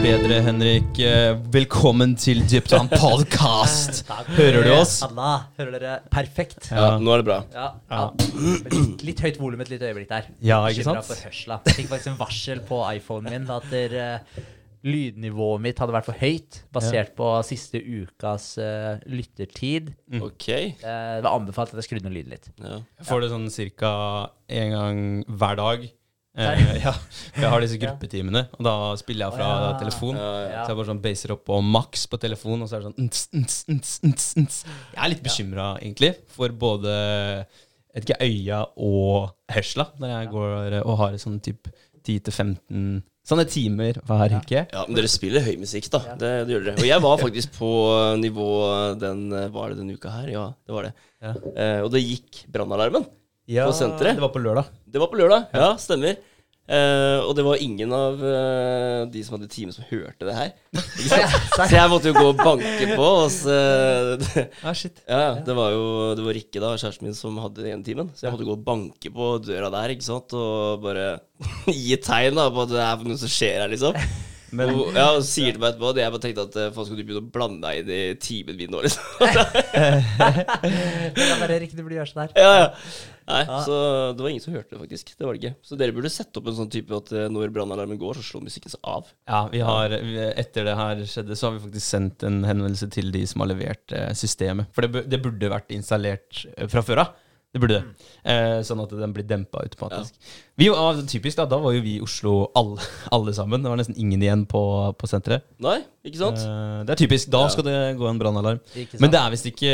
bedre, Henrik. Eh, Velkommen til Dyptan podcast. Hører du oss? Anna, hører dere perfekt? Ja, nå er det bra. Ja, ja. Litt, litt høyt volum et lite øyeblikk der. Ja, ikke sant? for hørsla. Jeg fikk faktisk en varsel på iPhonen min at der, eh, lydnivået mitt hadde vært for høyt, basert på siste ukas uh, lyttertid. Ok. Uh, det var anbefalt at jeg skrudde ned lyden litt. Ja. Jeg får det sånn cirka en gang hver dag. Eh, ja, jeg har disse gruppetimene, og da spiller jeg fra oh, ja. telefon. Ja, ja. Så jeg bare sånn baser opp på maks på telefon, og så er det sånn ns, ns, ns, ns, ns. Jeg er litt bekymra, egentlig, for både jeg vet ikke, øya og hørsla når jeg går og har sånn type 10-15 sånne timer hver uke. ja, men dere spiller høy musikk, da. Det, det gjør dere. Og jeg var faktisk på nivå den Var det denne uka her? Ja, det var det. Ja. Eh, og det gikk brannalarmen. Ja, På senteret? Det var på lørdag. Det var på lørdag. Ja, stemmer. Uh, og det var ingen av uh, de som hadde time, som hørte det her. Så jeg måtte jo gå og banke på. Og så, Ah, shit. ja, det var jo det var Rikke, da, kjæresten min, som hadde den ene timen. Så jeg måtte gå og banke på døra der ikke sant? og bare gi tegn da, på at det er noe som skjer her, liksom. Men og, ja, og sier til meg etterpå at jeg bare tenkte at eh, faen, skal du begynne å blande deg inn i timen min nå, liksom? Det kan være riktig bli gjøre sånn her. ja, ja. Nei, så det var ingen som hørte det, faktisk. Det var det ikke. Så dere burde sette opp en sånn type at eh, når brannalarmen går, så slår musikken seg av. Ja, vi har, etter det her skjedde, så har vi faktisk sendt en henvendelse til de som har levert eh, systemet. For det, det burde vært installert eh, fra før av. Det burde det. Eh, sånn at den blir dempa automatisk. Vi, var- typisk da, da var jo vi i Oslo alle, alle sammen. Det var nesten ingen igjen på, på senteret. Nei, ikke sant? Eh, det er typisk. Da Ja. skal det gå en brannalarm. Men det er visst ikke,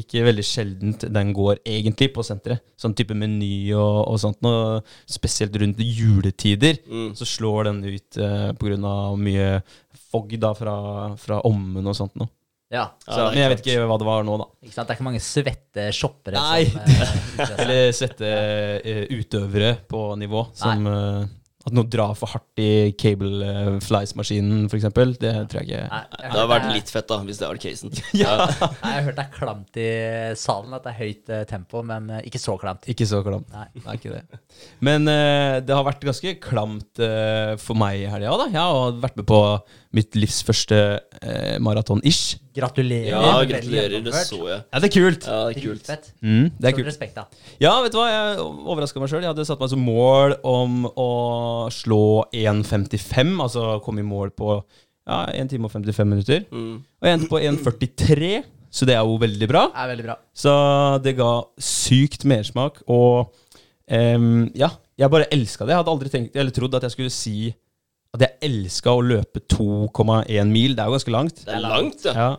ikke veldig sjeldent den går egentlig på senteret. Sånn type meny og, og sånt. Og spesielt rundt juletider Mm. så slår den ut eh, av mye fogg da fra, fra ommen og sånt noe. Ja, Ja, Så, er men jeg vet ikke hva det var nå, da. ikke sant? Det er ikke mange svette shoppere Nei. som uh. Eller svette uh, utøvere på nivå. Som uh, At noe drar for hardt i cable eh, flies-maskinen, f.eks. Det tror jeg ikke Nei, jeg Det har hadde vært litt fett, da, hvis det var casen. Ja. Nei, Jeg har hørt det er klamt i salen, at det er høyt eh, tempo, men eh, ikke så klamt. Ikke så klamt. Nei. Det er ikke det. Men eh, det har vært ganske klamt eh, for meg i helga. da. Jeg har vært med på mitt livs første eh, maraton-ish. Gratulerer. Ja, gratulerer. Det så jeg. Ja, det er kult. Ja, det er kult. Mm, det er kult. respekt, da. Ja, vet du hva? Jeg overraska meg sjøl. Jeg hadde satt meg som mål om å slå 1,55. Altså komme i mål på ja, 1 time og 55 minutter. Mm. Og jeg endte på 1,43, så det er jo veldig bra. Det er veldig bra. Så det ga sykt mersmak. Og um, ja, jeg bare elska det. Jeg hadde aldri tenkt, eller trodd at jeg skulle si at jeg elska å løpe 2,1 mil. Det er jo ganske langt. Det er langt, ja. Ja,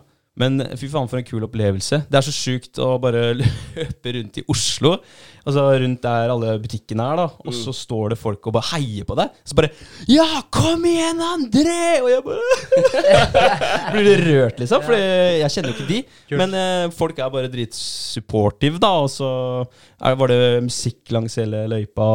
men fy faen for en kul opplevelse. Det er så sjukt å bare løpe rundt i Oslo. Altså rundt der alle butikkene er, da. Og så står det folk og bare heier på deg. Så bare Ja, kom igjen, André! Og jeg bare Blir rørt, liksom. For jeg kjenner jo ikke de. Men eh, folk er bare dritsupportive, da. Og så var det musikk langs hele løypa.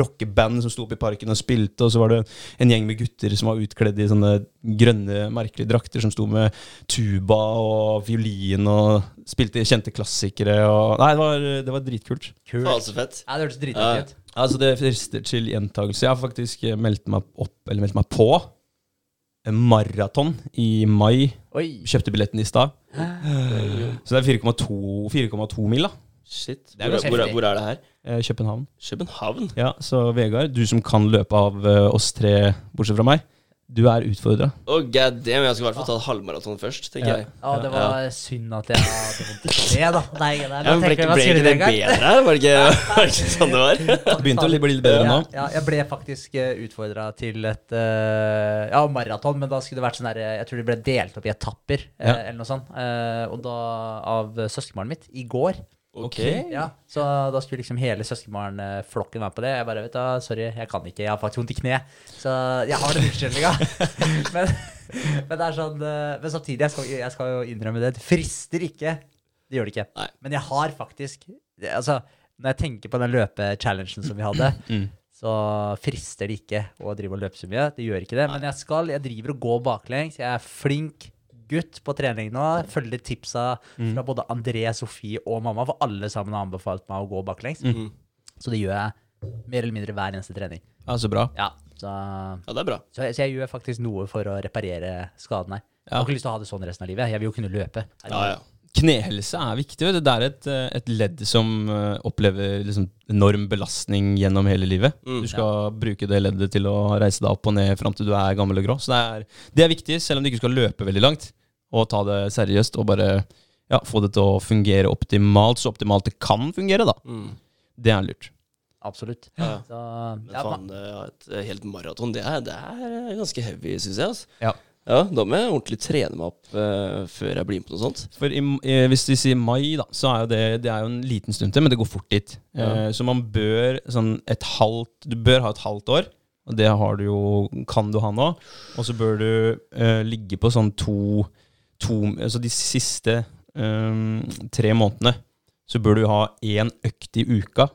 Rockeband som sto oppe i parken og spilte. Og så var det en gjeng med gutter som var utkledd i sånne grønne, merkelige drakter, som sto med tuba og fiolin og spilte kjente klassikere. Og, nei, det var, det var dritkult. Kult. Faen, så fett. Ja, det hørtes dritkult ut. ut. Altså, det frister til gjentakelse. Jeg har faktisk eh, meldt meg opp, eller meldt meg på, en maraton i mai. Oi. Kjøpte billetten i stad. Så det er 4,2 4,2 mil, da. Shit. Det er Hvor, ganske hvor, hvor er det her? Eh, København. København? Ja, så Vegard, du som kan løpe av eh, oss tre, bortsett fra meg, du er utfordra. Oh, god damn, jeg skal i hvert fall ta et halvmaraton først, tenker Ja. jeg. Ja, det var synd at jeg hadde vondt i det, da. Nei, nei, nei, ble, ikke- ble ikke det bedre? Var det ikke, sånn det var? Det begynte å bli litt bedre nå. Ja, ja, jeg ble faktisk uh, utfordra til et eh, ja, maraton, men da skulle det vært sånn eh, Jeg tror det ble delt opp i etapper, eh, Ja. eller noe sånt. eh, og da av søskenbarnet mitt i går. Ok. Ja, Så da skulle liksom hele søskenbarnflokken være på det. Jeg bare vet du, sorry, jeg kan ikke, jeg har faktisk vondt i kne. Så jeg har den unnskyldninga. men, men det er sånn eh, Men samtidig, jeg skal, jeg skal jo innrømme det, det frister ikke. Det gjør det ikke. Nei. Men jeg har faktisk Altså, når jeg tenker på den løpechallengen som vi hadde, Mm. så frister det ikke å drive og løpe så mye. Det gjør ikke det. Men jeg skal, jeg driver og går baklengs. Jeg er flink gutt på trening nå. Følger tipsa Mm. fra både André, Sofie og mamma, for alle sammen har anbefalt meg å gå baklengs. Mm. Så det gjør jeg mer eller mindre hver eneste trening. Ja, så bra. Ja. Så, Ja, det er bra. så, så jeg gjør faktisk noe for å reparere skaden her. Jeg har ikke lyst til å ha det sånn resten av livet. Jeg vil jo kunne løpe. Ja, ja. Knehelse er viktig. Det er et, eh, et ledd som eh, opplever liksom enorm belastning gjennom hele livet. Mm. du skal bruke det leddet til å reise deg opp og ned fram til du er gammel og grå. Så det er, det er viktig, selv om du ikke skal løpe veldig langt. Og ta det seriøst og bare ja, få det til å fungere optimalt, så optimalt det kan fungere. da. Mm. Det er lurt. Absolutt. Ja. Så, Men ja, faen, det er et eh, helt maraton, det er, det er ganske heavy, syns jeg. Altså. Ja. Ja, Da må jeg ordentlig trene meg opp uh, før jeg blir med på noe sånt. For i, eh, Hvis de sier mai, da, så er jo det, det er jo en liten stund til, men det går fort dit. Ja. Eh, så man bør sånn et halvt Du bør ha et halvt år, og det har du jo, kan du ha nå. Og så bør du eh, ligge på sånn to, to Altså de siste um, tre månedene så bør du ha én økt i uka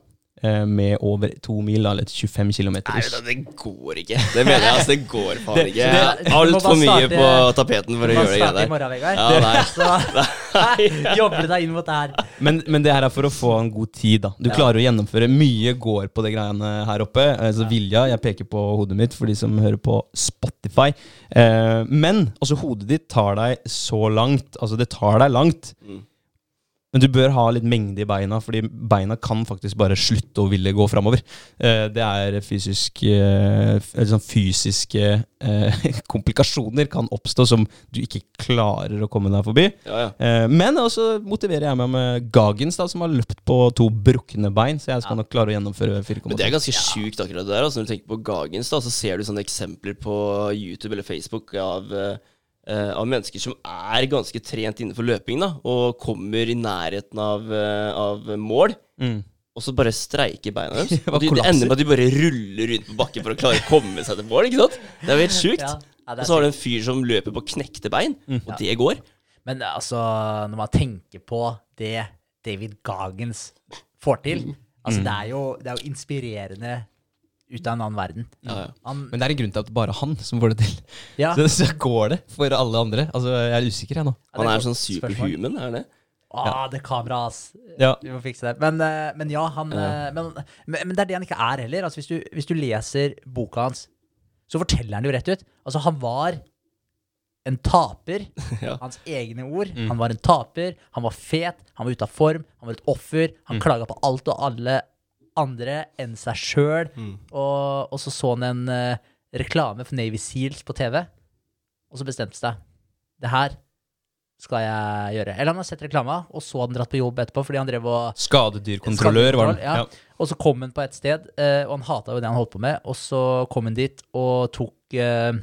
med over to mil, eller 25 km. Nei, det, det går ikke. Det mener jeg, altså. Det går faen ikke. altfor mye starte- på tapeten for å gjøre det i der. morgen. Ja, nei. Så jobber du deg inn mot det her. Men, men det her er for å få en god tid. da Du Ja. klarer å gjennomføre. Mye går på det greiene her oppe. Altså vilja, Jeg peker på hodet mitt for de som hører på Spotify. Eh, men altså hodet ditt tar deg så langt. Altså det tar deg langt. Mm. Men du bør ha litt mengde i beina, fordi beina kan faktisk bare slutte å ville gå framover. Eh, det er fysisk eh, sånn fysiske eh, komplikasjoner kan oppstå som du ikke klarer å komme deg forbi. Ja, ja. Men også motiverer jeg meg med Gagens, da, som har løpt på to brukne bein. Så jeg skal nok klare å gjennomføre 4,2. Men det er ganske sjukt akkurat det der. Altså, når du tenker på Gagens, da, så ser du sånne eksempler på YouTube eller Facebook av, av mennesker som er ganske trent innenfor løping, da, og kommer i nærheten av, eh, av mål. Mm. Og så bare streiker beina deres. Og de, det ender med at de bare ruller rundt på bakken for å klare å komme seg til mål. ikke sant? Det er jo helt sjukt. Ja. Ja, og så har du en fyr som løper på knekte bein, og Ja. det går. Men altså, når man tenker på det David Gagens får til Altså, det er jo, det er jo inspirerende ut av en annen verden. Ja, ja. Han, Men det er en grunn til at bare han som får det til. ja, Så, så går det for alle andre. Altså, Jeg er usikker, jeg nå. Han er er sånn superhuman, er han det? Å, det kameraet, ass. Ja. Vi må fikse det. Men, eh, men ja, han eh, men, men, det er det han ikke er heller. Altså, hvis, du, hvis du leser boka hans, så forteller han det jo rett ut. Altså, han var en taper. Ja. Hans egne ord. Han var en taper. Han var fet. Han var ute av form. Han var et offer. Han klaga på alt og alle andre enn seg sjøl. Og, og så så han en uh, reklame for Navy Seals på TV, og så bestemte seg. Det her skal jeg gjøre. Eller han har sett reklama, og så hadde han dratt på jobb etterpå fordi han drev og Skadedyrkontrollør var han. Ja. ja. Og så kom han på et sted, uh, og han hata jo det han holdt på med, og så kom han dit og tok eh,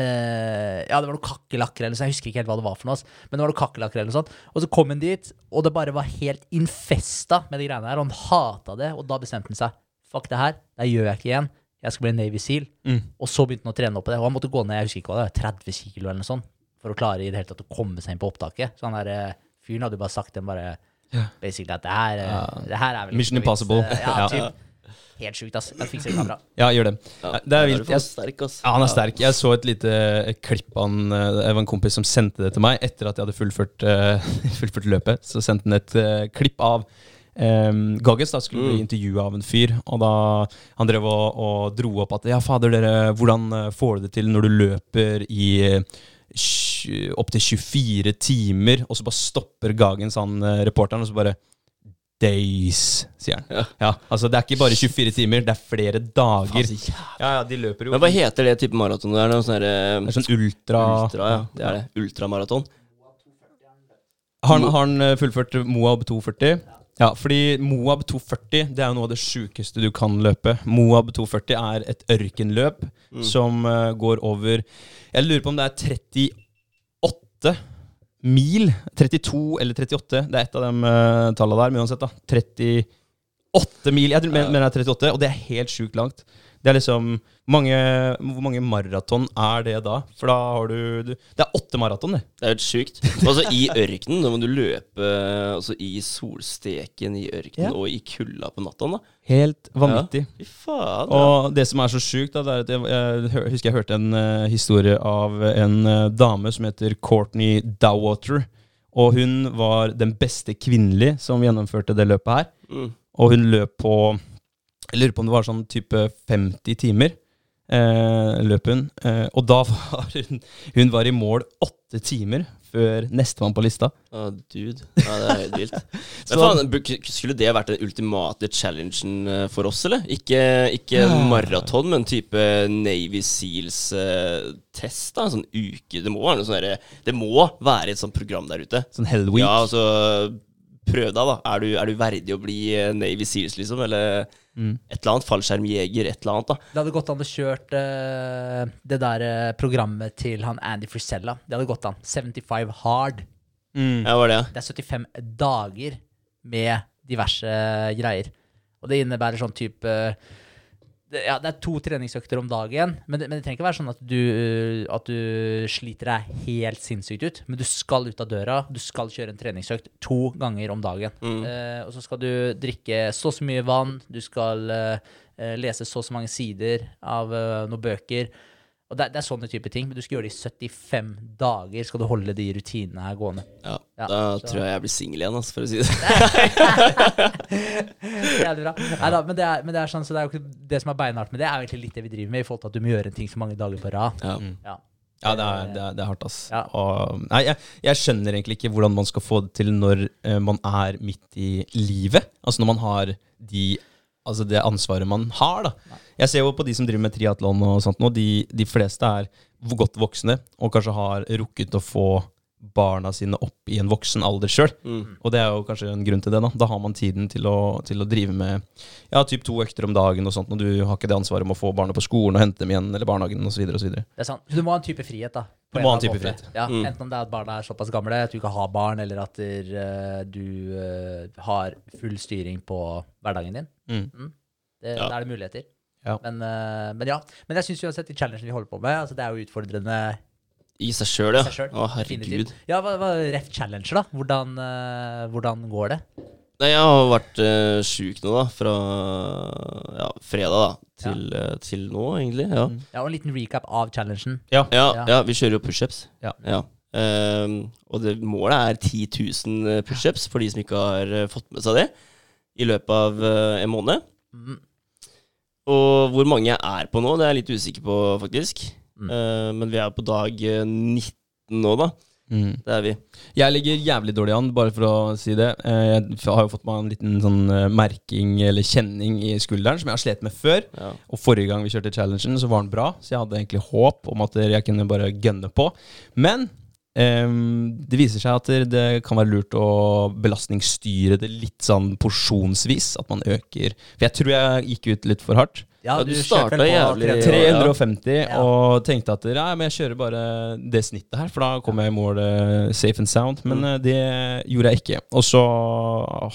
eh, Ja, det var noe kakerlakker eller noe sånt, jeg husker ikke helt hva det var for noe, men det var noe kakerlakker eller noe sånt. Og så kom han dit, og det bare var helt infesta med de greiene her, og han hata det, og da bestemte han seg. Fuck det her, det gjør jeg ikke igjen. Jeg skal bli Navy Seal. Mm. Og så begynte han å trene opp på det, og han måtte gå ned, jeg husker ikke hva det var, 30 kilo eller noe sånt, for å klare i det hele tatt å komme seg inn på opptaket. Så han der eh, fyren hadde jo bare sagt den bare yeah. Basically at det her, uh, det her er vel Mission Impossible. Ja. typ. Helt sjukt, ass. Jeg fikser kamera. Ja, gjør det. Ja, Det er vilt. Jeg, sterk, ass. ja, han er sterk. Jeg så et lite klipp av han eh, Det var en kompis som sendte det til meg etter at jeg hadde fullført, uh, fullført løpet. Så sendte han et uh, klipp av Um, Gagges da skulle bli Mm. intervjua av en fyr, og da han drev og, og dro opp at Ja, fader, dere, hvordan får du det til når du løper i opptil 24 timer, og så bare stopper Gagens han reporteren, og så bare Days, sier han. Ja. Ja, altså Det er ikke bare 24 timer, det er flere dager. Faen. Ja, ja, de løper jo Men hva heter det type maraton? Det er noe sånn er sånn ultra, Ultra, ja. Det er det. Ultramaraton. Har han, har han eh, fullført Moab 240? Ja, fordi Moab 240 det er jo noe av det sjukeste du kan løpe. Moab 240 er et ørkenløp som uh, går over Jeg lurer på om det er 38 mil. 32 eller 38. Det er et av de uh, tallene der, men uansett, da. 38 mil. Jeg mener det er 38, og det er helt sjukt langt. Det er liksom mange, Hvor mange maraton er det da? For da har du, du Det er åtte maraton, det. Det er helt sjukt. Altså I ørkenen, da må du løpe altså, i solsteken i ørkenen Ja. og i kulda på natta. da Helt vanvittig. Fy faen. Ja. Og det som er så sjukt, da, det er at jeg, jeg hø- husker jeg hørte en uh, historie av en uh, dame som heter Courtney Dowater. Og hun var den beste kvinnelige som gjennomførte det løpet her. Mm. Og hun løp på Jeg lurer på om det var sånn type 50 timer. eh, løp hun. Eh, og da var hun Hun var i mål åtte timer før nestemann på lista. Å, dude. Ja, det er helt vilt. Men Så- faen, skulle det vært den ultimate challengen eh, for oss, eller? Ikke, ikke Ja. maraton, men type Navy Seals-test, da. En sånn uke. Det må sånn derre Det må være et sånt program der ute. Sånn Hell Week. Ja, altså Prøv deg, da. Er du, er du verdig å bli eh, Navy Seals, liksom? Eller Mm. et eller annet? Fallskjermjeger, et eller annet, da. Det hadde gått an å kjørt uh, det der uh, programmet til han Andy Frisella. Det hadde gått an. 75 Hard. Mm. Ja, var det, ja. Det er 75 dager med diverse greier. Og det innebærer sånn type det, Ja, det er to treningsøkter om dagen, men det, men det trenger ikke være sånn at du, at du sliter deg helt sinnssykt ut. Men du skal ut av døra, du skal kjøre en treningsøkt to ganger om dagen. Mm. Uh, og så skal du drikke så og så mye vann, du skal eh, lese så og så mange sider av uh, noen bøker. Og det, det er sånne type ting, men du skal gjøre det i 75 dager. Skal du holde de rutinene her gående. ja. Ja, Da så- tror jeg jeg blir singel igjen, altså, for å si det sånn. Jævlig bra. Neida, men, det er, men det er sånn, så det er jo ikke det som er beinhardt med det, er jo egentlig litt det vi driver med, i forhold til at du må gjøre en ting så mange dager på rad. Ja. Ja. Ja, det er, det er, det er hardt, ass. Ja. Og, nei, jeg, jeg skjønner egentlig ikke hvordan man skal få det til når uh, man er midt i livet. Altså når man har de, altså det ansvaret man har, da. Jeg ser jo på de som driver med triatlon og sånt nå, de, de fleste er godt voksne og kanskje har rukket å få barna sine opp i en voksen alder sjøl. Mm. Og det er jo kanskje en grunn til det. Da Da har man tiden til å, til å drive med ja, typ to økter om dagen og sånt, og du har ikke det ansvaret med å få barna på skolen og hente dem igjen, eller barnehagen osv. osv. Det er sant. Du må ha en type frihet, da. Du må ha en type måte. frihet. Ja, Mm. Enten om det er at barna er såpass gamle at du ikke har barn, eller at der, eh, du uh, har full styring på hverdagen din. Mm. Det, Ja. Da er det muligheter. Ja. Men, eh, men ja. Men jeg syns uansett de challengene vi holder på med, altså det er jo utfordrende I seg sjøl, ja. selv. Å, definitivt. herregud. Ja, hva, hva ref challenger, da? Hvordan, eh, hvordan går det? Nei, jeg har vært uh, sjuk nå, da. Fra ja, fredag da, til, eh, til nå, egentlig. Ja. Mm. Ja, og En liten recap av challengen. Ja. Ja, Ja. ja, vi kjører jo pushups. Ja. Ehm, og det, målet er 10 000 pushups for de som ikke har uh, fått med seg det, i løpet av eh, en måned. Mm. Og hvor mange jeg er på nå, det er jeg litt usikker på, faktisk. Mm. Eh, men vi er på dag eh, 19 nå, da. Mm. Det er vi. Jeg ligger jævlig dårlig an, bare for å si det. Eh, Jeg har jo fått meg en liten sånn eh, merking eller kjenning i skulderen som jeg har slet med før. Ja. Og forrige gang vi kjørte challengen, så var den bra, så jeg hadde egentlig håp om at jeg kunne bare gønne på. Men det viser seg at det- kan være lurt å belastningsstyre det litt sånn porsjonsvis. At man øker For jeg tror jeg gikk ut litt for hardt. Ja, du, du starta jævlig- 350, Ja. og tenkte at nei, men jeg kjører bare det snittet her, for da kommer jeg i mål eh, safe and sound. Men mm. det gjorde jeg ikke. Og så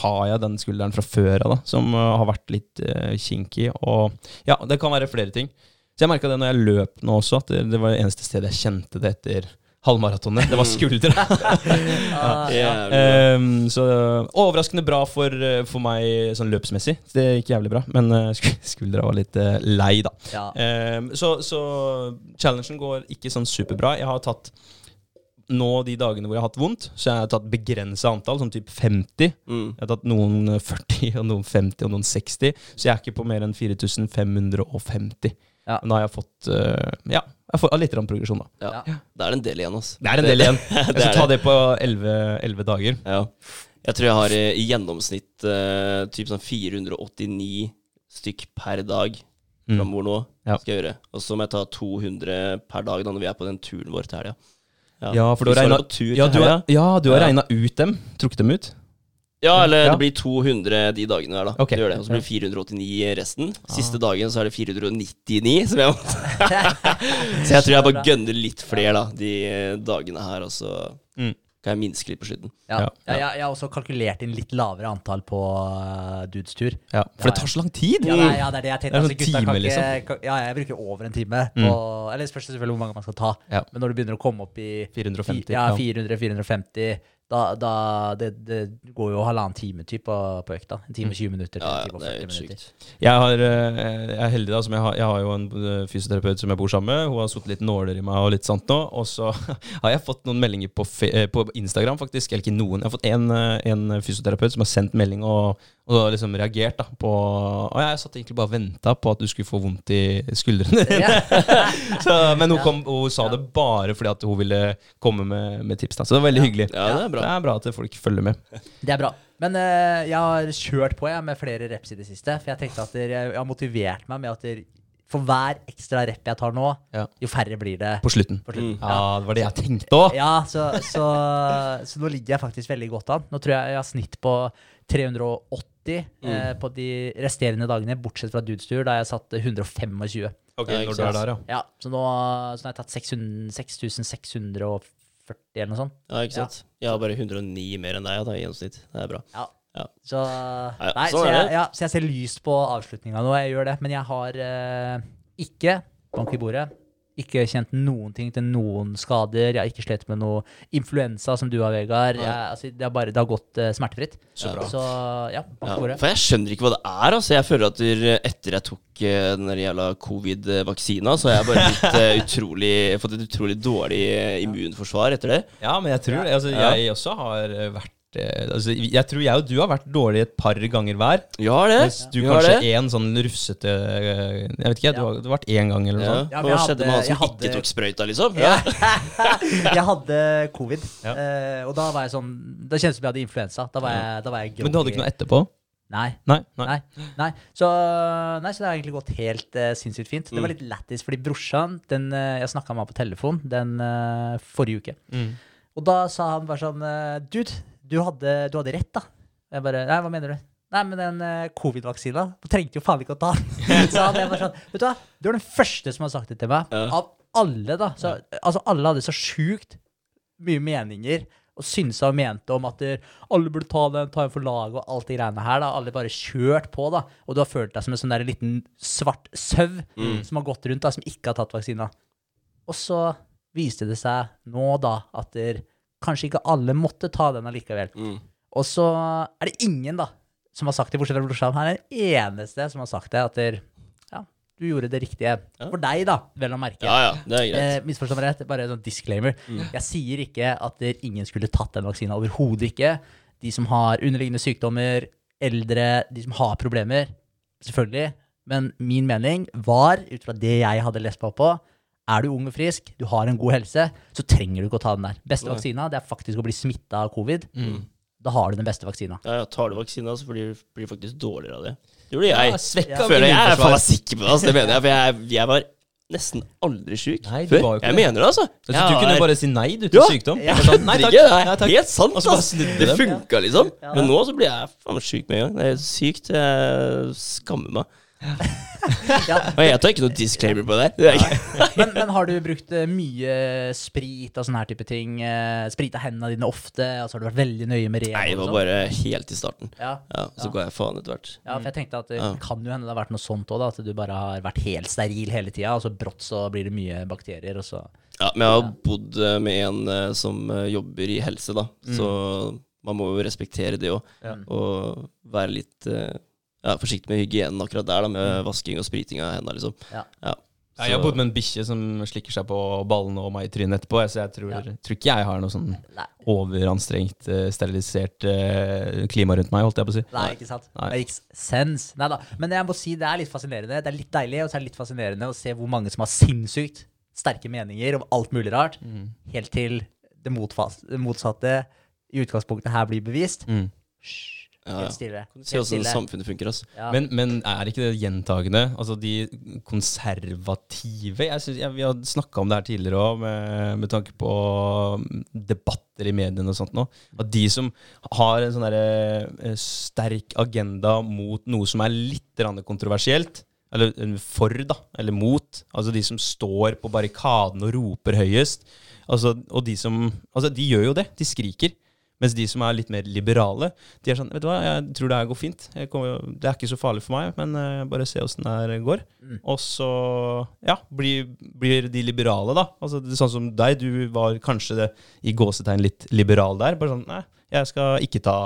har jeg den skulderen fra før av, som eh, har vært litt uh, kinky. Og ja, det kan være flere ting. Så jeg merka det når jeg løp nå også, at det, det var det eneste stedet jeg kjente det etter halvmaratonet. Det var skuldra. Ah, ja. Ehm, så overraskende bra for, for meg sånn løpsmessig. Det gikk jævlig bra, men uh, skuldra var litt uh, lei, da. Ja. Um, så, så challengen går ikke sånn superbra. Jeg har tatt nå de dagene hvor jeg har hatt vondt, så jeg har tatt begrensa antall, sånn type 50. Mm. Jeg har tatt noen 40, og noen 50 og noen 60, så jeg er ikke på mer enn 4550. Ja. Men nå har jeg fått uh, Ja, jeg får litt grann progresjon, da. Ja. Ja. Det er en del igjen, altså. Det er en del igjen. Jeg skal ta det. på 11, 11 dager. Ja. Jeg tror jeg har eh, i gjennomsnitt uh, typ sånn 489 stykk per dag Mm. framover nå. Ja. Skal jeg gjøre. Og så må jeg ta 200 per dag da når vi er på den turen vår til helga. Ja, for du har regnet- Ja, ja, du har Ja. regna ut dem? Trukket dem ut? Ja, eller Ja. det blir 200 de dagene der, da. Okay. Det gjør det. Og så blir det 489 resten. Siste dagen så er det 499 som jeg måtte Så jeg tror jeg bare gønner litt flere da, de eh, dagene her, og så Mm. kan jeg minske litt på slutten. Ja. Ja. Ja, jeg, jeg har også kalkulert inn litt lavere antall på uh, Dudes tur. Ja, For det tar så lang tid! Ja, det er, ja, det er det jeg tenkte. Det Altså, gutta time, kan ikke, liksom. kan, ja, jeg bruker over en time på Eller spørs selvfølgelig hvor mange man skal ta. Ja. Men når du begynner å komme opp i 450. ja, ja. 400-450 Da, da det, det går jo halvannen time typ på, på økta. En time og 20 minutter. Ja, ja, det er 40 helt sykt. Jeg, har, eh, jeg er heldig, da. Som jeg, har, jeg har jo en eh, fysioterapeut som jeg bor sammen med. Hun har satt litt nåler i meg og litt sånt nå. Og så har jeg fått noen meldinger på, eh, på Instagram, faktisk. Eller ikke noen. Jeg har fått en, en fysioterapeut som har sendt melding og, og liksom reagert da på Og jeg satt egentlig bare og venta på at du skulle få vondt i skuldrene dine. så, men hun, kom, hun sa det bare fordi at hun ville komme med, med tips. Da. Så det var veldig hyggelig. Ja, det er bra. Det er bra at folk følger med. Det er bra. Men uh, jeg har kjørt på jeg, med flere reps i det siste. For jeg tenkte at der, jeg, har motivert meg med at der, for hver ekstra rep jeg tar nå, Ja. jo færre blir det På slutten. på slutten. Ja, det var det jeg tenkte òg. Ja, så, så, så nå ligger jeg faktisk veldig godt an. Nå tror jeg jeg har snitt på 380 eh, på de resterende dagene, bortsett fra dudestur, da jeg satt 125. Ok, når du er der, ja. Ja, så nå, så nå har jeg tatt 600 6640 eller noe sånt. Ja, ikke sant? Jeg har bare 109 mer enn deg da, i gjennomsnitt. Det er bra. Ja. Ja. Så, nei, sånn så, er jeg, ja, så jeg ser lyst på avslutninga nå, jeg gjør det. Men jeg har eh, ikke bank i bordet. Ikke kjent noen ting til noen skader. Jeg har ikke slitt med noe influensa som du har, Vegard. Jeg, altså, det, har bare, det har gått uh, smertefritt. Så bra. Så ja, Ja, for jeg skjønner ikke hva det er. Altså. Jeg føler at etter jeg tok uh, den jævla covid-vaksina, så har jeg bare blitt uh, utrolig, fått et utrolig dårlig eh, immunforsvar etter det. Ja, men jeg tror det. Altså, Jeg også har eh, vært eh, altså, Jeg tror jeg og du har vært dårlige et par ganger hver. Ja, det. Hvis du ja. kanskje det. én sånn rufsete eh, Jeg vet ikke, du Ja. har, du har vært én gang eller noe Ja. sånt. Ja, Hva skjedde med han som hadde- ikke tok sprøyta, liksom? Ja. jeg hadde covid, Ja. eh, og da var jeg sånn Det kjentes som jeg hadde influensa. Da var jeg, da var jeg Men du hadde ikke noe etterpå? Nei. Nei? nei. Nei, nei. Så, nei, så det har egentlig gått helt uh, sinnssykt fint. Det var litt lættis, fordi brorsan den, uh, Jeg snakka med han på telefon den uh, forrige uke. Mm. Og da sa han bare sånn Dude, du hadde, du hadde rett, da. Jeg bare Nei, hva mener du? Nei, men den uh, covid-vaksina trengte jo faen ikke å ta den. så han bare sånn Vet du hva, du er den første som har sagt det til meg. Ja. Av alle, da. Så, altså, alle hadde så sjukt mye meninger. Og synsa og mente om at der, alle burde ta den, ta en for laget og alt de greiene her. da Alle bare kjørt på, da. Og du har følt deg som en sånn der liten svart sau som har gått rundt, da, som ikke har tatt vaksina. Og så viste det seg nå, da, at der, kanskje ikke alle måtte ta den allikevel. Mm. Og så er det ingen, da, som har sagt det, bortsett fra brorsan. Han er den eneste som har sagt det, at der, ja, du gjorde det riktige. For deg, da, vel å merke. Ja, ja, det er greit. Eh, Misforstå meg rett, bare en sånn disclaimer. Jeg sier ikke at der ingen skulle tatt den vaksina. Overhodet ikke. De som har underliggende sykdommer, eldre, de som har problemer. Selvfølgelig. Men min mening var, ut fra det jeg hadde lest på på, er du ung og frisk, du har en god helse, så trenger du ikke å ta den der. Beste vaksina det er faktisk å bli smitta av covid. Da har du den beste vaksina. Ja, ja, tar du vaksina, så blir du faktisk dårligere av det. Det gjorde jeg. Ja, svekka Føler jeg, jeg er faen meg sikker på det, altså, det mener jeg. For jeg, jeg var nesten aldri sjuk før. var jo ikke Jeg det. mener det, altså. Så Jeg du kunne er... bare si nei du, til Ja, sykdom? ja, sånn, nei takk. Det er Nei, takk. helt sant, altså. Det funka, liksom. Men nå så blir jeg faen meg sjuk med en gang. Det er sykt. Jeg skammer meg. Ja. Og jeg tar ikke noe disclaimer på det. det. Men, men har du brukt eh, mye sprit og sånne her type ting? Uh, Sprita hendene dine ofte? Altså Har du vært veldig nøye med ren? Nei, det var sånn? bare helt i starten. ja. Ja, Så ga jeg faen etter hvert. ja, for jeg tenkte at det kan jo hende det har vært noe sånt òg, at du bare har vært helt steril hele tida, og så brått så blir det mye bakterier, og så Ja, men jeg har bodd eh, med en eh, som eh, jobber i helse, da. Så man må jo respektere det òg. Ja. Og være litt eh, ja, forsiktig med hygienen akkurat der, da, med vasking og spriting av hendene, liksom. Ja. Ja, jeg har bodd med en bikkje som slikker seg på ballene og meg i trynet etterpå. Så jeg tror, Ja. tror ikke jeg har noe sånn Nei, overanstrengt, eh, sterilisert eh, klima rundt meg, holdt jeg på å si. nei ikke sant? Nei. Makes sense. Nei da. Men jeg må si det er litt fascinerende. Det er litt deilig, og så er det litt fascinerende å se hvor mange som har sinnssykt sterke meninger om alt mulig rart, Mm. helt til det det motsatte i utgangspunktet her blir bevist. Mm. Ja, ja. stille. Se hvordan åssen samfunnet funker, altså. Ja. Men, men er ikke det gjentagende? Altså de konservative jeg synes, jeg, Vi har snakka om det her tidligere òg, med, med tanke på mm, debatter i mediene og sånt nå. At de som har en sånn derre, eh, sterk agenda mot noe som er litt kontroversielt, eller eh, for, da, eller mot, altså de som står på barrikaden og roper høyest, altså, og de som Altså, de gjør jo det. De skriker. Mens de som er litt mer liberale, de er sånn Vet du hva, jeg tror det her går fint. Kommer, det er ikke så farlig for meg, men eh, bare se åssen det her går. Mm. Og så, ja, blir, blir de liberale, da. Altså det er Sånn som deg, du var kanskje det, i gåsetegn litt liberal der. Bare sånn Nei, jeg skal ikke ta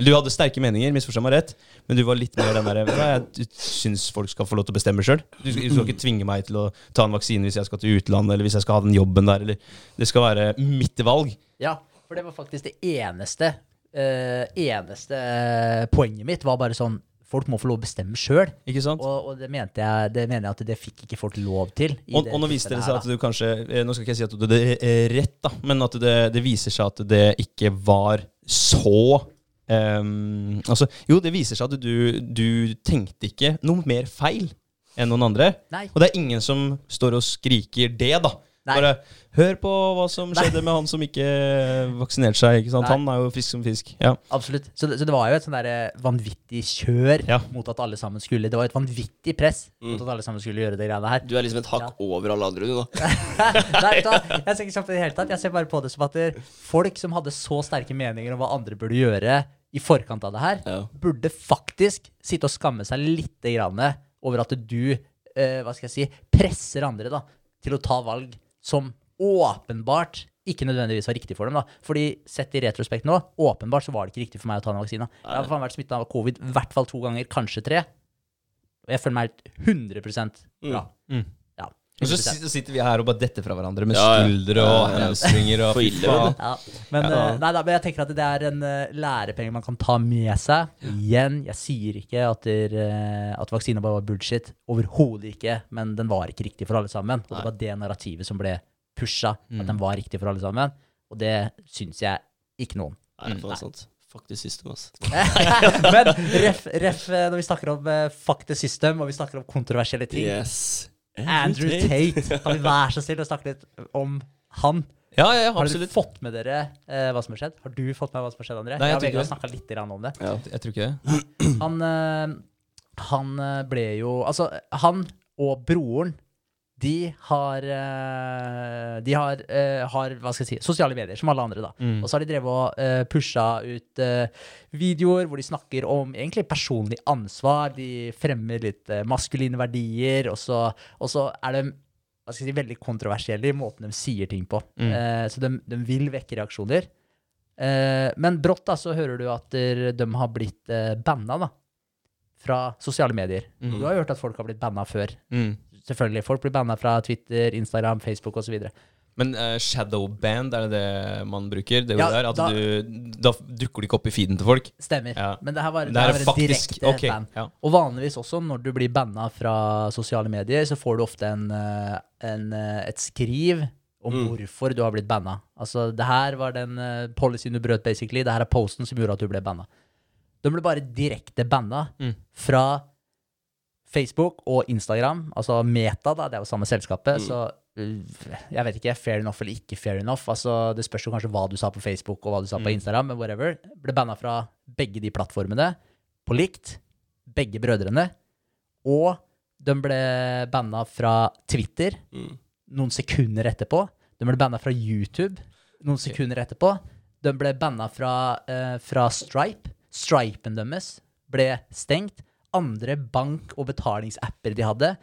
du hadde sterke meninger, misforstå meg rett, men du var litt mer den derre hva, jeg syns folk skal få lov til å bestemme sjøl. Du, du skal ikke tvinge meg til å ta en vaksine hvis jeg skal til utlandet, eller hvis jeg skal ha den jobben der, eller Det skal være mitt valg. Ja, for det var faktisk det eneste uh, Eneste eh, poenget mitt var bare sånn Folk må få lov å bestemme sjøl. Og, og det, mente jeg, det mener jeg at det fikk ikke folk lov til. Og, og nå viste det seg at du kanskje eh, Nå skal ikke jeg si at det eh, rett, da, men at det, det viser seg at det ikke var så um, Altså, jo, det viser seg at du, du tenkte ikke noe mer feil enn noen andre. Nei. Og det er ingen som står og skriker det, da. Nei. Bare hør på hva som skjedde med han som ikke vaksinerte seg. ikke sant? Han er jo frisk som fisk. Ja. Absolutt. Så det, så det var jo et sånn vanvittig kjør Ja. mot at alle sammen skulle Det var et vanvittig press Mm. mot at alle sammen skulle gjøre det greiene her. Du er liksom et hakk over alle andre, du, nå. Nei, da, jeg ser ikke sånn på det i det hele tatt. Jeg ser bare på det som at det, folk som hadde så sterke meninger om hva andre burde gjøre i forkant av det her, Ja. burde faktisk sitte og skamme seg litt grann over at du, eh, hva skal jeg si, presser andre da, til å ta valg som åpenbart ikke nødvendigvis var riktig for dem. da. Fordi sett i retrospekt nå, åpenbart så var det ikke riktig for meg å ta den vaksina. Jeg har faen vært smitta av covid i hvert fall to ganger, kanskje tre. Og jeg føler meg helt 100 bra. Mm. Ja. Og så 100%. si- så sitter vi her og bare detter fra hverandre med Ja, ja. skuldre og Ja, ja. hamstringer og. Ja, men, Ja. eh, nei, da, men jeg tenker at det er en eh, lærepenge man kan ta med seg. Igjen, jeg sier ikke at, der, eh, at vaksina bare var bullshit. Overhodet ikke. Men den var ikke riktig for alle sammen. Og det var det narrativet som ble pusha. At den var riktig for alle sammen. Og det syns jeg ikke noe om. Nei, det er sant. Faktisk system, ass. men ref, ref når vi snakker om uh, the system, og vi snakker om kontroversielle ting Yes. Andrew Tate, kan vi være så snill å snakke litt om han? Ja, ja, ja, Har du fått med dere eh, hva som har skjedd? Har du fått med hva som har skjedd, André? Nei, jeg jeg det. snakka litt om det. Ja. Jeg tror ikke det. Han, eh, han eh, ble jo Altså, han og broren de har, eh, de har, eh, har hva skal jeg si, sosiale medier, som alle andre. da. Mm. Og så har de drevet og uh, pusha ut eh, videoer hvor de snakker om egentlig personlig ansvar. De fremmer litt eh, maskuline verdier, og så, og så er de hva skal jeg si, veldig kontroversielle i måten de sier ting på. Mm. Eh, så de, de vil vekke reaksjoner. Eh, men brått da, så hører du at de har blitt banna da, fra sosiale medier. Mm. Du har hørt at folk har blitt banna før. Selvfølgelig, Folk blir banna fra Twitter, Instagram, Facebook osv. Men uh, shadowband, er det det man bruker? Det Ja, der, at da- du, da dukker du ikke opp i feeden til folk? Stemmer. Ja. Men det her var, Det det her er var faktisk direkte okay, band. ja. Og vanligvis også, når du blir banna fra sosiale medier, så får du ofte en, eh, en, eh, et skriv om Mm. hvorfor du har blitt banna. Altså, det her var den uh, policyen du brøt, basically. Det her er posten som gjorde at du ble banna. De ble bare direkte banna Mm. fra Facebook og Instagram, altså Meta, da, det er jo samme selskapet, Mm. så uh, jeg vet ikke, fair enough eller ikke fair enough. Altså, det spørs jo kanskje hva du sa på Facebook og hva du sa på Mm. Instagram, men whatever. Ble banna fra begge de plattformene på likt. Begge brødrene. Og de ble banna fra Twitter Mm. noen sekunder etterpå. De ble banna fra YouTube noen sekunder etterpå. De ble banna fra, uh, fra Stripe. Stripen deres ble stengt. Andre bank- og betalingsapper de hadde,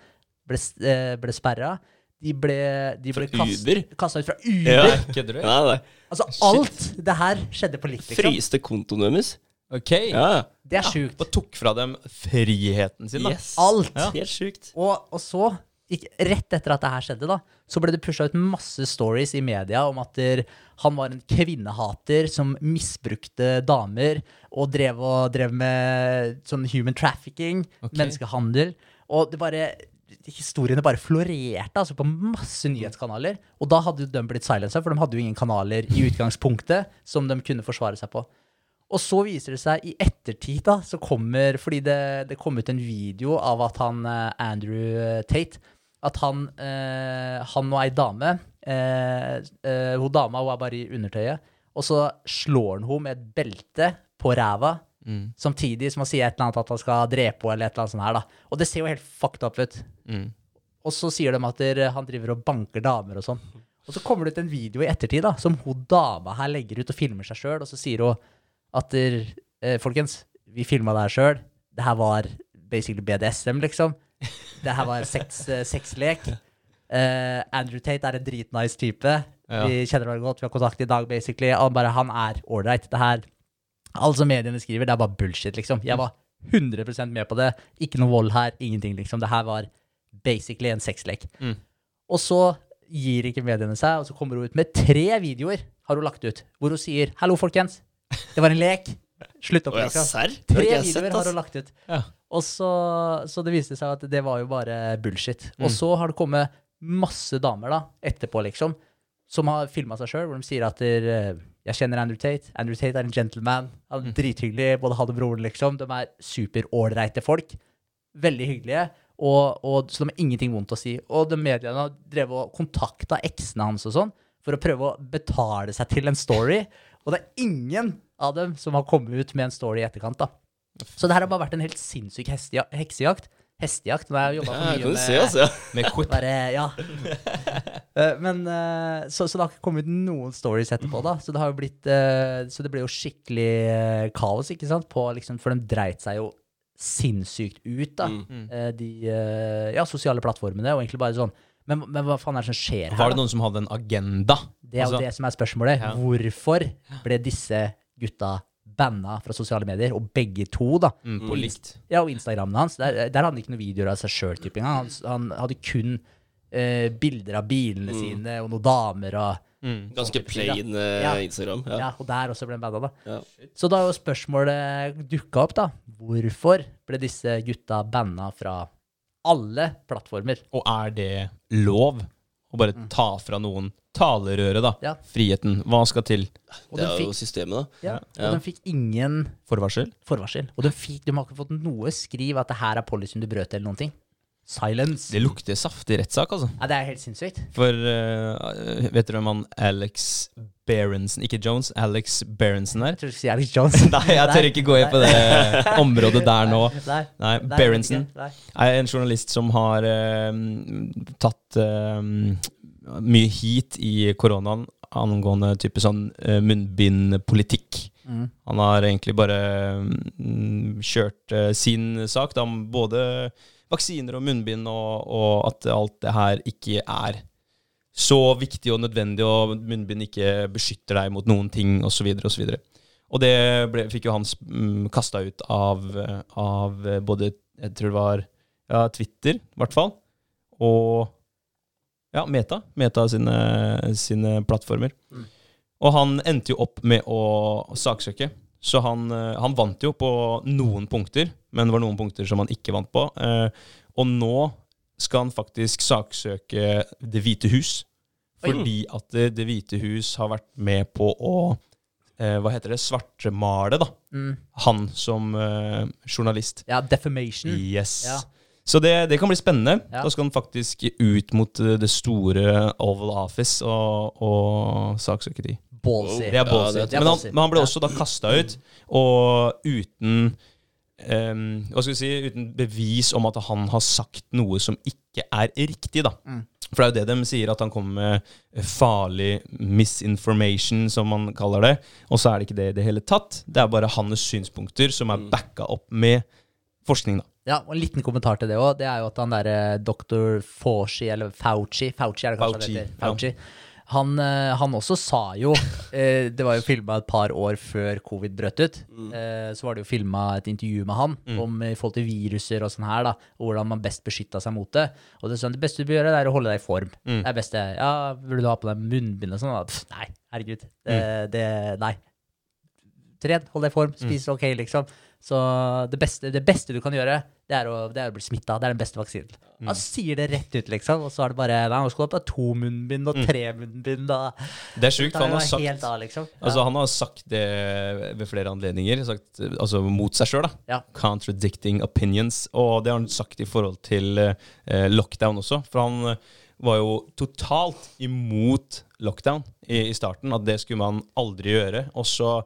ble, eh, ble sperra. De ble, de ble kast- kasta ut fra Uber. Ja. Kødder du? Ja, nei. Altså, alt det her skjedde på likt, liksom. Fryste kontoen deres. Ok. Ja. Det er sjukt. Og tok fra dem friheten sin, da. Yes. Alt. Ja. Helt sjukt. Og, og så, rett etter at det her skjedde, da, så ble det pusha ut masse stories i media om at der, han var en kvinnehater som misbrukte damer og drev, og, drev med sånn human trafficking, okay. menneskehandel. Og det bare Historiene bare florerte altså på masse nyhetskanaler. Og da hadde de blitt silensa, for de hadde jo ingen kanaler i utgangspunktet som de kunne forsvare seg på. Og så viser det seg i ettertid, da, så kommer Fordi det, det kom ut en video av at han eh, Andrew eh, Tate At han, eh, han og ei dame eh, eh, Hun dama hun er bare i undertøyet. Og så slår han henne med et belte på ræva. Mm. Samtidig som han sier et eller annet at han skal drepe henne, eller et eller annet sånt her, da. Og det ser jo helt fucked up ut. Mm. Og så sier de at der, han driver og banker damer og sånn. Og så kommer det ut en video i ettertid da, som hun dama her legger ut og filmer seg sjøl, og så sier hun at der, eh, folkens, vi filma det her sjøl. Det her var basically BDSM, liksom. Det her var sex, eh, sexlek. Eh, Andrew Tate er en dritnice type. Ja. Vi kjenner hverandre godt, vi har kontakt i dag, basically. Han, bare, han er ålreit. Alt som mediene skriver, det er bare bullshit, liksom. Jeg var 100% med på det. Ikke noe vold her, ingenting, liksom. Det her var basically en sexlek. Mm. Og så gir ikke mediene seg, og så kommer hun ut med tre videoer, har hun lagt ut, hvor hun sier 'hallo, folkens', det var en lek. Slutt opp, Å ja, serr? Det har Tre videoer sett, har hun lagt ut. Ja. Og så, så det viste seg at det var jo bare bullshit. Mm. Og så har det kommet masse damer da, etterpå, liksom, som har filma seg sjøl, hvor de sier at der, eh, jeg kjenner Andrew Tate. Andrew Tate er en gentleman. Han Mm. er drithyggelig, både han og broren, liksom. De er superålreite folk. Veldig hyggelige. Og, og, så de har ingenting vondt å si. Og de mediene har drevet og kontakta eksene hans og sånn, for å prøve å betale seg til en story. Og det er ingen av dem som har kommet ut med en story i etterkant. da. Så det her har bare vært en helt sinnssyk heksejakt. Hestejakt. Nå har jeg jobba for mye med se, altså. Med bare, ja. Eh, Men eh, så, så det har ikke kommet ut noen stories etterpå, da. Så det har jo blitt eh, Så det ble jo skikkelig kaos, ikke sant? På, liksom, for de dreit seg jo sinnssykt ut, da. Mm. Eh, De ja, sosiale plattformene. Og egentlig bare sånn men, men hva faen er det som skjer her? Var det noen som hadde en agenda? Det er jo Altså- det som er spørsmålet. Ja. Hvorfor ble disse gutta banna fra sosiale medier? Og begge to, da. Mm, på likt. Ja, og Instagrammen hans. Der, der hadde han ikke noen videoer av seg sjøl. Han, han hadde kun eh, bilder av bilene Mm. sine og noen damer og Mm. Ganske plain eh, Ja. Instagram. ja. Ja. og der også ble han banna, da. Ja. Så da er jo spørsmålet dukka opp, da. Hvorfor ble disse gutta banna fra alle plattformer? Og er det lov å bare ta fra noen talerøret, da? Mm. Ja. Friheten. Hva skal til? Og Det de er jo systemet, da. ja, Ja. og de fikk ingen Forvarsel? forvarsel. Og de, fikk, de har ikke fått noe skriv at det her er policyen du brøt, eller noen ting. Silence. Det lukter saftig rettssak, altså. Ja, det er helt sinnssykt. For uh, vet du hvem han Alex Berenson Ikke Jones, Alex Berenson er? Jeg tror du sier Alex Jones. Nei, jeg tør ikke gå inn på det området der nå. Nei. Nei, Berenson Nei. er en journalist som har uh, tatt uh, mye heat i koronaen angående type sånn munnbindpolitikk. Mm. Han har egentlig bare um, kjørt sin sak da, han både vaksiner og munnbind, og, og at alt det her ikke er så viktig og nødvendig, og munnbind ikke beskytter deg mot noen ting, osv., osv. Og og det ble, fikk jo han mm, kasta ut av, av eh, både Jeg tror det var ja, Twitter, i hvert fall, og ja, Meta. Meta sine, sine plattformer. Mm. Og han endte jo opp med å saksøke. Så han, eh, han vant jo på noen punkter, men det var noen punkter som han ikke vant på. Eh, og nå skal han faktisk saksøke Det hvite hus, Oi. fordi at Det, det hvite hus har vært med på å eh, Hva heter det? svartmale da. Mm. Han som eh, journalist. Ja, defamation. Yes. Ja. Så det, det kan bli spennende. Ja. Da skal han faktisk ut mot eh, det store Oval Office og, og saksøke de. Ballsy. Det er Ja, ballsy. det er men, han, men han ble også da kasta ut, og uten em, Hva skal vi si Uten bevis om at han har sagt noe som ikke er riktig, da. Mm. For det er jo det de sier, at han kommer med farlig misinformation, som man kaller det. Og så er det ikke det i det hele tatt. Det er bare hans synspunkter som er Mm. backa opp med forskning, da. Ja, og en liten kommentar til det òg. Det er jo at han derre doktor Fauci, eller Fauci Fauci er det kanskje Fauci, han heter. Fauci. ja. Han, eh, han også sa jo eh, Det var jo filma et par år før covid brøt ut. Eh, så var det jo filma et intervju med han Mm. om i forhold til viruser og sånn her, da. Og hvordan man best beskytta seg mot det. Og det sånn, det beste du bør gjøre, det er å holde deg i form. Mm. Det er beste. Ja, burde du ha på deg munnbind og sånn? Pff, Nei, herregud. Det, Mm. det Nei. Tren, hold deg i form, spis ok, liksom. Så det beste, det beste du kan gjøre, det er å, det er å bli smitta. Det er den beste vaksinen. Han sier det rett ut, liksom. Og så er det bare Nei, han skal du ha på to munnbind og tre munnbind. Og, Det er sjukt, han har sagt av, liksom. Altså, han har sagt det ved flere anledninger, sagt, altså mot seg sjøl, da. Ja. Contradicting opinions. Og det har han sagt i forhold til eh, lockdown også. For han eh, var jo totalt imot lockdown i, i starten. At det skulle man aldri gjøre. Og så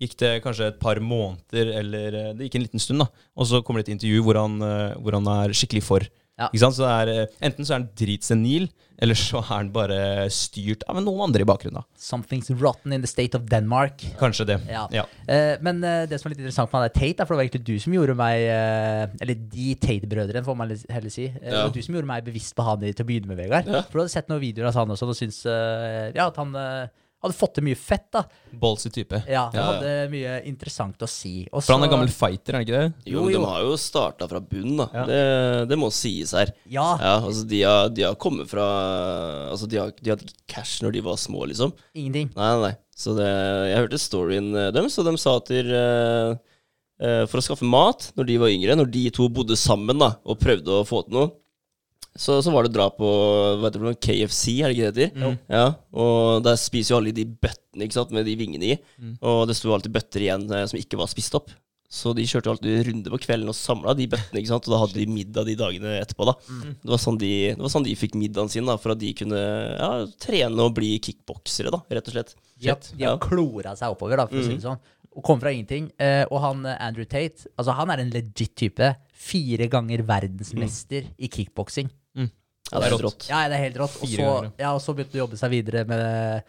gikk det kanskje et par måneder, eller eh, det gikk en liten stund, da. Og så kommer det et intervju hvor han, eh, hvor han er skikkelig for. Ja. Ikke sant? Så det er, eh, enten så er han dritsenil, eller så er han bare styrt av noen andre i bakgrunnen. da. Something's rotten in the state of Denmark. Kanskje det. Ja. Ja. Uh, men uh, det som er litt interessant med han er Tate, er for det var egentlig du som gjorde meg uh, Eller de Tate-brødrene, får man heller si. Det Ja. var du som gjorde meg bevisst på han til å begynne med, Vegard. Ja. For du hadde sett noen videoer av han også, og syntes ja, at han hadde fått til mye fett. da Ballsy type. Ja, Han Ja, ja. hadde mye interessant å si. Også, For han er gammel fighter, er han ikke det? Jo, Jo, jo. de har jo starta fra bunnen, da. Ja. Det, det må sies her. Ja, Ja, altså de har, de har kommet fra Altså de, har, de hadde ikke cash når de var små, liksom. ingenting. Nei, nei, nei. Så det, jeg hørte storyen deres, og de sa at de, uh, uh, for å skaffe mat når de var yngre, når de to bodde sammen da, og prøvde å få til noe, så, så var det drap på vet noe, KFC, er det ikke det heter? Ja, og der spiser jo alle de bøttene ikke sant, med de vingene i, og det sto alltid bøtter igjen eh, som ikke var spist opp. Så de kjørte alltid runde på kvelden og samla de bøttene, ikke sant? og da hadde de middag de dagene etterpå. da. Det, var sånn de, det var sånn de fikk middagen sin, da, for at de kunne ja, trene og bli kickboksere, da, rett og slett. Har, de har Ja. klora seg oppover, da, for å si det sånn. Og kom fra ingenting. Eh, og han eh, Andrew Tate, altså han er en legit type. Fire ganger verdensmester i kickboksing. Ja, det er helt rått. Ja, det er helt rått. Og så, ja, og så begynte han å jobbe seg videre med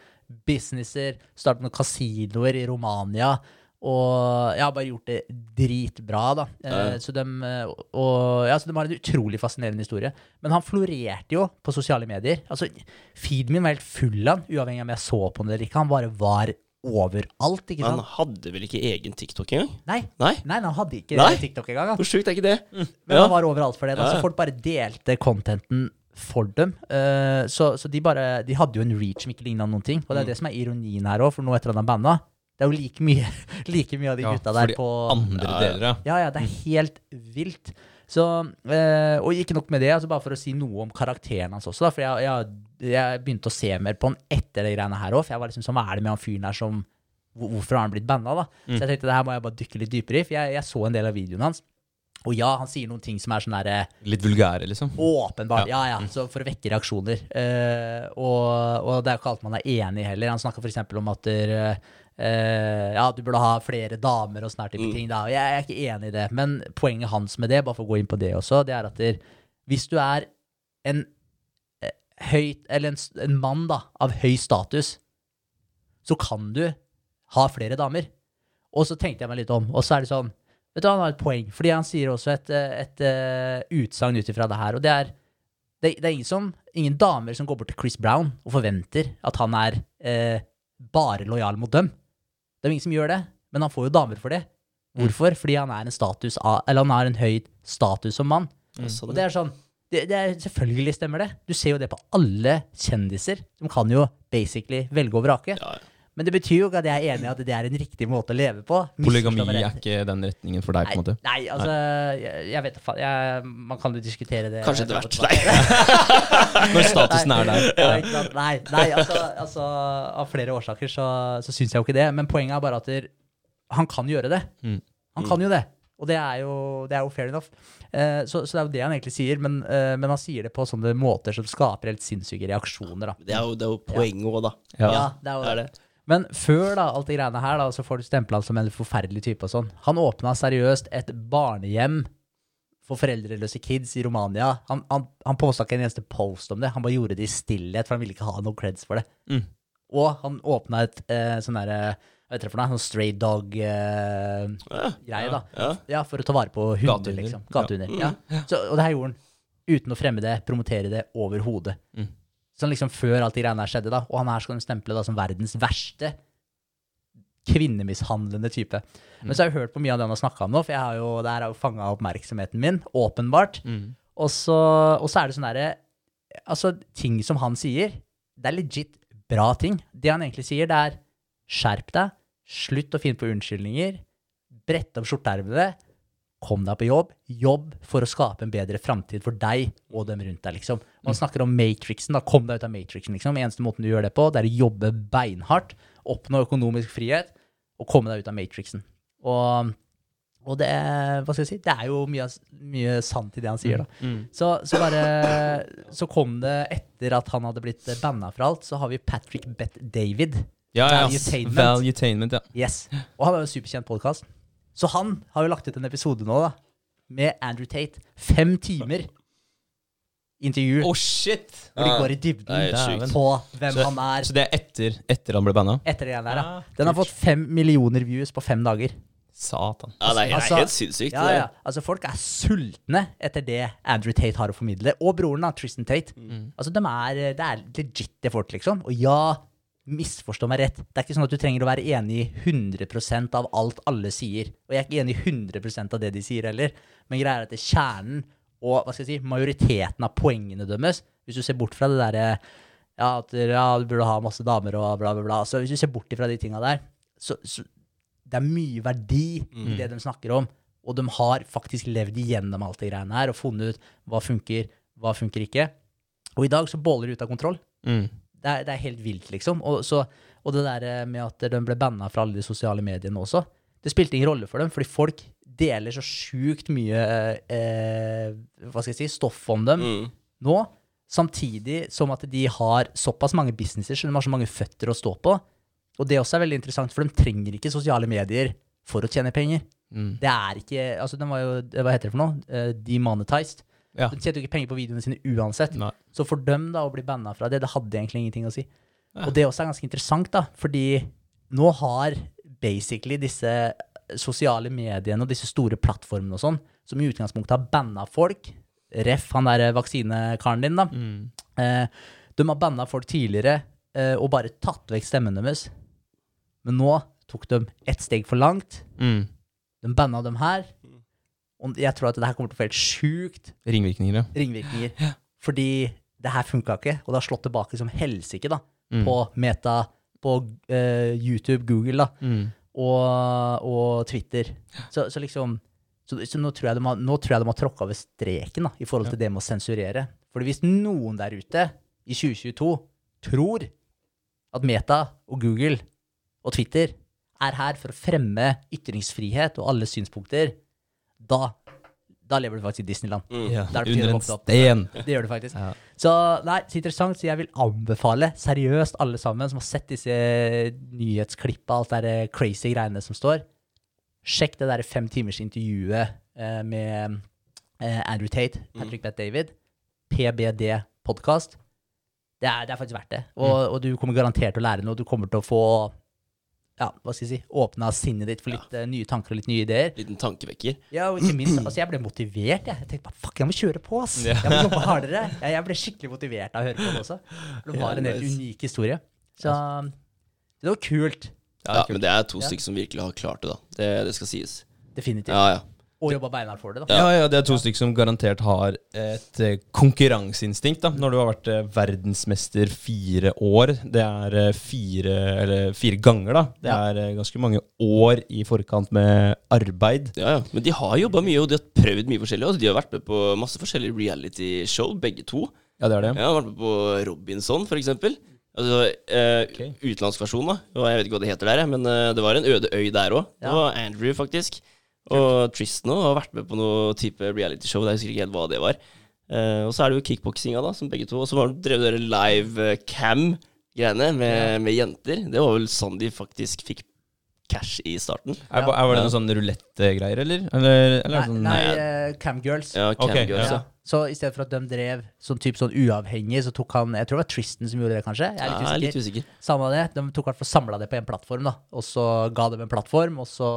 businesser. Startet noen kasinoer i Romania. Og jeg har bare gjort det dritbra, da. Eh, Ja. så, dem, eh, og, ja, så de har en utrolig fascinerende historie. Men han florerte jo på sosiale medier. Altså, Feeden min var helt full av han, uavhengig av om jeg så på han eller ikke. Han bare var overalt, ikke sant? Han hadde vel ikke egen TikTok engang? Nei, Nei? nei, han hadde ikke Nei? TikTok engang. Hvor sjukt er ikke det? Men Ja. han var overalt for det. Da. Så folk bare delte contenten for dem. Uh, så så de, bare, de hadde jo en reach som ikke ligna noen ting. Og det er Mm. det som er ironien her òg, for nå etter at han banna, det er jo like mye, like mye av de Ja, gutta der de på Andre deler, ja. Ja, ja, det er helt vilt. Så, uh, og ikke nok med det, altså bare for å si noe om karakteren hans også, da, for jeg, jeg, jeg begynte å se mer på han etter de greiene her òg, for jeg var liksom sånn, hva er det med han fyren her som Hvorfor har han blitt banna, da? Så jeg tenkte det her må jeg bare dykke litt dypere i, for jeg, jeg så en del av videoen hans. Og ja, han sier noen ting som er sånn derre Litt vulgære, liksom. Åpenbart. Ja, ja. Så for å vekke reaksjoner. Uh, og, og det er jo ikke alt man er enig i heller. Han snakka f.eks. om at der, uh, ja, du burde ha flere damer og sånne type type ting. Da. Og jeg er ikke enig i det. Men poenget hans med det, bare for å gå inn på det også, det er at der, hvis du er en eh, høyt Eller en, en mann da, av høy status, så kan du ha flere damer. Og så tenkte jeg meg litt om, og så er det sånn Vet du, Han har et poeng, fordi han sier også et, eh, et, et utsagn ut ifra det her. Og det er det, det er ingen, som, ingen damer som går bort til Chris Brown og forventer at han er eh, bare lojal mot dem. Det er ingen som gjør det, men han får jo damer for det. Hvorfor? Fordi han er en status eller han har en høy status som mann. Mm. Og det er sånn det, det er, Selvfølgelig stemmer det. Du ser jo det på alle kjendiser. De kan jo basically velge og vrake. ja, ja. Men det betyr jo ikke at jeg er enig i at det er en riktig måte å leve på. Polygami er ikke den retningen for deg, på en måte. Nei, altså Jeg, jeg vet da faen. Jeg- Man kan jo diskutere det. Kanskje etter hvert. Nei. Når statusen er der. Ja. Nei, nei altså, altså Av flere årsaker så, så syns jeg jo ikke det. Men poenget er bare at der, han kan gjøre det. Mm. Han kan jo det. Og det er jo, det er jo fair enough. Eh, så, så det er jo det han egentlig sier, men, eh, men han sier det på sånne måter som skaper helt sinnssyke reaksjoner. da. Det er jo, det er jo poenget òg, da. Ja, det er jo det er det. Men før da, alt det greiene her, da, så får du stempla han som en forferdelig type og sånn. Han åpna seriøst et barnehjem for foreldreløse kids i Romania. Han, han, han posta ikke en eneste post om det. Han bare gjorde det i stillhet, for han ville ikke ha noen creds for det. Mm. Og han åpna et eh, sånn derre Hva heter det for noe? Sånn stray dog-greie, Ja, da. ja. Ja, for å ta vare på hunder, liksom. Gatehunder. Ja. Så, og det her gjorde han uten å fremme det, promotere det overhodet. Mm. Sånn liksom før alt de greiene her skjedde, da. Og han her skal de stemple da som verdens verste kvinnemishandlende type. Men så har jeg hørt på mye av det han har snakka om nå, for jeg har jo, det her har jo fanga oppmerksomheten min, åpenbart. Mm. Og så, og så er det sånn derre Altså, ting som han sier, det er legit bra ting. Det han egentlig sier, det er skjerp deg, slutt å finne på unnskyldninger, brett opp skjorteermene, kom deg på jobb, jobb for å skape en bedre framtid for deg og dem rundt deg, liksom. Man snakker om matrixen, da, kom deg ut av matrixen, liksom. Eneste måten du gjør det på, det er å jobbe beinhardt, oppnå økonomisk frihet, og komme deg ut av matrixen. Og, og det, er- hva skal jeg si, det er jo mye, mye sant i det han sier, da. Mm. Så, så bare Så kom det etter at han hadde blitt banna fra alt, så har vi Patrick Bet David. Ja, ja. Valuetainment. Valutainment, ja. Yes. Og han har jo en superkjent podkast. Så han har jo lagt ut en episode nå, da, med Andrew Tate. Fem timer intervju Oh, shit! hvor de går i dybden på hvem Så- han er Så det er etter, etter han ble banna? etter det der. Ja. Ah, Den har fått fem millioner views på fem dager. Satan. Ja, det er, Altså- helt sinnssykt. Ja, ja. Altså, folk er sultne etter det Andrew Tate har å formidle. Og broren, da, Tristan Tate. Mm. Altså, de er, det er legit, det folk, liksom. Og ja, misforstå meg rett. Det er ikke sånn at du trenger å være enig i 100% av alt alle sier. Og jeg er ikke enig i 100% av det de sier heller. Men greia er at det er kjernen og hva skal jeg si, majoriteten av poengene dømmes, hvis du ser bort fra det derre ja, at ja, du burde ha masse damer og bla, bla, bla. Så hvis du ser bort fra de tinga der, så, så det er mye verdi i det de snakker om. Og de har faktisk levd igjennom alt det greiene her og funnet ut hva funker, hva funker ikke. Og i dag så båler det ut av kontroll. Mm. Det er, det er helt vilt, liksom. Og, så, og det der med at de ble banna fra alle de sosiale mediene også, det spilte ingen rolle for dem, fordi folk deler så sjukt mye eh, hva skal jeg si, stoff om dem Mm. nå, samtidig som at de har såpass mange businesser, så de har så mange føtter å stå på. Og det også er veldig interessant, for de trenger ikke sosiale medier for å tjene penger. Mm. Det er ikke Altså, den var jo Hva heter det for noe? Eh, demonetized. Ja. De tjente jo ikke penger på videoene sine uansett. Nei. Så for dem da å bli banna fra det, det hadde egentlig ingenting å si. Ja. Og det også er ganske interessant, da, fordi nå har basically disse sosiale mediene og disse store plattformene og sånn, som i utgangspunktet har banna folk, ref han der vaksinekaren din, da, Mm. eh, de har banna folk tidligere eh, og bare tatt vekk stemmen deres. Men nå tok de ett steg for langt. Mm. De banna dem her. Og jeg tror at det her kommer til å få helt sjukt Ringvirkninger, ja. ringvirkninger. Fordi det her funka ikke, og det har slått tilbake som helsike da, Mm. på Meta, på eh, YouTube, Google da, Mm. og, og Twitter. Så, så liksom så, så nå, tror jeg de har, nå tror jeg de har tråkka over streken da, i forhold til det med å sensurere. Fordi hvis noen der ute i 2022 tror at Meta og Google og Twitter er her for å fremme ytringsfrihet og alle synspunkter, da, da lever du faktisk i Disneyland. Mm. Ja. Der er Under en opp. sten. Det gjør du faktisk. Ja. Så nei, så interessant. Så jeg vil anbefale seriøst alle sammen som har sett disse nyhetsklippa, alt det der crazy greiene som står. Sjekk det der fem timers intervjuet eh, med eh, Andrew Tate, Patrick Bet David. PBD podkast. Det er, det er faktisk verdt det. Og, og du kommer garantert til å lære noe. Du kommer til å få ja, hva skal jeg si, åpna sinnet ditt for litt eh, nye tanker og litt nye ideer. Liten tankevekker. Ja, og ikke minst, altså jeg ble motivert, jeg. Jeg tenkte bare, fuck, jeg må kjøre på, ass. Ja. Jeg må jobbe hardere. Jeg, jeg ble skikkelig motivert av å høre på det også. Det var Ja, en helt unik historie. Så det var kult. Ja, men det er to Ja. stykker som virkelig har klart det, da. Det, det skal sies. Definitivt. Ja, ja. Og jobba beinhardt for det, da. Ja, ja, det er to stykker som garantert har et eh, konkurranseinstinkt. da Når du har vært eh, verdensmester fire år. Det er eh, fire, eller fire ganger, da. Det er ganske mange år i forkant med arbeid. Ja, ja. Men de har jobba mye, og de har prøvd mye forskjellig. Altså, de har vært med på masse forskjellige reality-show, begge to. Ja, det er det. Ja, har vært med på Robinson, for eksempel. Altså, eh, okay. Utenlandsk versjon, da. Og jeg vet ikke hva det heter der, men det var en øde øy der òg. Det var Andrew, faktisk. Og Tristan har vært med på noe type reality-show. Jeg husker ikke helt hva det var. Uh, og så er det jo kickboksinga, da, som begge to. Og så har du drev dere live eh, cam-greiene med, med jenter. Det var vel sånn de faktisk fikk cash i starten. Er, er, var det noen sånn rulettgreier, eller? Eller, eller er Nei, sånn nei nei. eh, Camgirls. Ja, cam okay, ja. ja. Så i stedet for at de drev sånn type sånn uavhengig, så tok han Jeg tror det var Tristan som gjorde det, kanskje? Jeg er litt ja, usikker. litt usikker. Samme det. De tok i hvert fall samla det på en plattform, da. Og så ga dem en plattform, og så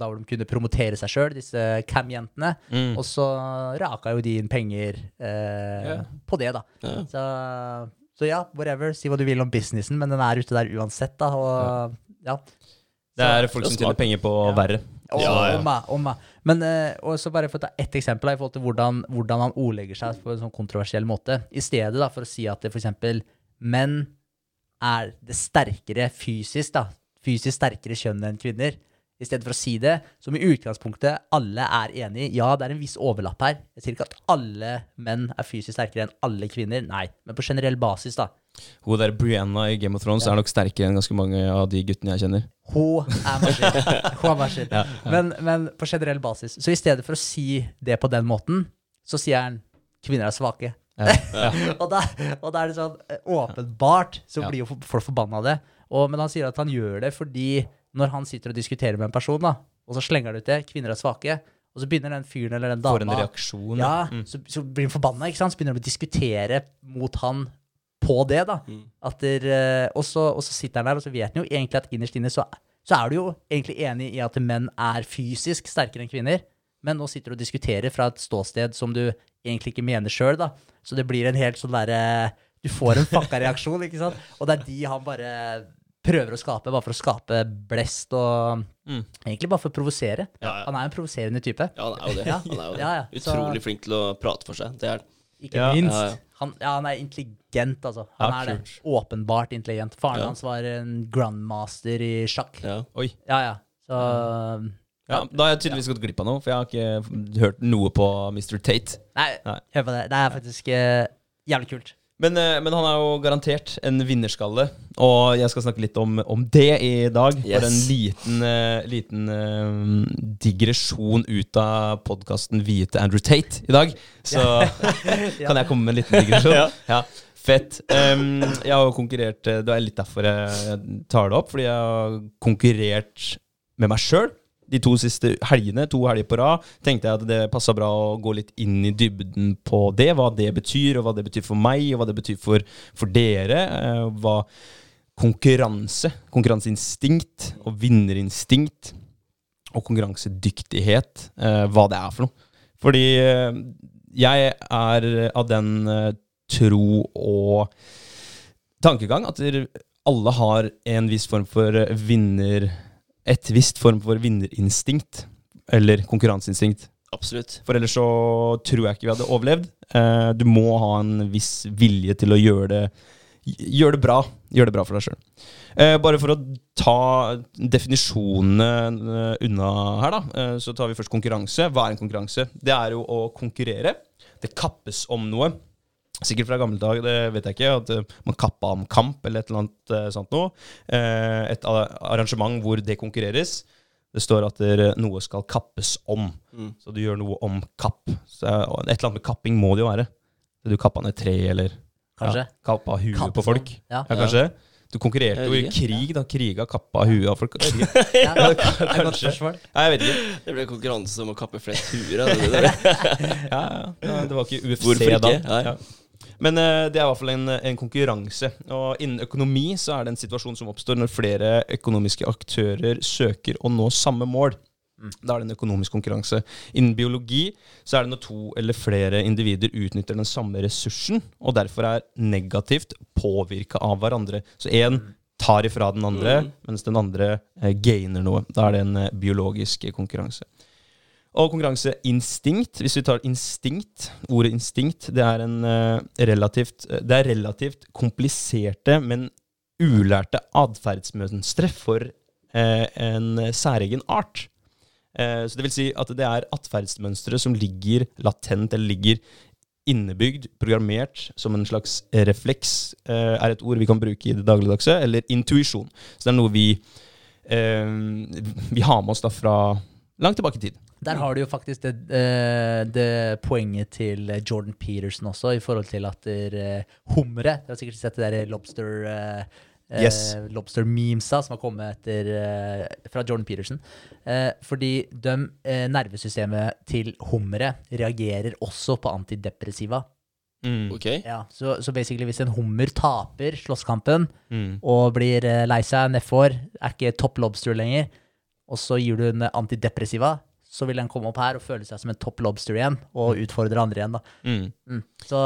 da hvor de kunne promotere seg sjøl, disse cam-jentene. Mm. Og så raka jo de inn penger eh, Ja. på det, da. Ja. Så, så ja, whatever. Si hva du vil om businessen, men den er ute der uansett, da. Og ja. Det er folk som tjener penger på verre. og, Ja, ja. og meg, og meg. Men uh, og så bare for å ta ett eksempel i forhold til hvordan, hvordan han ordlegger seg på en sånn kontroversiell måte. I stedet da, for å si at det eksempel menn er det sterkere fysisk, da. Fysisk sterkere kjønn enn kvinner. I stedet for å si det, som i utgangspunktet alle er enig i. Ja, det er en viss overlapp her. Jeg sier ikke at alle menn er fysisk sterkere enn alle kvinner. Nei, men på generell basis, da. Hun der Brianna i Game of Thrones Ja. er nok sterkere enn ganske mange av de guttene jeg kjenner. Hun er maskin. Hun er maskin. Men, men på generell basis. Så i stedet for å si det på den måten, så sier han kvinner er svake. Ja. og, da, og da er det sånn eh, åpenbart så Ja. blir jo folk forbanna av det. Og, men han sier at han gjør det fordi når han sitter og diskuterer med en person, da, og så slenger han ut det, kvinner er svake, Og så begynner den fyren eller den For en reaksjon. ja, Mm. så, så blir han forbanna, ikke sant? Så begynner de å diskutere mot han på det, da. Mm. At der, eh, og, så, og så sitter han der, og så vet han jo egentlig at innerst inne så, så er du jo egentlig enig i at menn er fysisk sterkere enn kvinner. Men nå sitter du og diskuterer fra et ståsted som du egentlig ikke mener sjøl, da. Så det blir en helt sånn derre Du får en fucka reaksjon, ikke sant? Og det er de han bare prøver å skape, bare for å skape blest og Mm. Egentlig bare for å provosere. Ja, ja. Han er en provoserende type. Ja, han er jo det. Ja. Han er jo det. Ja, ja. Så- Utrolig flink til å prate for seg. Det er. Ikke Ja. minst. Ja, ja. Han, ja, han er intelligent, altså. Han Ja, er det. Åpenbart intelligent. Faren Ja. hans var en grandmaster i sjakk. Ja, Ja. Oi. ja. Så Ja, da har jeg tydeligvis gått glipp av noe, for jeg har ikke hørt noe på Mr. Tate. Nei, Nei. hør på det. Det er faktisk uh, jævlig kult. Men, eh, men han er jo garantert en vinnerskalle, og jeg skal snakke litt om, om det i dag. Yes. For en liten, eh, liten eh, digresjon ut av podkasten Vie til Andrew Tate i dag. Så kan jeg komme med en liten digresjon? ja. Fett. Um, jeg har jo konkurrert Det er litt derfor jeg tar det opp, fordi jeg har konkurrert med meg sjøl. De to siste helgene, to helger på rad, tenkte jeg at det passa bra å gå litt inn i dybden på det. Hva det betyr, og hva det betyr for meg, og hva det betyr for, for dere. eh, hva konkurranse, konkurranseinstinkt og vinnerinstinkt og konkurransedyktighet, eh, hva det er for noe. Fordi eh, jeg er av den tro og tankegang at alle har en viss form for vinner... Et visst form for vinnerinstinkt. Eller konkurranseinstinkt. Absolutt. For ellers så tror jeg ikke vi hadde overlevd. Eh, du må ha en viss vilje til å gjøre det Gjøre det bra. Gjøre det bra for deg sjøl. Eh, bare for å ta definisjonene eh, unna her, da, eh, så tar vi først konkurranse. Hva er en konkurranse? Det er jo å konkurrere. Det kappes om noe. Sikkert fra gamle dager, det vet jeg ikke, at eh, man kappa om kamp eller et eller annet eh, sånt noe. Eh, et arrangement hvor det konkurreres. Det står at noe skal kappes om. Mm. Så du gjør noe om kapp. Så, et eller annet med kapping må det jo være. Du kappa ned tre, eller Kanskje. ja, kappa huet Kappes på folk. Ja. Ja, kanskje. Du konkurrerte jo i krig, da. Kriga kappa huet av folk. Ja, det er godt Kanskje. spørsmål. Nei, jeg vet ikke. Det ble konkurranse om å kappe flest huer. er det det? Ja, ja, ja, det var ikke UFC Hvorfor ikke? da. Nei. Ja. Men eh, det er i hvert fall en, en konkurranse. Og innen økonomi så er det en situasjon som oppstår når flere økonomiske aktører søker å nå samme mål. Da er det en økonomisk konkurranse. Innen biologi så er det når to eller flere individer utnytter den samme ressursen, og derfor er negativt påvirka av hverandre. Så én tar ifra den andre, Mm. mens den andre eh, gainer noe. Da er det en eh, biologisk konkurranse. Og konkurranseinstinkt, hvis vi tar instinkt, ordet instinkt, det er, en, eh, relativt, det er relativt kompliserte, men ulærte atferdsmønstre for eh, en særegen art. Eh, så det vil si at det er atferdsmønstre som ligger latent, eller ligger innebygd, programmert, som en slags refleks, eh, er et ord vi kan bruke i det dagligdagse, eller intuisjon. Så det er noe vi, eh, vi har med oss da fra langt tilbake i tid. Der har du jo faktisk det, eh, det poenget til Jordan Peterson også, i forhold til at der, eh, humre Du har sikkert sett det der lobster eh, eh, Yes. lobster-memesa som har kommet etter, eh, fra Jordan Peterson. Eh, fordi de, eh, nervesystemet til hummere reagerer også på antidepressiva. Mm. Ok. Ja, så, så basically hvis en hummer taper slåsskampen Mm. og blir eh, lei seg nedfor, er ikke topp lobster lenger, og så gir du en antidepressiva, så vil den komme opp her og føle seg som en topp lobster igjen, og utfordre andre igjen. da. Mm. Mm. Så,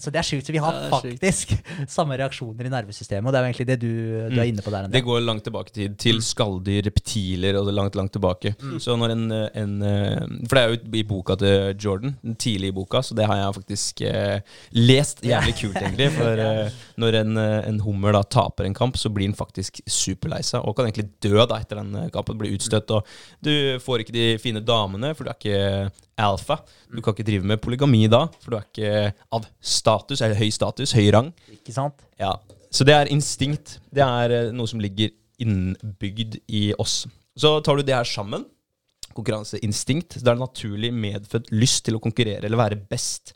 så det er sjukt. Så vi har faktisk samme reaksjoner i nervesystemet, og det er jo egentlig det du, du er Mm. inne på der. Det går langt tilbake i tid, til skalldyr, reptiler og det langt, langt tilbake. Så når en, en eh, For det er jo i boka til Jordan, den tidlig i boka, så det har jeg faktisk eh, lest. Jævlig kult, egentlig. For eh, når en, eh, en hummer da taper en kamp, så blir den faktisk superlei seg, og kan egentlig dø da etter den kampen. Blir utstøtt, og du får ikke de fine damene, for du er ikke alfa. Du kan ikke drive med polygami da, for du er ikke av status, eller høy status, høy rang. Ikke sant? Ja, så det er instinkt. Det er eh, noe som ligger innbygd i oss. Så tar du det her sammen, konkurranseinstinkt, så det er en naturlig medfødt lyst til å konkurrere eller være best.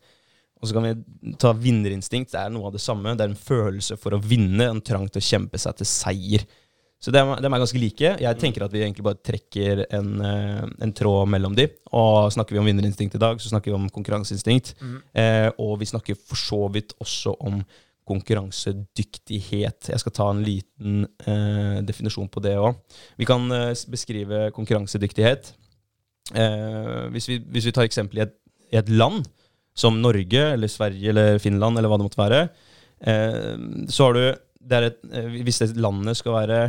Og så kan vi ta vinnerinstinkt, det er noe av det samme. Det er en følelse for å vinne, en trang til å kjempe seg til seier. Så de, er- de er ganske like. Jeg tenker at vi egentlig bare trekker en, eh, en tråd mellom de. Og snakker vi om vinnerinstinkt i dag, så snakker vi om konkurranseinstinkt. Eh, og vi snakker for så vidt også om konkurransedyktighet. Jeg skal ta en liten eh, definisjon på det òg. Vi kan eh, beskrive konkurransedyktighet. Eh, hvis, vi, hvis vi tar eksempel i et, i et land, som Norge eller Sverige eller Finland eller hva det måtte være, eh, så har du det et, Hvis det landet skal være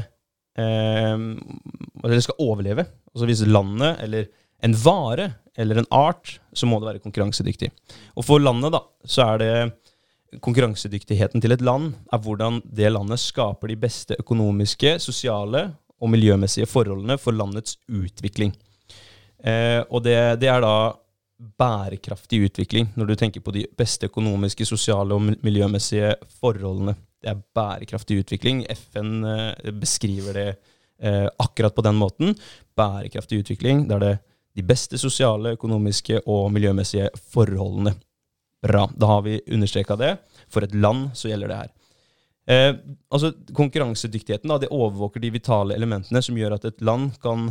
Eller skal overleve, altså hvis landet eller en vare eller en art, så må det være konkurransedyktig. Og for landet, da, så er det konkurransedyktigheten til et land er hvordan det landet skaper de beste økonomiske, sosiale og miljømessige forholdene for landets utvikling. Eh, og det, det er da bærekraftig utvikling, når du tenker på de beste økonomiske, sosiale og miljømessige forholdene. Det er bærekraftig utvikling. FN eh, beskriver det eh, akkurat på den måten. Bærekraftig utvikling, det er de beste sosiale, økonomiske og miljømessige forholdene. Bra. Da har vi understreka det. For et land så gjelder det her. Eh, altså Konkurransedyktigheten da, det overvåker de vitale elementene som gjør at et land kan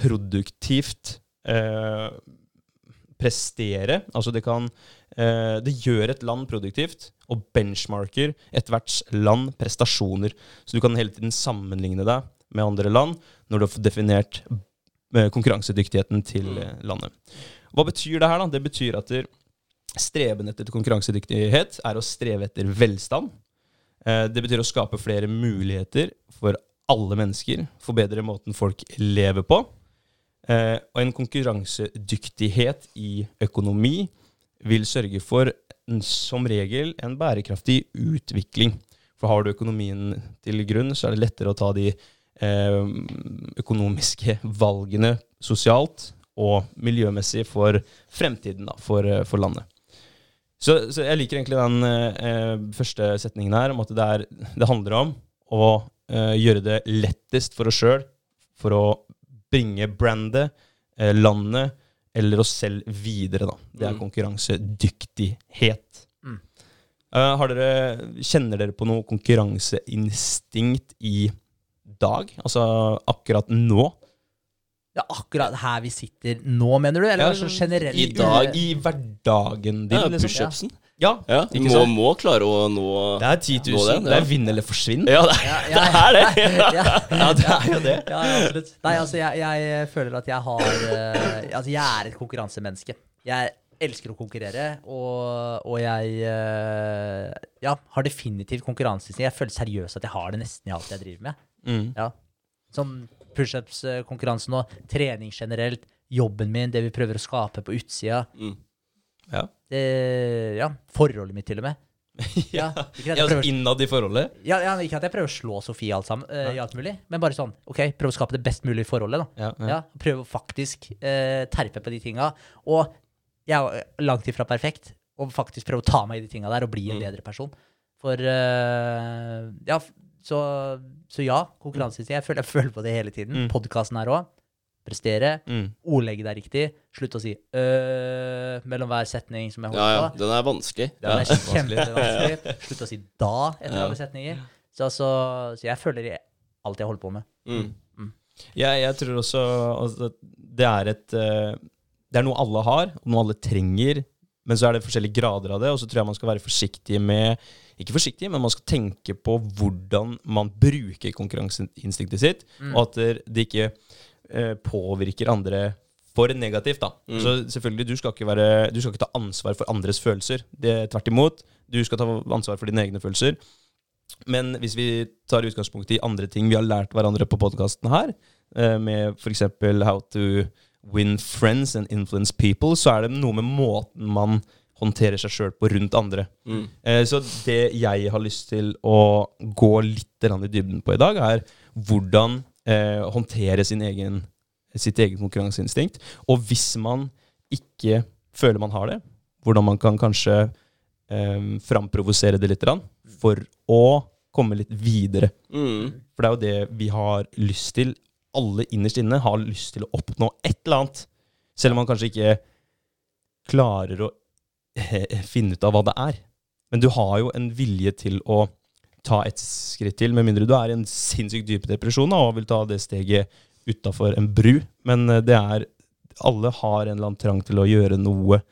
produktivt eh, prestere. Altså det kan eh, Det gjør et land produktivt, og benchmarker ethvert land prestasjoner. Så du kan hele tiden sammenligne deg med andre land når du har definert eh, konkurransedyktigheten til eh, landet. Hva betyr det her, da? Det betyr at streben etter konkurransedyktighet er å streve etter velstand. Eh, Det betyr å skape flere muligheter for alle mennesker, forbedre måten folk lever på. Eh, og en konkurransedyktighet i økonomi vil sørge for som regel en bærekraftig utvikling. For har du økonomien til grunn, så er det lettere å ta de eh, økonomiske valgene sosialt og miljømessig for fremtiden, da, for, eh, for landet. Så, så jeg liker egentlig den eh, første setningen her, om at det, er, det handler om å eh, gjøre det lettest for oss sjøl for å bringe brandet, eh, landet eller oss selv videre. Da. Det er Mm. konkurransedyktighet. Mm. Uh, har dere, kjenner dere på noe konkurranseinstinkt i dag? Altså akkurat nå? Ja, akkurat her vi sitter nå, mener du? Eller Ja, sånn generelt? i dag- I hverdagen din, Ja, liksom. Pushupsen. Ja, Ja, må, sant? må klare å nå Det er 10 000. Den, ja. Det er vinn eller forsvinn. Ja, det, Ja, det er det! ja. Det er jo det. Ja, ja, absolutt. Nei, altså, jeg, jeg føler at jeg har eh, Altså, jeg er et konkurransemenneske. Jeg elsker å konkurrere, og, og jeg eh, ja, har definitivt konkurranseinstinkt. Jeg føler seriøst at jeg har det nesten i alt jeg driver med. Mm. Ja. Som pushups-konkurransen og trening generelt, jobben min, det vi prøver å skape på utsida. Mm. Ja. Det, ja, forholdet mitt, til og med. Ja, Ja, altså prøver, innad i forholdet. ja, ja, ikke at jeg prøver å slå Sofie alt sammen, eh, i alt mulig, men bare sånn, ok, prøv å skape det best mulige forholdet, da. Ja, ja. Ja, prøv å faktisk uh, terpe på de tinga. Og jeg er langt ifra perfekt, og faktisk prøve å ta meg i de tinga der og bli en Mm. bedre person. For uh, Ja, så, så ja, konkurranseinstinkt. Jeg, føler- jeg føler på det hele tiden. Mm. Podkasten her òg. Prestere. Mm. Ordlegge deg riktig. Slutt å si øh mellom hver setning som jeg Ja, ja. holder på. Den er vanskelig. Den Ja. er kjempevanskelig. Slutt å si da etter Ja. alle setninger. Så, så, så jeg føler i alt jeg holder på med. Mm. Jeg, jeg tror også at det er et eh, Det er noe alle har, og noe alle trenger. Men så er det forskjellige grader av det, og så tror jeg man skal være forsiktig med Ikke forsiktig, men man skal tenke på hvordan man bruker konkurranseinstinktet sitt, Mm. og at det, ikke eh, påvirker andre for negativt. da. Mm. Så selvfølgelig, du skal, være, du skal ikke ta ansvar for andres følelser. Det er Tvert imot. Du skal ta ansvar for dine egne følelser. Men hvis vi tar utgangspunkt i andre ting vi har lært hverandre på podkasten her, eh, med f.eks. how to win friends and influence people, så er det noe med måten man håndterer seg sjøl på rundt andre. Mm. Eh, Så det jeg har lyst til å gå litt i dybden på i dag, er hvordan eh, håndtere sin egen, sitt eget konkurranseinstinkt. Og hvis man ikke føler man har det, hvordan man kan kanskje eh, framprovosere det litt for å komme litt videre. Mm. For det er jo det vi har lyst til. Alle innerst inne har lyst til å oppnå et eller annet. Selv om man kanskje ikke klarer å eh, finne ut av hva det er. Men du har jo en vilje til å ta et skritt til, med mindre du er i en sinnssykt dyp depresjon og vil ta det steget utafor en bru. Men eh, det er Alle har en eller annen trang til å gjøre noe.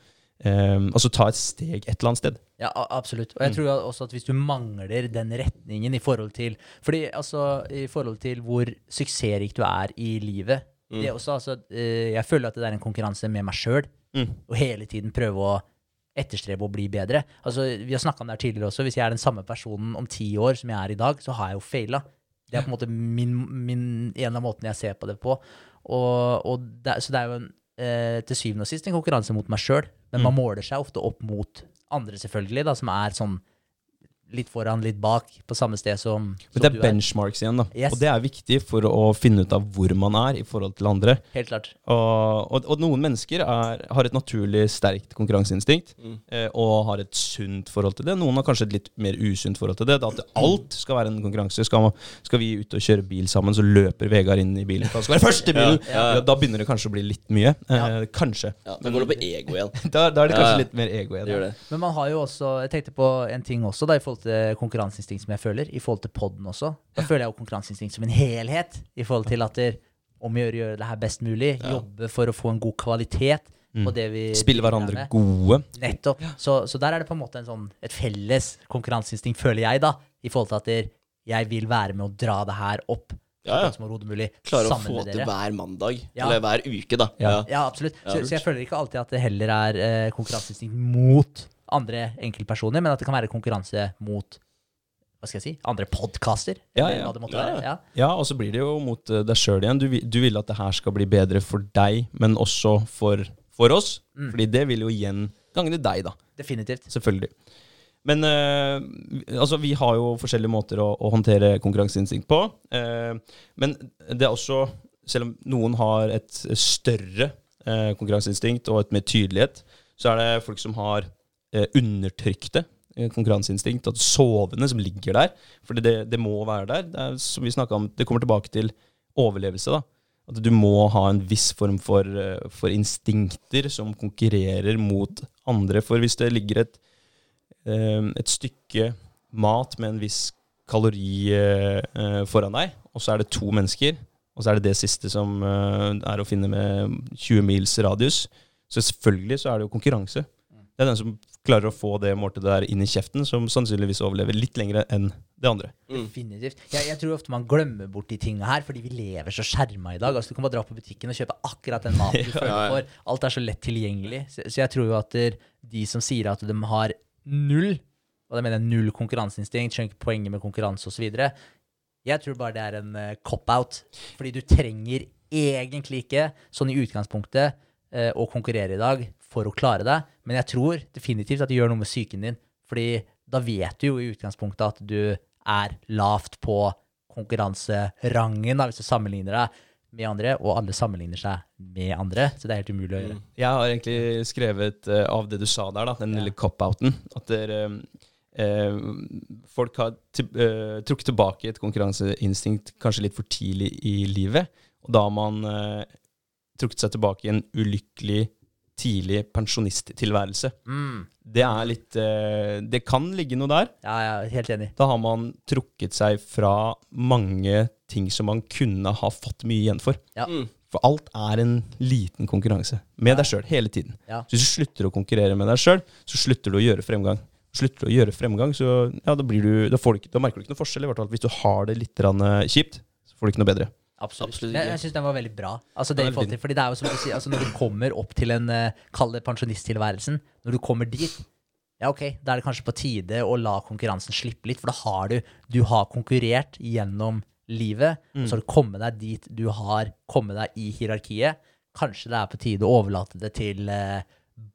Eh, altså ta et steg et eller annet sted. Ja, absolutt. Og jeg tror også at hvis du mangler den retningen i forhold til Fordi altså, i forhold til hvor suksessrik du er i livet det er også, altså, eh, Jeg føler at det er en konkurranse med meg sjøl, Mm. og hele tiden prøve å etterstrebe å bli bedre. Altså, Vi har snakka om det her tidligere også. Hvis jeg er den samme personen om ti år som jeg er i dag, så har jeg jo faila. Det er på en måte min, min, en av måtene jeg ser på det på. Og, og det, så det er jo en, eh, til syvende og sist en konkurranse mot meg sjøl, men man måler seg ofte opp mot andre, selvfølgelig, da, som er sånn litt foran, litt bak, på samme sted som, Men som det du er benchmarks igjen, da. Yes. Og det er viktig for å finne ut av hvor man er i forhold til andre. Helt klart. Og, og, og noen mennesker er, har et naturlig sterkt konkurranseinstinkt eh, og har et sunt forhold til det. Noen har kanskje et litt mer usunt forhold til det. Da at alt skal være en konkurranse. Skal, man- skal vi ut og kjøre bil sammen, så løper Vegard inn i bilen. Han skal være først i bilen! Ja, ja. Ja, da begynner det kanskje å bli litt mye. Eh, kanskje. Ja, Da går det på ego igjen. Da, da er det kanskje Ja, ja. litt mer ego igjen. Det det. Men man har jo også Jeg tenkte på en ting også, da, i forhold til konkurranseinstinkt som jeg føler. I forhold til podden også. Da føler jeg jo konkurranseinstinkt som en helhet. I forhold til at det, om å gjøre, gjøre det her best mulig. Jobbe for å få en god kvalitet på det vi Spille hverandre gode. Nettopp. Så, så der er det på en måte en sånn, et felles konkurranseinstinkt, føler jeg, da. I forhold til at der, jeg vil være med å dra det her opp så Ja, ja. Klare å få til hver mandag. Ja. Eller hver uke, da. Ja. Ja. Ja, absolutt. Ja. Så, så jeg føler ikke alltid at det heller er eh, konkurranseinstinkt mot andre enkeltpersoner, men at det kan være konkurranse mot hva skal jeg si, andre podkaster. Ja, ja. Ja, ja. Og så blir det jo mot eh, deg sjøl igjen. Du, du vil at det her skal bli bedre for deg, men også for, for oss. Fordi det vil jo igjen gagne deg, da. Definitivt. Selvfølgelig. Men eh, altså, vi har jo forskjellige måter å, å håndtere konkurranseinstinkt på. eh, men det er også, selv om noen har et større eh, konkurranseinstinkt og et mer tydelighet, så er det folk som har undertrykte eh, konkurranseinstinkt, at sovende som ligger der. For det, det må være der. Det er, som vi om, det kommer tilbake til overlevelse. da. At du må ha en viss form for, eh, for instinkter som konkurrerer mot andre. For hvis det ligger et, eh, et stykke mat med en viss kalori eh, eh, foran deg, og så er det to mennesker, og så er det det siste som eh, er å finne med 20 mils radius, så selvfølgelig så er det jo konkurranse. Det er den som klarer å få det måltidet der inn i kjeften, som sannsynligvis overlever litt lenger enn det andre. Definitivt. Jeg, jeg tror ofte man glemmer bort de tinga her, fordi vi lever så skjerma i dag. Altså, du kan bare dra på butikken og kjøpe akkurat den maten du føler Ja, ja. for. Alt er så lett tilgjengelig. Så, så jeg tror jo at de som sier at de har null, og det mener jeg null konkurranseinstinkt, skjønner ikke poenget med konkurranse osv. Jeg tror bare det er en uh, cop-out. Fordi du trenger egentlig ikke, sånn i utgangspunktet, uh, å konkurrere i dag for å klare deg. Men jeg tror definitivt at det gjør noe med psyken din. Fordi da vet du jo i utgangspunktet at du er lavt på konkurranserangen, da, hvis du sammenligner deg med andre, og alle sammenligner seg med andre. Så det er helt umulig å gjøre. Jeg har egentlig skrevet uh, av det du sa der, da, den lille cop-outen, at dere, uh, folk har eh, trukket tilbake et konkurranseinstinkt kanskje litt for tidlig i livet, og da har man eh, trukket seg tilbake i en ulykkelig tidlig pensjonisttilværelse. Mm. Det er litt eh, Det kan ligge noe der. Ja, er helt enig. Da har man trukket seg fra mange ting som man kunne ha fått mye igjen for. Ja. Mm. For alt er en liten konkurranse med deg sjøl hele tiden. Ja. Så hvis du slutter å konkurrere med deg sjøl, så slutter du å gjøre fremgang. Slutter du å gjøre fremgang, så ja, da, blir du, da, får du ikke, da merker du ikke noe forskjell. i hvert fall. Hvis du har det litt eh, kjipt, så får du ikke noe bedre. Absolutt. Absolutt Jeg, ikke. jeg syns den var veldig bra. Altså det veldig. til, fordi det er jo som du sier, altså Når du kommer opp til en uh, Kall det pensjonisttilværelsen. Når du kommer dit, ja ok, da er det kanskje på tide å la konkurransen slippe litt. For da har du Du har konkurrert gjennom livet, og så har du kommet deg dit du har kommet deg i hierarkiet. Kanskje det er på tide å overlate det til eh,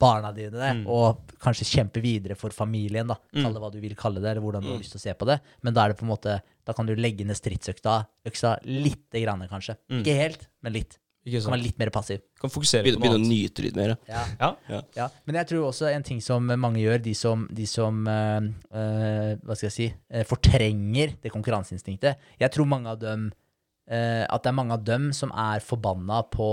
barna dine, og kanskje kjempe videre for familien, da. Kall det hva du vil kalle det, eller hvordan du har lyst til å se på det. Men da er det på en måte Da kan du legge ned stridsøkta øksa lite grann, kanskje. Ikke helt, men litt. Ikke Kan være litt mer passiv. Kan fokusere Begynne, på noe begynne å nyte litt mer. ja. Ja. Ja. Ja, men jeg tror også en ting som mange gjør, de som, de som uh, uh, hva skal jeg si, uh, fortrenger det konkurranseinstinktet. Jeg tror mange av dem, eh, at det er mange av dem som er forbanna på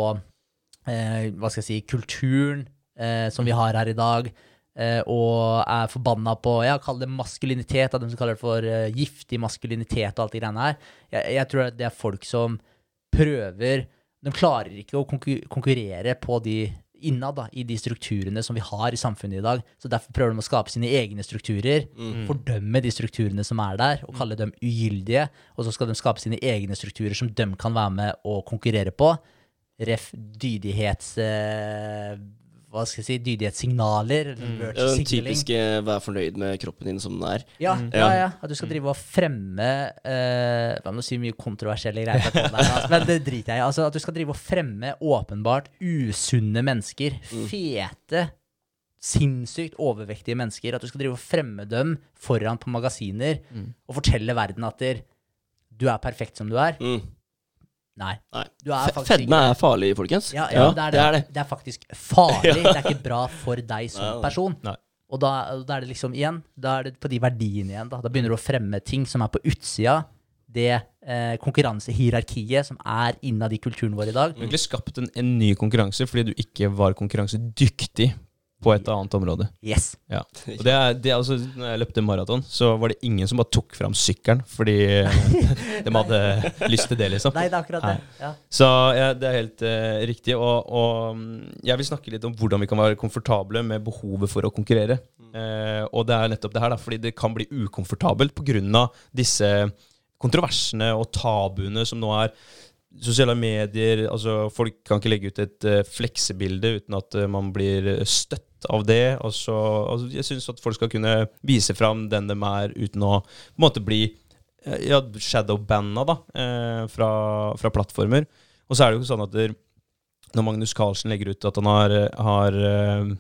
eh, hva skal jeg si, kulturen eh, som vi har her i dag. eh, og er forbanna på ja, Kall det maskulinitet, av dem som kaller det for eh, giftig maskulinitet og alt de greiene her. Jeg, jeg tror at det er folk som prøver De klarer ikke å konkurrere på de innad da, i de strukturene som vi har i samfunnet i dag. Så derfor prøver de å skape sine egne strukturer, fordømme de strukturene som er der, og kalle dem ugyldige. Og så skal de skape sine egne strukturer som de kan være med og konkurrere på. Ref. dydighets... Eh, hva skal jeg si? Dydighetssignaler. eller Ja, den typiske 'vær fornøyd med kroppen din som den er'. Ja, Mm. ja, ja. At du skal drive og fremme eh, Hva må si mye kontroversielle greier, der, altså, men det driter jeg i. Altså, at du skal drive og fremme åpenbart usunne mennesker. Fete, sinnssykt overvektige mennesker. At du skal drive og fremme dem foran på magasiner og fortelle verden at der, du er perfekt som du er. Mm. Nei. Nei. Fedme er farlig, folkens. ja, ja, det, er det. det er det. det er faktisk farlig. Det er ikke bra for deg som person. Nei. Og da, da er det liksom igjen Da er det på de verdiene igjen. Da, da begynner du å fremme ting som er på utsida. Det eh, konkurransehierarkiet som er innad i kulturen vår i dag. Du har egentlig skapt en, en ny konkurranse fordi du ikke var konkurransedyktig på et annet område. Yes. Ja. Og det er, det er altså, når jeg løpte maraton, så var det ingen som bare tok fram sykkelen fordi eh, de hadde lyst til det, liksom. Nei, det er akkurat det. Ja. Så ja, det er helt uh, riktig. Og, og mm, jeg vil snakke litt om hvordan vi kan være komfortable med behovet for å konkurrere. Eh, og det er nettopp det her, da, fordi det kan bli ukomfortabelt pga. disse kontroversene og tabuene som nå er Sosiale medier, altså folk kan ikke legge ut et uh, fleksebilde uten at uh, man blir støtt av det. Og så, altså, jeg syns at folk skal kunne vise fram den de er, uten å på en måte bli eh, ja, shadowbanna da, eh, fra, fra plattformer. Og så er det jo sånn at der, når Magnus Carlsen legger ut at han har, har eh,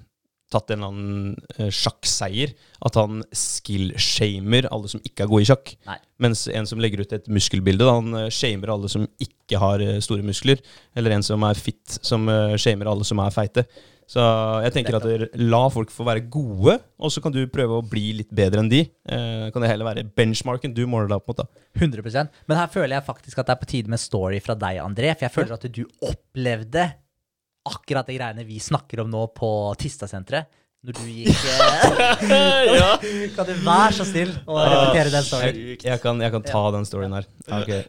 tatt en eller annen eh, sjakkseier, at han skill-shamer alle som ikke er gode i sjakk. Nei. Mens en som legger ut et muskelbilde, da, han shamer alle som ikke har store muskler. Eller en som er fit, som shamer alle som er feite. Så jeg tenker at du, la folk få være gode, og så kan du prøve å bli litt bedre enn de. Eh, kan det heller være benchmarken du måler deg opp mot. da. 100% Men her føler jeg faktisk at det er på tide med story fra deg, André. For jeg føler at du opplevde akkurat de greiene vi snakker om nå på Tistasenteret. Når du gikk eh, ja. Kan du være så snill å repetere den storyen? Jeg, jeg, kan, jeg kan ta den storyen her. Ok. Jeg,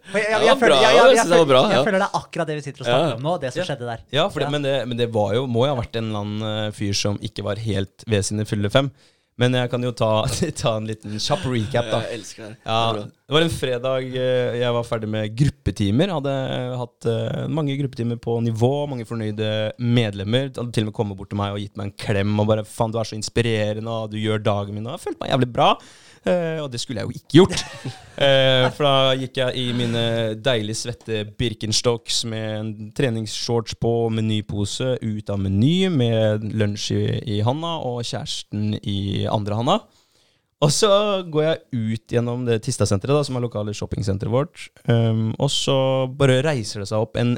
Ja, føler, det er akkurat det vi sitter og snakker Ja. om nå. Det som Ja. skjedde der. Ja, det, Ja. Men, det, men det var jo, må jo ha vært en eller annen eh, fyr som ikke var helt ved sine fulle fem. Men jeg kan jo ta, ta en liten kjapp recap, da. Jeg elsker det. Ja, Det var en fredag eh, jeg var ferdig med gruppetimer. Hadde hatt eh, mange gruppetimer på nivå, mange fornøyde medlemmer. Hadde til og med kommet bort til meg og gitt meg en klem og bare 'Faen, du er så inspirerende, og du gjør dagen min', og jeg følte meg jævlig bra. Eh, og det skulle jeg jo ikke gjort. Eh, for da gikk jeg i mine deilig svette Birkenstocks med en treningsshorts på, menypose, ut av Meny med lunsj i, i handa og kjæresten i andre handa. Og så går jeg ut gjennom det Tista-senteret, som er lokale shoppingsenteret vårt. Um, og så bare reiser det seg opp en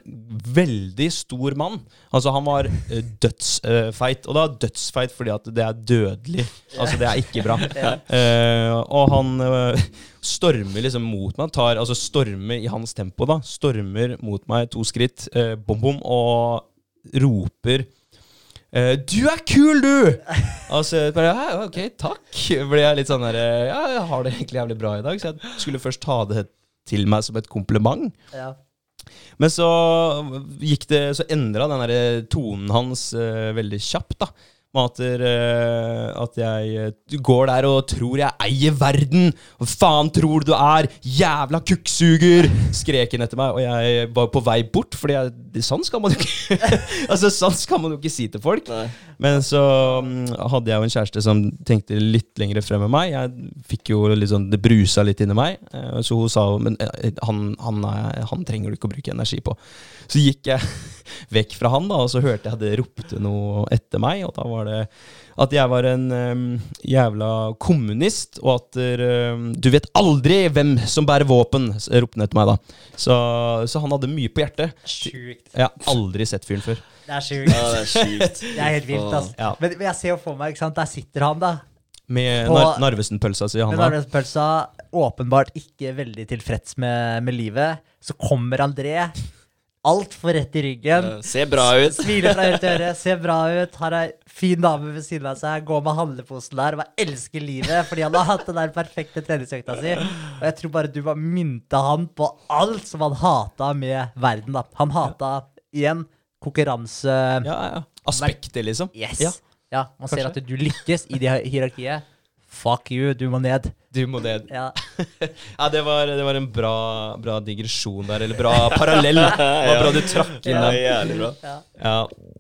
veldig stor mann. Altså, han var uh, dødsfeit. og da dødsfeit fordi at det er dødelig. Altså, det er ikke bra. Uh, og han uh, stormer liksom mot meg. Tar, altså stormer i hans tempo, da. Stormer mot meg to skritt, uh, bom, bom, og roper Eh, du er kul, du! Og så bare, «Hæ, ok, takk. Ble jeg litt sånn der eh, Ja, jeg har det egentlig jævlig bra i dag, så jeg skulle først ta det til meg som et kompliment. Ja. Men så gikk det Så endra den der tonen hans uh, veldig kjapt, da. At, eh, at jeg eh, går der og tror jeg eier verden. Hva faen tror du du er? Jævla kukksuger! Skrek han etter meg, og jeg var på vei bort. Fordi sånn skal man jo ikke Altså, sånn skal man jo ikke si til folk. Nei. Men så mm, hadde jeg jo en kjæreste som tenkte litt lenger frem enn meg. Jeg fikk jo litt sånn, Det brusa litt inni meg. eh, Så hun sa men han, han, han trenger du ikke å bruke energi på. Så gikk jeg vekk fra han, da, og så hørte jeg det ropte noe etter meg. Og da var det at jeg var en um, jævla kommunist, og at em, du vet aldri hvem som bærer våpen, ropte han etter meg da. Så, så han hadde mye på hjertet. Sjukt. Jeg har aldri sett fyren før. Det er sjukt. Ja, det er sjukt. Det er helt vilt, altså. Ja. Men, men jeg ser jo for meg, ikke sant, der sitter han, da. Med nar Narvesen-pølsa si i Med Narvesen-pølsa, åpenbart ikke veldig tilfreds med, med livet. Så kommer André, altfor rett i ryggen. Uh, Ser bra ut. Smiler fra øre til øre, ser bra ut, har ei fin dame ved siden av seg, går med handleposen der bare elsker livet fordi han har hatt den der perfekte treningsøkta si. Og jeg tror bare du bare mynta han på alt som han hata med verden, da. Han hata igjen konkurranse... Ja, ja. Aspekter, liksom. Yes. Ja. Ja, man ser Kanskje. at du lykkes i det hi- hierarkiet. Fuck you, du må ned. Du må ned. Ja. Ja, det var, det var en bra, bra digresjon der, eller bra parallell. Det var bra du trakk inn Ja, den. jævlig bra. Ja.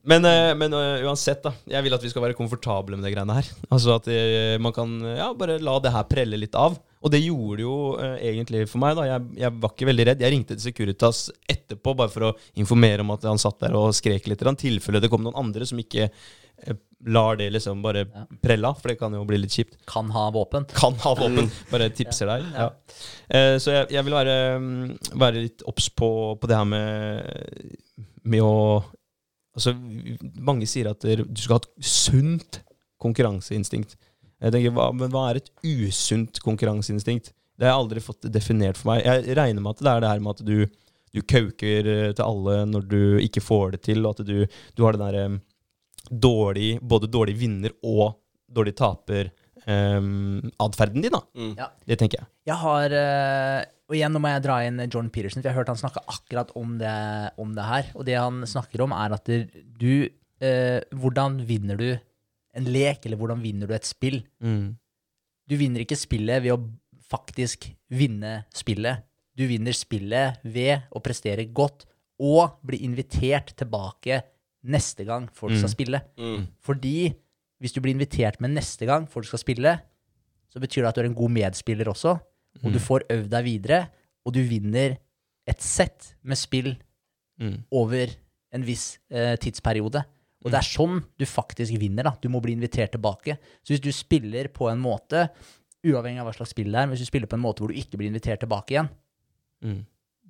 Men, eh, men eh, uansett, da. Jeg vil at vi skal være komfortable med det greiene her. Altså at eh, man kan ja, bare la det her prelle litt av. Og det gjorde jo uh, egentlig for meg. da Jeg, jeg var ikke veldig redd. Jeg ringte til Securitas etterpå bare for å informere om at han satt der og skrek litt. I tilfelle det kom noen andre som ikke lar det liksom bare prelle av, for det kan jo bli litt kjipt Kan ha våpen. kan ha våpen. Bare tipser der. Ja. Eh, så jeg, jeg vil være, mm, være litt obs på, på det her med, med å Altså, mange sier at du skal ha et sunt konkurranseinstinkt. Jeg tenker, hva, Men hva er et usunt konkurranseinstinkt? Det har jeg aldri fått definert for meg. Jeg regner med at det er det her med at du, du kauker eh, til alle når du ikke får det til, og at du, du har den derre dårlig, både dårlig vinner og dårlig taper um, atferden din, da. Mm. Ja. Det tenker jeg. Jeg har uh, Og igjen, nå må jeg dra inn Jordan Peterson, for jeg har hørt han snakke akkurat om det, om det her. Og det han snakker om, er at du eh, Hvordan vinner du en lek, eller hvordan vinner du et spill? Du vinner ikke spillet ved å faktisk vinne spillet. Du vinner spillet ved å prestere godt og bli invitert tilbake neste gang folk skal spille. Mm. Fordi hvis du blir invitert med neste gang folk skal spille, så betyr det at du er en god medspiller også, og du får øvd deg videre, og du vinner et sett med spill Mm. over en viss eh, tidsperiode. Og det er sånn du faktisk vinner. da. Du må bli invitert tilbake. Så hvis du spiller på en måte, uavhengig av hva slags spill det er, hvis du spiller på en måte hvor du ikke blir invitert tilbake igjen, Mm.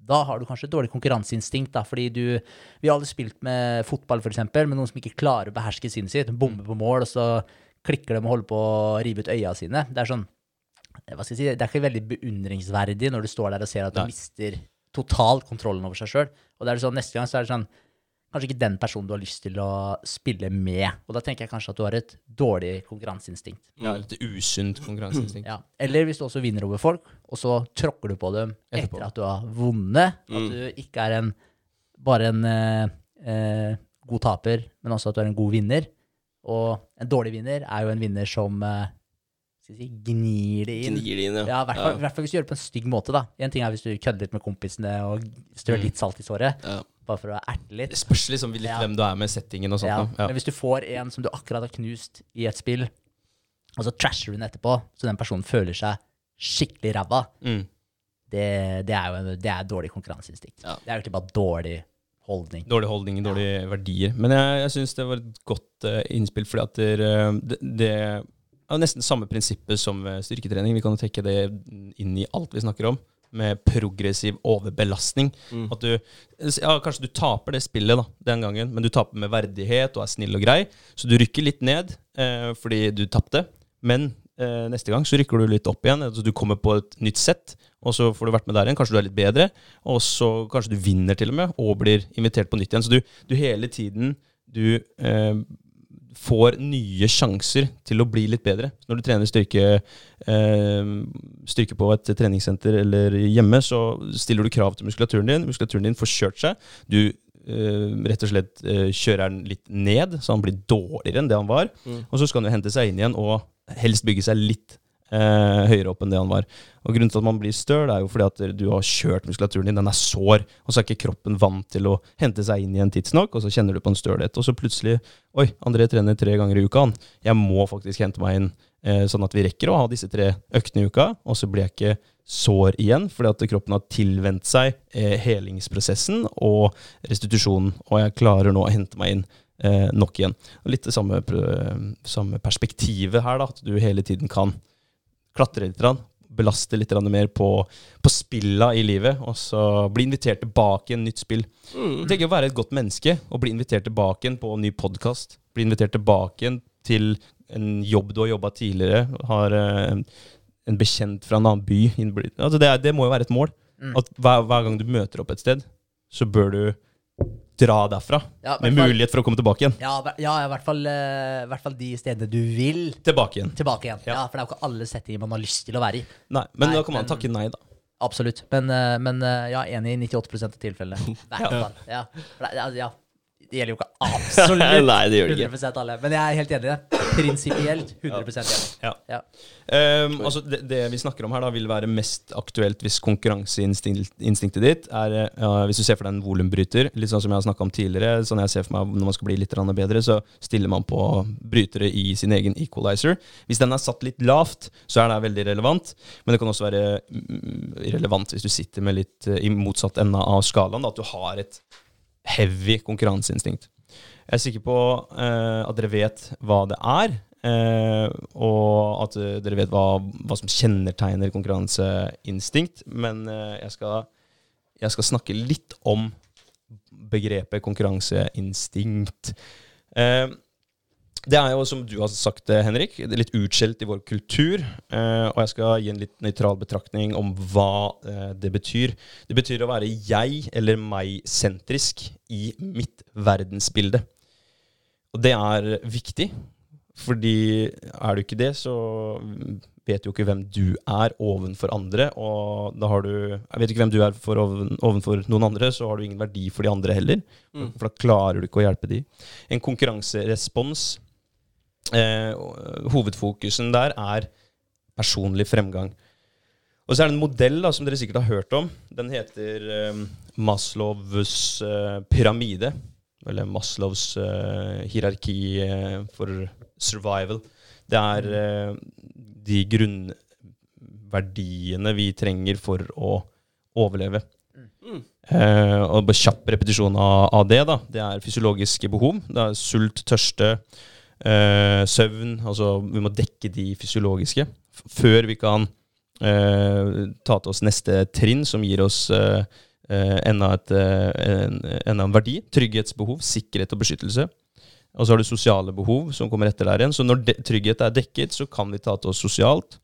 Da har du kanskje et dårlig konkurranseinstinkt. da, fordi du, Vi har alle spilt med fotball, eksempel, med noen som ikke klarer å beherske sinnet sitt. Bomber på mål, og så klikker de og holder på å rive ut øya sine. Det er sånn, hva skal jeg si, det er ikke veldig beundringsverdig når du står der og ser at du Nei. mister totalt kontrollen over seg sjøl. Og det er sånn, neste gang så er det sånn Kanskje ikke den personen du har lyst til å spille med. Og da tenker jeg kanskje at du har et dårlig konkurranseinstinkt. Ja, Et usunt konkurranseinstinkt. Ja. Eller hvis du også vinner over folk, og så tråkker du på dem Etterpå. etter at du har vunnet. At du ikke er en, bare en eh, eh, god taper, men også at du er en god vinner. Og en dårlig vinner er jo en vinner som eh, si, gnir det inn. Gnir det inn, ja. Ja, i hvert fall, ja. hvis du gjør det på en stygg måte. da. En ting er hvis du kødder litt med kompisene og strør litt salt i såret, Ja. Bare for å erte litt. Det spørs liksom litt Ja. hvem du er med settingen og sånt. Ja. Ja. Men hvis du får en som du akkurat har knust i et spill, og så trasher du den etterpå, så den personen føler seg skikkelig ræva, Mm. det, det er jo en, det er dårlig konkurranseinstinkt. Det er jo egentlig bare dårlig holdning. Dårlig holdning, dårlige verdier. Men jeg, jeg syns det var et godt uh, innspill, fordi at det, eh, det, det er nesten samme prinsippet som styrketrening. Vi kan jo trekke det inn i alt vi snakker om, med progressiv overbelastning. Mm. At du Ja, kanskje du taper det spillet da, den gangen, men du taper med verdighet og er snill og grei, så du rykker litt ned eh, fordi du tapte. Men eh, neste gang så rykker du litt opp igjen. Altså, du kommer på et nytt sett, og så får du vært med der igjen. Kanskje du er litt bedre, og så kanskje du vinner til og med, og blir invitert på nytt igjen. Så du, du hele tiden du eh, får nye sjanser til å bli litt bedre. Når du trener styrke, eh, styrke på et treningssenter eller hjemme, så stiller du krav til muskulaturen din. Muskulaturen din får kjørt seg. Du eh, rett og slett eh, kjører den litt ned, så han blir dårligere enn det han var. Og så skal han jo hente seg inn igjen og helst bygge seg litt eh, høyere opp enn det han var. Og Grunnen til at man blir støl, er jo fordi at du har kjørt muskulaturen din, den er sår, og så er ikke kroppen vant til å hente seg inn igjen tidsnok, og så kjenner du på en stølhet. Og så plutselig Oi, André trener tre ganger i uka, han. Jeg må faktisk hente meg inn, eh, sånn at vi rekker å ha disse tre øktene i uka, og så blir jeg ikke sår igjen, fordi at kroppen har tilvent seg eh, helingsprosessen og restitusjonen, og jeg klarer nå å hente meg inn eh, nok igjen. Litt det samme, samme perspektivet her, da, at du hele tiden kan klatre litt, belaste litt mer på, på spilla i livet, og så bli invitert tilbake i en nytt spill. Jeg tenker å være et godt menneske og bli invitert tilbake igjen på en ny podkast. Bli invitert tilbake igjen til en jobb du har jobba tidligere, har eh, en bekjent fra en annen by altså det, er, det må jo være et mål. At hver, hver gang du møter opp et sted, så bør du dra derfra. Ja, med fall, mulighet for å komme tilbake igjen. Ja, ja i hvert fall, uh, i hvert fall de stedene du vil Tilbake igjen. tilbake igjen. Ja. Ja, For det er jo ikke alle settinger man har lyst til å være i. Nei, men Nei, da kan man men- takke nei, da. Absolutt. Men, uh, men eh, ja, enig i 98% av tilfellene. Ja. Det, ja, ja. det gjelder jo ikke absolutt Nei, det gjør det ikke. 100 alle. Men jeg er helt enig i det. Prinsipielt 100 enig. Ja. Ja. Um, altså det, det vi snakker om her, da vil være mest aktuelt hvis konkurranseinstinktet ditt er ja, Hvis du ser for deg en volumbryter, litt sånn som jeg har snakka om tidligere, sånn jeg ser for meg når man skal bli litt bedre, så stiller man på brytere i sin egen equalizer. Hvis den er satt litt lavt, så er det veldig relevant, men det kan også være relevant hvis du sitter med litt eh, i motsatt ende av skalaen, da, at du har et heavy konkurranseinstinkt. Jeg er sikker på eh, at dere vet hva det er, eh, og at eh, dere vet hva, hva som kjennetegner konkurranseinstinkt. Men eh, jeg, skal, jeg skal snakke litt om begrepet konkurranseinstinkt. Eh, det er jo, som du har sagt, eh, Henrik, det litt utskjelt i vår kultur. Eh, og jeg skal gi en litt nøytral betraktning om hva eh, det betyr. Det betyr å være jeg- eller meg-sentrisk i mitt verdensbilde. Og det er viktig, fordi er du ikke det, så vet du jo ikke hvem du er ovenfor andre. Og da har du Jeg vet ikke hvem du er oven, ovenfor noen andre, så har du ingen verdi for de andre heller. Mm. For da klarer du ikke å hjelpe de. En konkurranserespons Hovedfokusen der er personlig fremgang. Og så er det en modell da, som dere sikkert har hørt om. Den heter eh, Maslows eh, pyramide. Eller Maslows eh, hierarki eh, for survival. Det er eh, de grunnverdiene vi trenger for å overleve. Mm. Eh, og kjapp repetisjon av, av det. da Det er fysiologiske behov. Det er sult, tørste, eh, søvn. Altså vi må dekke de fysiologiske før vi kan eh, ta til oss neste trinn, som gir oss eh, eh, enda, et, eh, en, enda en verdi. Trygghetsbehov, sikkerhet og beskyttelse. Og så har du sosiale behov som kommer etter der igjen. Så når de trygghet er dekket, så kan vi ta til oss sosialt.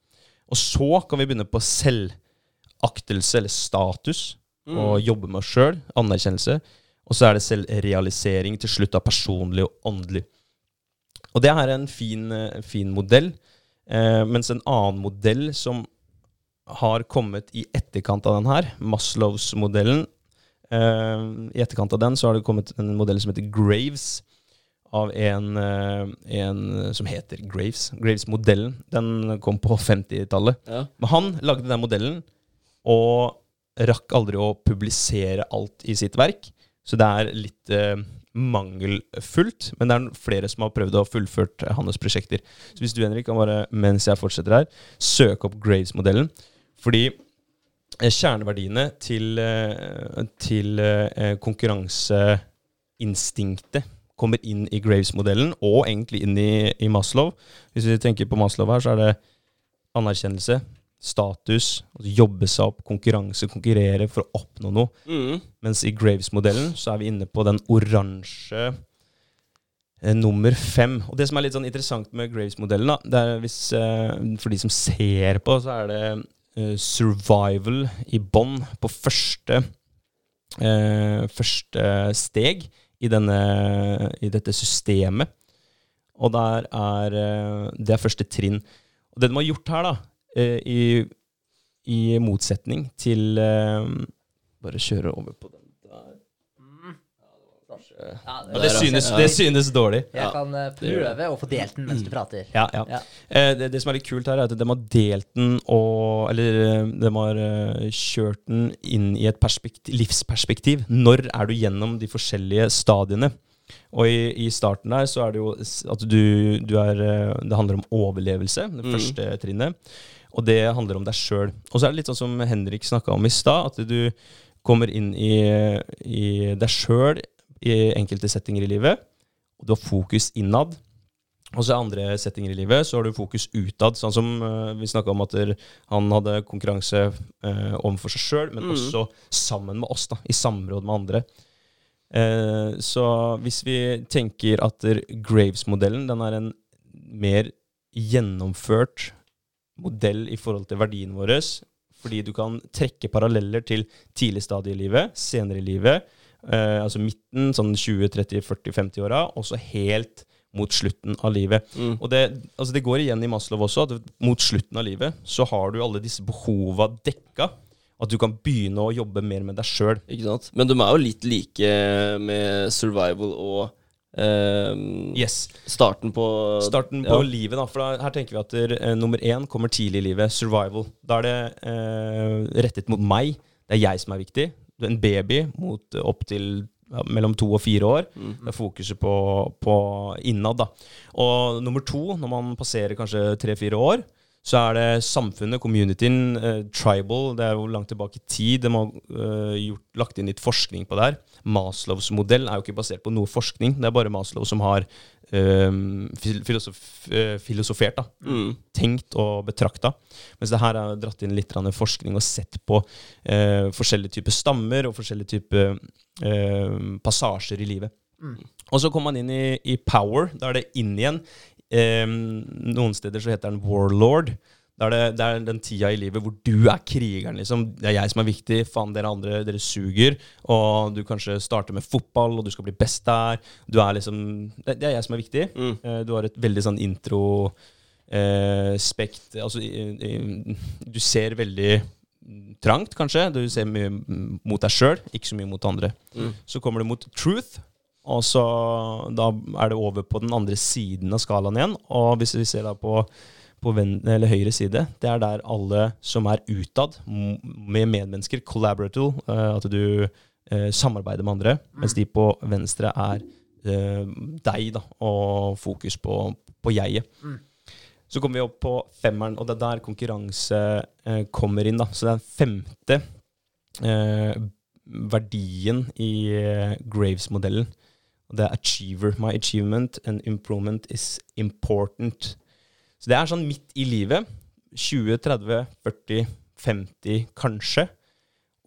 Og så kan vi begynne på selvaktelse eller status Mm. og jobbe med oss sjøl. Anerkjennelse. Og så er det selvrealisering til slutt av personlig og åndelig. Og det her er en fin, eh, fin modell. Eh, mens en annen modell som har kommet i etterkant av den her, Maslows-modellen eh, I etterkant av den så har det kommet en modell som heter Graves, av en, eh, en som heter Graves. Graves-modellen. Den kom på 50-tallet. Ja. Men han lagde den modellen, og rakk aldri å publisere alt i sitt verk. Så det er litt eh, mangelfullt, men det er flere som har prøvd å fullført hans prosjekter. Så hvis du, Henrik, kan bare, mens jeg fortsetter her, søke opp Graves-modellen. Fordi eh, kjerneverdiene til, eh, til eh, konkurranseinstinktet kommer inn i Graves-modellen, og egentlig inn i, i Maslow. Hvis vi tenker på Maslow her, så er det anerkjennelse, status, altså jobbe seg opp, konkurranse, konkurrere for å oppnå noe. Mm. Mens i Graves-modellen så er vi inne på den oransje eh, nummer fem. Og det som er litt sånn interessant med Graves-modellen, det er hvis, eh, for de som ser på, så er det eh, survival i bånn på første, eh, første steg i, denne, i dette systemet. Og der er, det er første trinn. Og det de har gjort her, da, i, i motsetning til eh, Bare kjøre over på den der. Ja, Ja, det, synes, det synes dårlig. Jeg kan eh, prøve å få delt den mens du prater. Ja, ja. Ja. Eh, det, det som er litt kult her, er at de har delt den og Eller eh, de har eh, kjørt den inn i et livsperspektiv. Når er du gjennom de forskjellige stadiene? Og i, i starten der så er det jo at du, du er eh, Det handler om overlevelse, det Mm. første trinnet. Og det handler om deg sjøl. Og så er det litt sånn som Henrik snakka om i stad, at du kommer inn i, i deg sjøl i enkelte settinger i livet. Og du har fokus innad. Og så i andre settinger i livet så har du fokus utad. Sånn som eh, vi snakka om at der, han hadde konkurranse eh, overfor seg sjøl, men Mm. også sammen med oss, da, i samråd med andre. Eh, så hvis vi tenker at Graves-modellen den er en mer gjennomført modell i forhold til verdien vår, fordi du kan trekke paralleller til tidlig stadie i livet, senere i livet, eh, altså midten, sånn 20-30-40-50-åra, og så helt mot slutten av livet. Mm. Og det, altså det går igjen i Maslow også, at mot slutten av livet så har du alle disse behova dekka. At du kan begynne å jobbe mer med deg sjøl. Men de er jo litt like med survival og ehm, Yes. starten på Starten på ja. livet, da. For da, her tenker vi at eh, nummer én kommer tidlig i livet. Survival. Da er det eh, rettet mot meg. Det er jeg som er viktig. Du er en baby mot eh, opp til ja, mellom to og fire år. Mhm. Det er fokuset på, på innad, da. Og nummer to, når man passerer kanskje tre-fire år, så er det samfunnet, communityen, eh, tribal. Det er jo langt tilbake i tid. De har eh, gjort, lagt inn litt forskning på det her. Maslows modell er jo ikke basert på noe forskning. Det er bare Maslow som har eh, filosof, eh, filosofert, da. Mm. Tenkt og betrakta. Mens det her er dratt inn litt forskning og sett på eh, forskjellige typer stammer og forskjellige typer eh, passasjer i livet. Mm. Og så kommer man inn i, i power. Da er det inn igjen. Noen steder så heter den warlord. Da er det, det er den tida i livet hvor du er krigeren, liksom. Det er jeg som er viktig. Faen, dere andre, dere suger. Og du kanskje starter med fotball, og du skal bli best der. Du er liksom Det, det er jeg som er viktig. Mm. Eh, du har et veldig sånn intro eh, spekt Altså, du ser veldig trangt, kanskje. Du ser mye mot deg sjøl, ikke så mye mot andre. Mm. Så kommer du mot truth, og så da er det over på den andre siden av skalaen igjen. Og hvis vi ser da på, på ven, eller høyre side, det er der alle som er utad, med medmennesker, collaborative, eh, at du eh, samarbeider med andre, mens de på venstre er eh, deg, da, og fokus på, på jeget. Mm. Så kommer vi opp på femmeren, og det er der konkurranse eh, kommer inn. da. Så den femte eh, verdien i eh, Graves-modellen, og det er achiever. My achievement and improvement is important. Så det er sånn midt i livet. 20, 30, 40, 50 kanskje.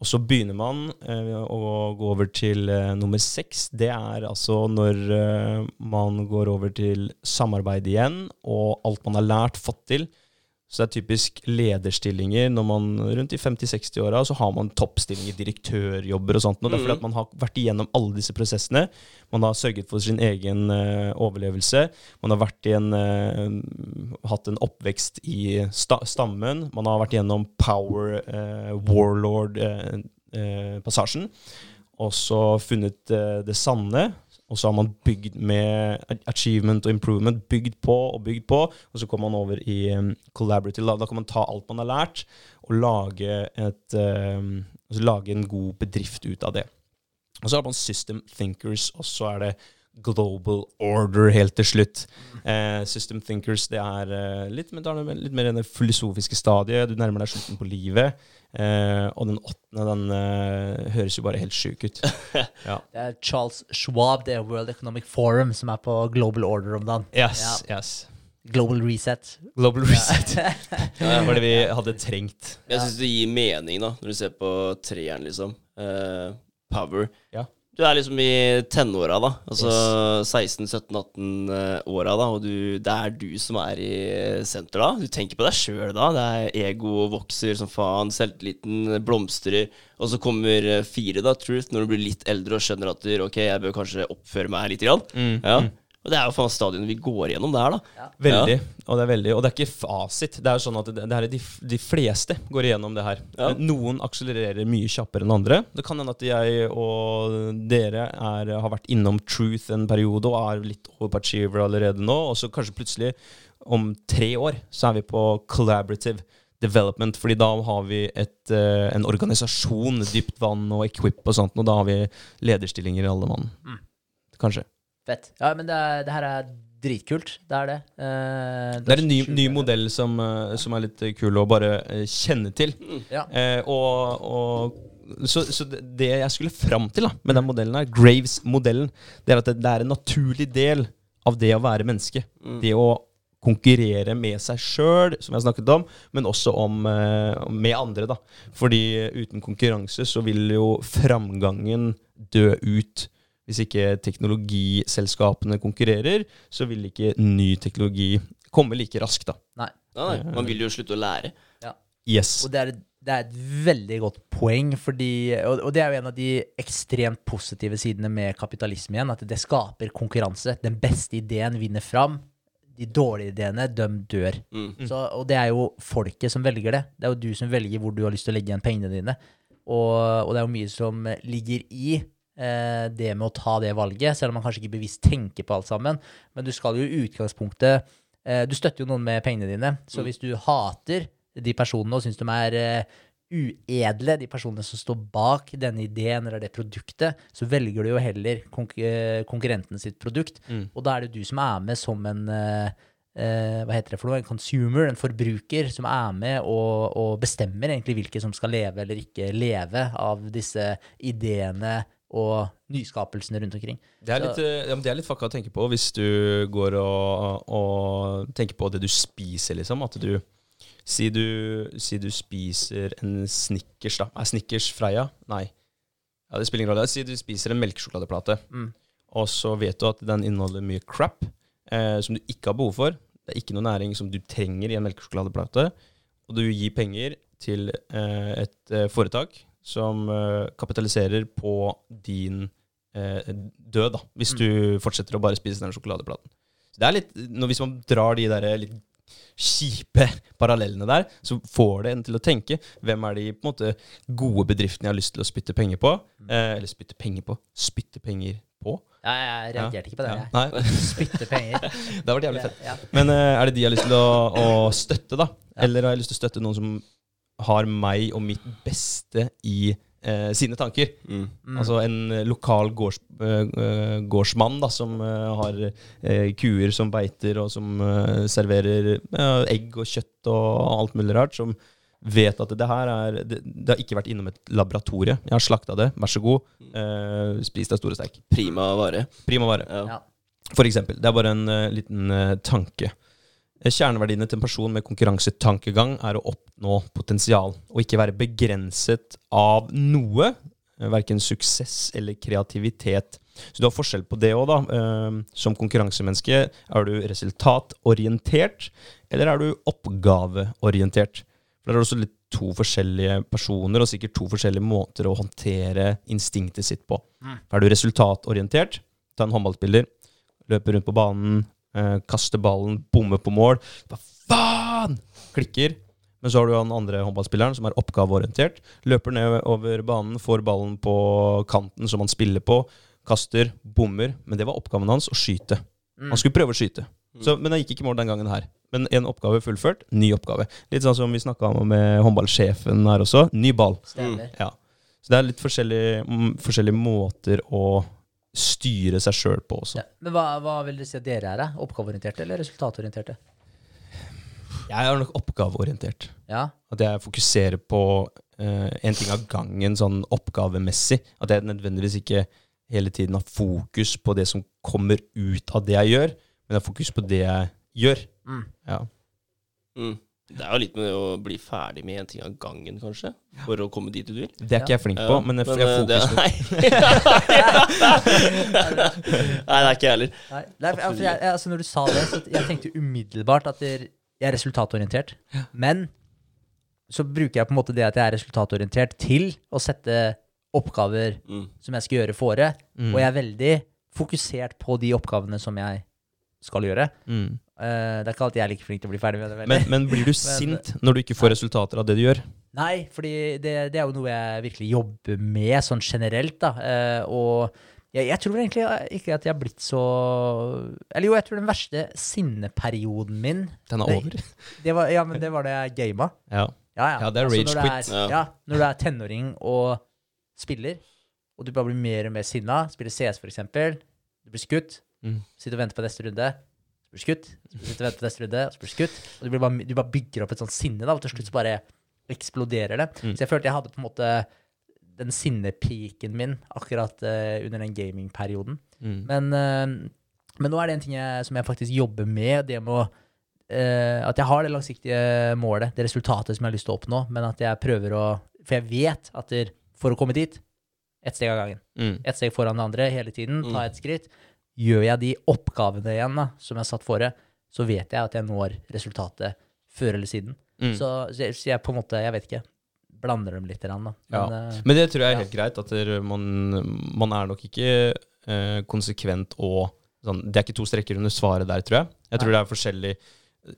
Og så begynner man eh, å gå over til eh, nummer seks. Det er altså når eh, man går over til samarbeid igjen, og alt man har lært, fått til. Så det er typisk lederstillinger når man rundt i 50-60-åra, så har man toppstillinger, direktørjobber og sånt. Og det er fordi at man har vært igjennom alle disse prosessene. Man har sørget for sin egen uh, overlevelse. Man har en, uh, hatt en oppvekst i sta stammen. Man har vært igjennom power, uh, warlord-passasjen. og så funnet eh, det sanne. Og så har man bygd med achievement og improvement, bygd på og bygd på. Og så kommer man over i um, collaborative. Da, da kan man ta alt man har lært, og lage, et, um, altså lage en god bedrift ut av det. Og så har man system thinkers, og så er det global order helt til slutt. Eh, system thinkers det er eh, litt, da er litt mer enn det filosofiske stadiet. Du nærmer deg slutten på livet. Eh, og den åttende, den eh, høres jo bare helt sjuk ut. ja. Det er Charles Schwab, det er World Economic Forum, som er på Global Order om dagen. Yes, Ja. yes. Global Reset. Global reset. Ja, Det var det vi hadde trengt. Jeg syns det gir mening, da, når du ser på treeren, liksom. Uh, power. Ja. Du er liksom i tenåra, da. Altså 16-17-18-åra, da. Og du, det er du som er i senter da. Du tenker på deg sjøl da. Det er ego vokser som faen. Selvtilliten blomstrer. Og så kommer eh, fire, da, truth, når du blir litt eldre og skjønner at du, ok, jeg bør kanskje oppføre meg litt. Grann. Mm, Ja. Og det er jo faen stadionet vi går gjennom der, da. Veldig. Og det er veldig Og det er ikke fasit. Det er sånn at det, det er de, de fleste går igjennom det her. Ja. Noen akselererer mye kjappere enn andre. Det kan hende at jeg og dere er, har vært innom truth en periode og er litt over allerede nå, og så kanskje plutselig om tre år så er vi på collaborative development, fordi da har vi et, eh, en organisasjon, dypt vann og equip og sånt, og da har vi lederstillinger i alle mann. Mm. Kanskje. Fett. Ja, men det, er, det her er dritkult. Det er det. Uh, Det er en ny, ny modell som, uh, som er litt eh, kul å bare uh, kjenne til. Ja. Eh, og, og så, så det det jeg skulle fram til da, med den modellen her, Graves-modellen, det er at det, det er en naturlig del av det å være menneske. Mm. Det å konkurrere med seg sjøl, som jeg snakket om, men også om, eh, med andre. da. Fordi uten konkurranse så vil jo framgangen dø ut. Hvis ikke teknologiselskapene konkurrerer, så vil ikke ny teknologi komme like raskt. da. Nei. Nei, nei, man vil jo slutte å lære. Ja. Yes. Og det er, det er et veldig godt poeng, fordi, og, og det er jo en av de ekstremt positive sidene med kapitalisme igjen, at det skaper konkurranse. Den beste ideen vinner fram. De dårlige ideene, de dør. Mm. Så, og det er jo folket som velger det. Det er jo du som velger hvor du har lyst til å legge igjen pengene dine. Og, og det er jo mye som ligger i eh, det med å ta det valget, selv om man kanskje ikke bevisst tenker på alt sammen. Men du skal jo i utgangspunktet eh, Du støtter jo noen med pengene dine, så hvis du hater de personene og syns de er eh, uedle, de personene som står bak denne ideen eller det produktet, så velger du jo heller konk eh, konkurrenten sitt produkt. Mm. Og da er det du som er med som en eh, eh, hva heter det for noe, en consumer, en forbruker, som er med og, og bestemmer egentlig hvilke som skal leve eller ikke leve av disse ideene og nyskapelsene rundt omkring. Det er litt, eh, ja, det er litt fucka å tenke på hvis du går og, og tenker på det du spiser, liksom. At du Si du, si du spiser en Snickers, da. Er Snickers Freia? Nei. Ja, Det spiller ingen rolle. Si du spiser en melkesjokoladeplate, Mm. og så vet du at den inneholder mye crap eh, som du ikke har behov for. Det er ikke noe næring som du trenger i en melkesjokoladeplate. Og du gir penger til eh, et eh, foretak som eh, kapitaliserer på din eh, død, da, hvis du fortsetter å bare spise den sjokoladeplaten. Det er litt, når, Hvis man drar de der litt kjipe parallellene der, så får det en til å tenke hvem er de på en måte gode bedriftene jeg har lyst til å spytte penger på? Eh, eller spytte penger på? Spytte penger på? Ja, jeg reagerte ikke på det. Ja. jeg. Nei, Spytte penger. det har vært jævlig fett. Ja. Men eh, er det de jeg har lyst til å, å støtte, da? Eller har jeg lyst til å støtte noen som har meg og mitt beste i eh, sine tanker? Mm. Altså en lokal gårds, eh, eh, gårdsmann da, som eh, har eh, kuer som beiter, og som eh, serverer eh, egg og kjøtt og alt mulig rart, som vet at det her er Det, det har ikke vært innom et laboratorie. Jeg har slakta det, vær så god. Eh, spis deg store steik. Prima vare. Prima vare. Ja. Ja. For eksempel. Det er bare en uh, liten uh, tanke. Kjerneverdiene til en person med konkurransetankegang er å oppnå potensial, og ikke være begrenset av noe, eh, verken suksess eller kreativitet. Så du har forskjell på det òg, da. Eh, Som konkurransemenneske, er du resultatorientert, eller er du oppgaveorientert? For det er også litt to forskjellige personer, og sikkert to forskjellige måter å håndtere instinktet sitt på. Er du resultatorientert, ta en håndballspiller, løper rundt på banen, eh, kaster ballen, bommer på mål. Hva faen? Klikker. Men så har du han andre håndballspilleren som er oppgaveorientert. Løper ned over banen, får ballen på kanten som han spiller på, kaster, bommer. Men det var oppgaven hans, å skyte. Han skulle prøve å skyte. Så, men han gikk ikke i mål den gangen her. Men en oppgave fullført, ny oppgave. Litt sånn som vi snakka om med håndballsjefen her også. Ny ball. Stemmer. Ja. Så det er litt forskjellige, mm, forskjellige måter å styre seg sjøl på også. Ja. Men hva, hva vil dere si at dere er? Oppgaveorienterte eller resultatorienterte? Jeg er nok oppgaveorientert. Ja. At jeg fokuserer på uh, en ting av gangen sånn oppgavemessig. At jeg nødvendigvis ikke hele tiden har fokus på det som kommer ut av det jeg gjør, men jeg har fokus på det jeg gjør. Mm. Ja. Mm. Det er jo litt med å bli ferdig med en ting av gangen, kanskje. For å komme dit du vil. Det er ikke jeg flink på, men jeg, jeg eh, fokus på Nei. Nei, det er ikke jeg heller. Nei, for, for jeg, altså når du sa det, så jeg tenkte umiddelbart at jeg er resultatorientert. Men så bruker jeg på en måte det at jeg er resultatorientert, til å sette oppgaver Mm. som jeg skal gjøre fore. Mm. Og jeg er veldig fokusert på de oppgavene som jeg skal gjøre. mm. Eh, det er ikke alltid jeg er like flink til å bli ferdig med det. men, men blir du sint når du ikke får resultater av det du gjør? Nei, fordi det, det er jo noe jeg virkelig jobber med sånn generelt, da. Eh, og jeg, jeg tror egentlig ikke at jeg har blitt så Eller jo, jeg tror den verste sinneperioden min Den er over. det var, Ja, men det var det jeg gama. Ja. Ja, ja. Ja, det er Altså, rage quit. Er, ja, når du er tenåring og spiller, og du bare blir mer og mer sinna, spiller CS for eksempel, du blir skutt, Mm. sitter og venter på neste runde, blir skutt, så sitter og venter på neste runde, så blir du skutt, og du, bare, du bare bygger opp et sånt sinne, da, og til slutt så bare eksploderer det. Mm. Så jeg følte jeg hadde på en måte den sinnepiken min akkurat uh, under den gamingperioden. Mm. Men, uh, men nå er det en ting jeg, som jeg faktisk jobber med. Det med å Uh, At jeg har det langsiktige målet, det resultatet som jeg har lyst til å oppnå, men at jeg prøver å For jeg vet at for å komme dit, ett steg av gangen. Mm. Ett steg foran det andre hele tiden. Ta Mm. et skritt. Gjør jeg de oppgavene igjen da, som jeg har satt fore, så vet jeg at jeg når resultatet før eller siden. Mm. Så, så jeg, så jeg på en måte Jeg vet ikke. blander dem litt. grann, Da. Men, ja. Men det tror jeg er Ja. helt greit. At man, man er nok ikke eh, konsekvent og sånn Det er ikke to strekker under svaret der, tror jeg. Jeg tror det er forskjellig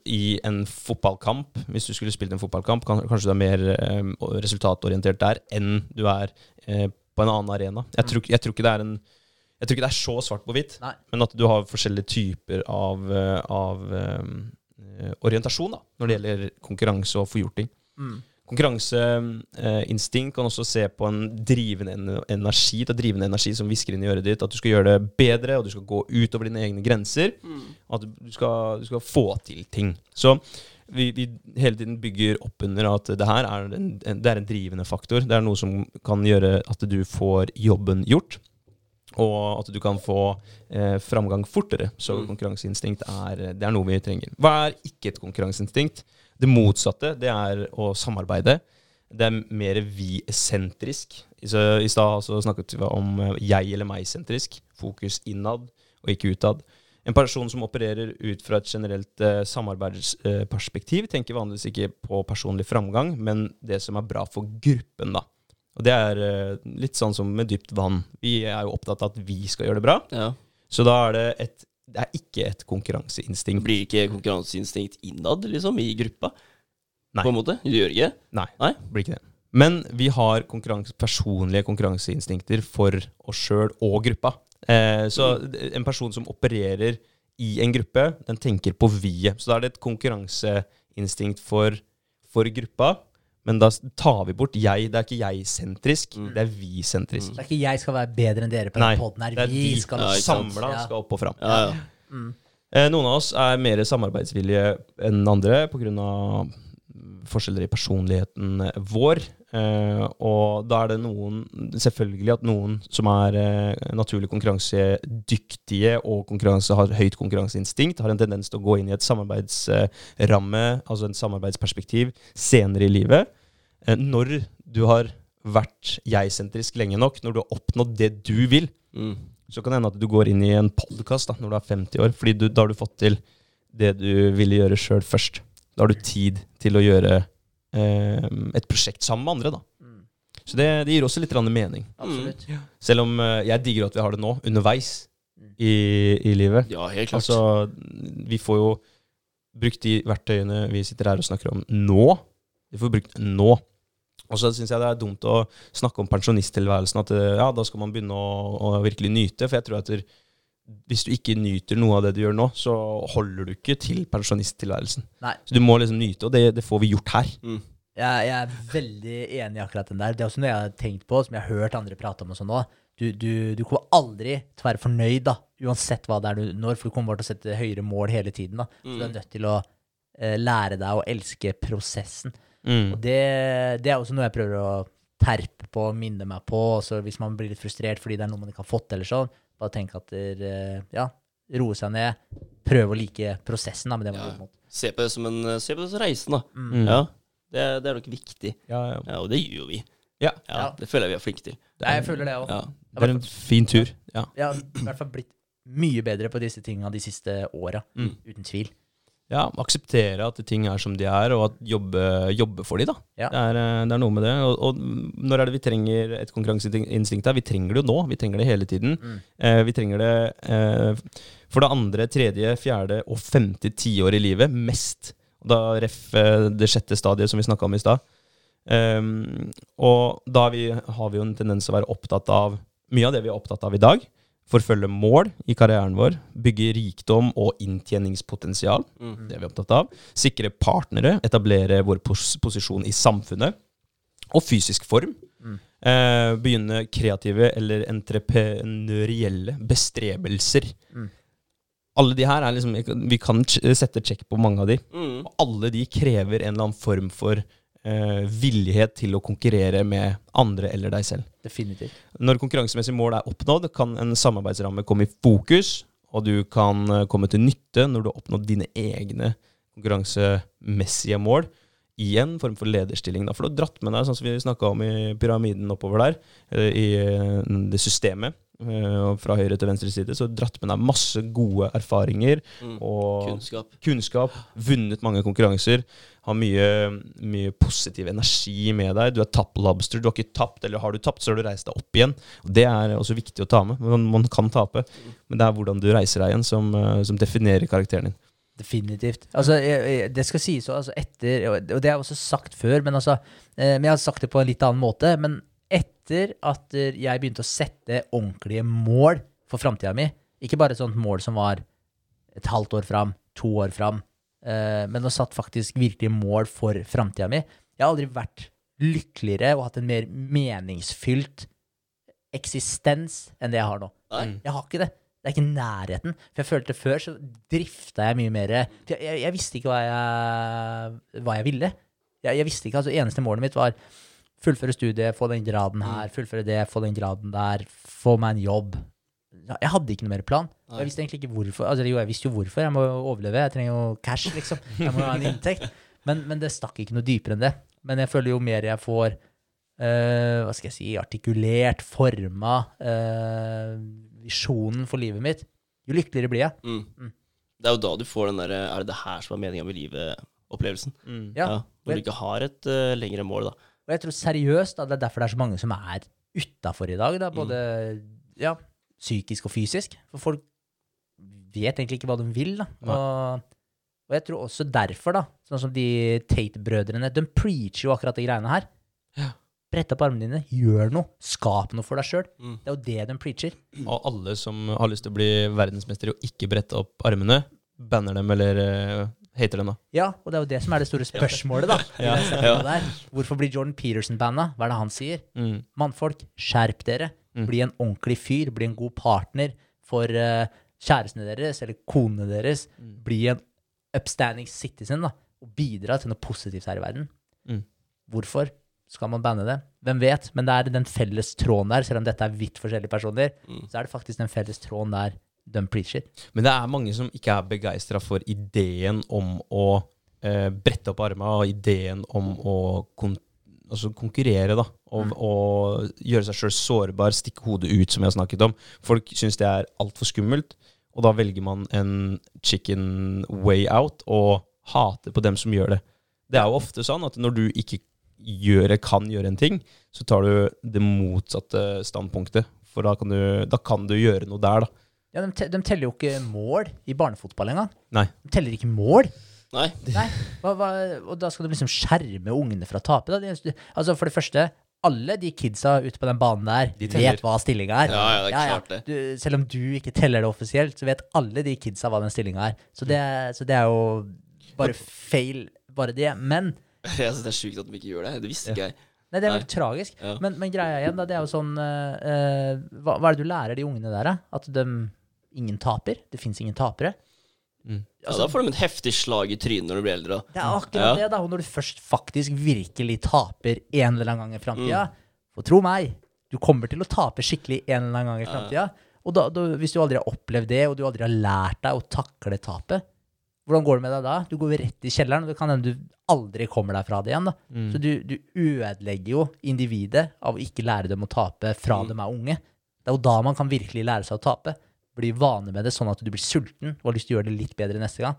i en fotballkamp. Hvis du skulle spilt en fotballkamp, kan, kanskje du er mer eh, resultatorientert der enn du er eh, på en annen arena. Jeg tror, jeg tror ikke det er en jeg tror ikke det er så svart på hvitt, men at du har forskjellige typer av, eh, av um, orientasjon da, når det gjelder konkurranse og få gjort ting. mm. Konkurranseinstinkt kan også se på en drivende energi, det er drivende energi som hvisker inn i øret ditt, at du skal gjøre det bedre, og du skal gå utover dine egne grenser, Mm. at du skal, du skal få til ting. Så vi, vi hele tiden bygger opp under at det her er en, det er en drivende faktor. Det er noe som kan gjøre at du får jobben gjort, og at du kan få eh, framgang fortere. Så Mm. konkurranseinstinkt er, det er noe vi trenger. Hva er ikke et konkurranseinstinkt? Det motsatte, det er å samarbeide. Det er mer vi-sentrisk. I stad snakket vi om eh, jeg- eller meg-sentrisk. Fokus innad og ikke utad. En person som opererer ut fra et generelt eh, samarbeidsperspektiv, tenker vanligvis ikke på personlig framgang, men det som er bra for gruppen. da. Og Det er eh, litt sånn som med dypt vann. Vi er jo opptatt av at vi skal gjøre det bra. Ja. Så da er det et Det er ikke et konkurranseinstinkt. Blir ikke konkurranseinstinkt innad, liksom, i gruppa? Nei. På en måte? Du gjør ikke det? Nei, Nei? blir ikke det. Men vi har konkurranse, personlige konkurranseinstinkter for oss sjøl og gruppa. Eh, så en person som opererer i en gruppe, den tenker på vi-et. Så da er det et konkurranseinstinkt for, for gruppa. Men da tar vi bort jeg. Det er ikke jeg-sentrisk, det er vi-sentrisk. Det er ikke jeg skal være bedre enn dere på Nei, den poden her. det er Vi de skal Ja, samla Ja. skal opp og fram. Ja, ja. Eh, noen av oss er mer samarbeidsvillige enn andre pga. forskjeller i personligheten vår. Eh, og da er det noen Selvfølgelig at noen som er eh, naturlig konkurransedyktige og konkurranse, har høyt konkurranseinstinkt, har en tendens til å gå inn i et samarbeidsramme, altså en samarbeidsperspektiv, senere i livet. Eh, når du har vært jeg-sentrisk lenge nok, når du har oppnådd det du vil, Mm. så kan det hende at du går inn i en podkast når du er 50 år, fordi du, da har du fått til det du ville gjøre sjøl først. Da har du tid til å gjøre eh, et prosjekt sammen med andre. da. Mm. Så det, det gir også litt mening. Absolutt. Selv om eh, jeg digger at vi har det nå, underveis Mm. i, i livet. ja, helt klart. Altså, vi får jo brukt de verktøyene vi sitter her og snakker om nå. Vi får brukt nå. Og så syns jeg det er dumt å snakke om pensjonisttilværelsen. At ja, da skal man begynne å, å virkelig nyte. For jeg tror at hvis du ikke nyter noe av det du gjør nå, så holder du ikke til pensjonisttilværelsen. Nei. Så du må liksom nyte, og det, det får vi gjort her. Mm. Jeg, jeg er veldig enig i akkurat den der. Det er også noe jeg har tenkt på, som jeg har hørt andre prate om og sånn òg. Du, du, du kommer aldri til å være fornøyd, da, uansett hva det er du når, for du kommer bare til å sette høyere mål hele tiden. da. Så du er nødt til å eh, lære deg å elske prosessen. Mm. Og det, det er også noe jeg prøver å terpe på, minne meg på. Også hvis man blir litt frustrert fordi det er noe man ikke har fått, eller sånn, bare tenk at der, eh, ja, roe seg ned, prøve å like prosessen da, med det man Ja. mot. Se på det som en se på det som reisen, da. Mm. Ja, det, det er nok viktig. Ja, ja. Ja, og det gjør jo vi. ja. Det føler jeg vi er flinke til. Nei, jeg føler det òg. Ja. Det er en fin tur. Ja. Jeg har i hvert fall blitt mye bedre på disse tinga de siste åra. Mm. Uten tvil. Ja, akseptere at ting er som de er, og at jobbe, jobbe for de da. Ja. Det, er, eh, det er noe med det. Og, og når er det vi trenger et konkurranseinstinkt her? Vi trenger det jo nå. Vi trenger det hele tiden. Mm. Eh, vi trenger det eh, for det andre, tredje, fjerde og femte tiår i livet mest. Da ref eh, det sjette stadiet som vi snakka om i stad. Um, og da vi, har vi jo en tendens til å være opptatt av mye av det vi er opptatt av i dag. Forfølge mål i karrieren vår. Bygge rikdom og inntjeningspotensial. Mm. Det er vi opptatt av. Sikre partnere. Etablere vår pos posisjon i samfunnet. Og fysisk form. Mm. Eh, begynne kreative eller entreprenørielle bestrebelser. Mm. Alle de her er liksom Vi kan sette check på mange av de. Mm. Og alle de krever en eller annen form for eh, villighet til å konkurrere med andre eller deg selv. Definitivt. Når konkurransemessige mål er oppnådd, kan en samarbeidsramme komme i fokus, og du kan eh, komme til nytte når du har oppnådd dine egne konkurransemessige mål i en form for lederstilling. Da. For du har dratt med deg, sånn som vi snakka om i pyramiden oppover der, eh, i eh, det systemet, eh, fra høyre til venstre side, så har du dratt med deg masse gode erfaringer Mm. og Kunnskap. kunnskap, vunnet mange konkurranser, har mye, mye positiv energi med deg. Du er tapp lobster, du har ikke tapt, eller har du tapt, så har du reist deg opp igjen. Det er også viktig å ta med. Man, man kan tape, men det er hvordan du reiser deg igjen, som, som definerer karakteren din. Definitivt. Altså, jeg, det skal sies også, altså etter Og det har jeg også sagt før, men altså eh, Men jeg har sagt det på en litt annen måte. Men etter at eh, jeg begynte å sette ordentlige mål for framtida mi, ikke bare et sånt mål som var et halvt år fram, to år fram, eh, men å satt faktisk virkelige mål for framtida mi Jeg har aldri vært lykkeligere og hatt en mer meningsfylt eksistens enn det jeg har nå. Nei. Jeg har ikke det. Det er ikke nærheten. For jeg følte før så drifta jeg mye mer jeg, jeg, visste ikke hva jeg, hva jeg ville. Jeg, jeg visste ikke, altså Eneste målet mitt var fullføre studiet, få den graden her, fullføre det, få den graden der, få meg en jobb. Jeg hadde ikke noe mer plan. Nei. Jeg visste egentlig ikke hvorfor. Altså, jo, jeg visste jo hvorfor. Jeg må jo overleve. Jeg trenger jo cash, liksom. Jeg må ha en inntekt. Men, men det stakk ikke noe dypere enn det. Men jeg føler jo mer jeg får uh, hva skal jeg si, artikulert, forma eh, visjonen for livet mitt, jo lykkeligere blir jeg. Mm. Mm. Det er jo da du får den derre Er det det her som er meninga med livet-opplevelsen? Ja. Når du ikke har et uh, lengre mål, da. Og jeg tror seriøst, da, det er derfor det er så mange som er utafor i dag, da, både ja, psykisk og fysisk. For folk vet egentlig ikke hva de vil. Da. Og, og jeg tror også derfor, da, sånn som de Tate-brødrene, de preacher jo akkurat de greiene her. Ja. Brett opp armene dine, gjør noe, skap noe for deg sjøl. Mm. Det er jo det de preacher. Og alle som har lyst til å bli verdensmester og ikke brette opp armene, banner dem eller uh, hater dem, da. Ja, og det er jo det som er det store spørsmålet, da. ja, Ja. Hvorfor blir Jordan Peterson banna? Hva er det han sier? Mm. Mannfolk, skjerp dere. Mm. Bli en ordentlig fyr. Bli en god partner for uh, kjærestene deres eller konene deres. Mm. Bli en upstanding citizen da, og bidra til noe positivt her i verden. Mm. Hvorfor skal man banne det? Hvem vet? Men det er den felles tråden der, selv om dette er vidt forskjellige personer, Mm. så er det faktisk den felles tråden der de preacher. Men det er mange som ikke er begeistra for ideen om å eh, brette opp armene, og ideen om å kon altså konkurrere, da. Og, Mm. og gjøre seg sjøl sårbar, stikke hodet ut, som jeg har snakket om. Folk syns det er altfor skummelt, og da velger man en chicken way out og hater på dem som gjør det. Det er jo ofte sånn at når du ikke gjør, kan gjøre en ting, så tar du det motsatte standpunktet. For da kan du, da kan du gjøre noe der, da. Ja, de, te de teller jo ikke mål i barnefotball engang. Nei. De teller ikke mål. Nei. Nei, hva, hva, og da skal du liksom skjerme ungene fra å tape. Da. De, altså For det første, alle de kidsa ute på den banen der De vet hva stillinga er. Ja, ja, det er klart det. Du, selv om du ikke teller det offisielt, så vet alle de kidsa hva den stillinga er. Så det, så det er jo bare feil, bare det. Men Jeg synes det er sjukt at de ikke gjør det. Det visste ikke jeg. Nei, det er veldig tragisk. Ja. Men, men greia igjen, da, det er jo sånn eh, eh, hva, hva er det du lærer de ungene der, da? At de Ingen taper? Det fins ingen tapere? Ja, da får de et heftig slag i trynet når du blir eldre. da. Det er akkurat Ja. det, da. Og når du først faktisk virkelig taper en eller annen gang i framtida For tro meg, du kommer til å tape skikkelig en eller annen gang i framtida. Og da, da, hvis du aldri har opplevd det, og du aldri har lært deg å takle tapet, hvordan går det med deg da? Du går rett i kjelleren, og det kan hende du aldri kommer deg fra det igjen. da. Mm. Så du, du ødelegger jo individet av å ikke lære dem å tape fra de er unge. Det er jo da man kan virkelig lære seg å tape. Bli vane med det sånn at du blir sulten og har lyst til å gjøre det litt bedre neste gang.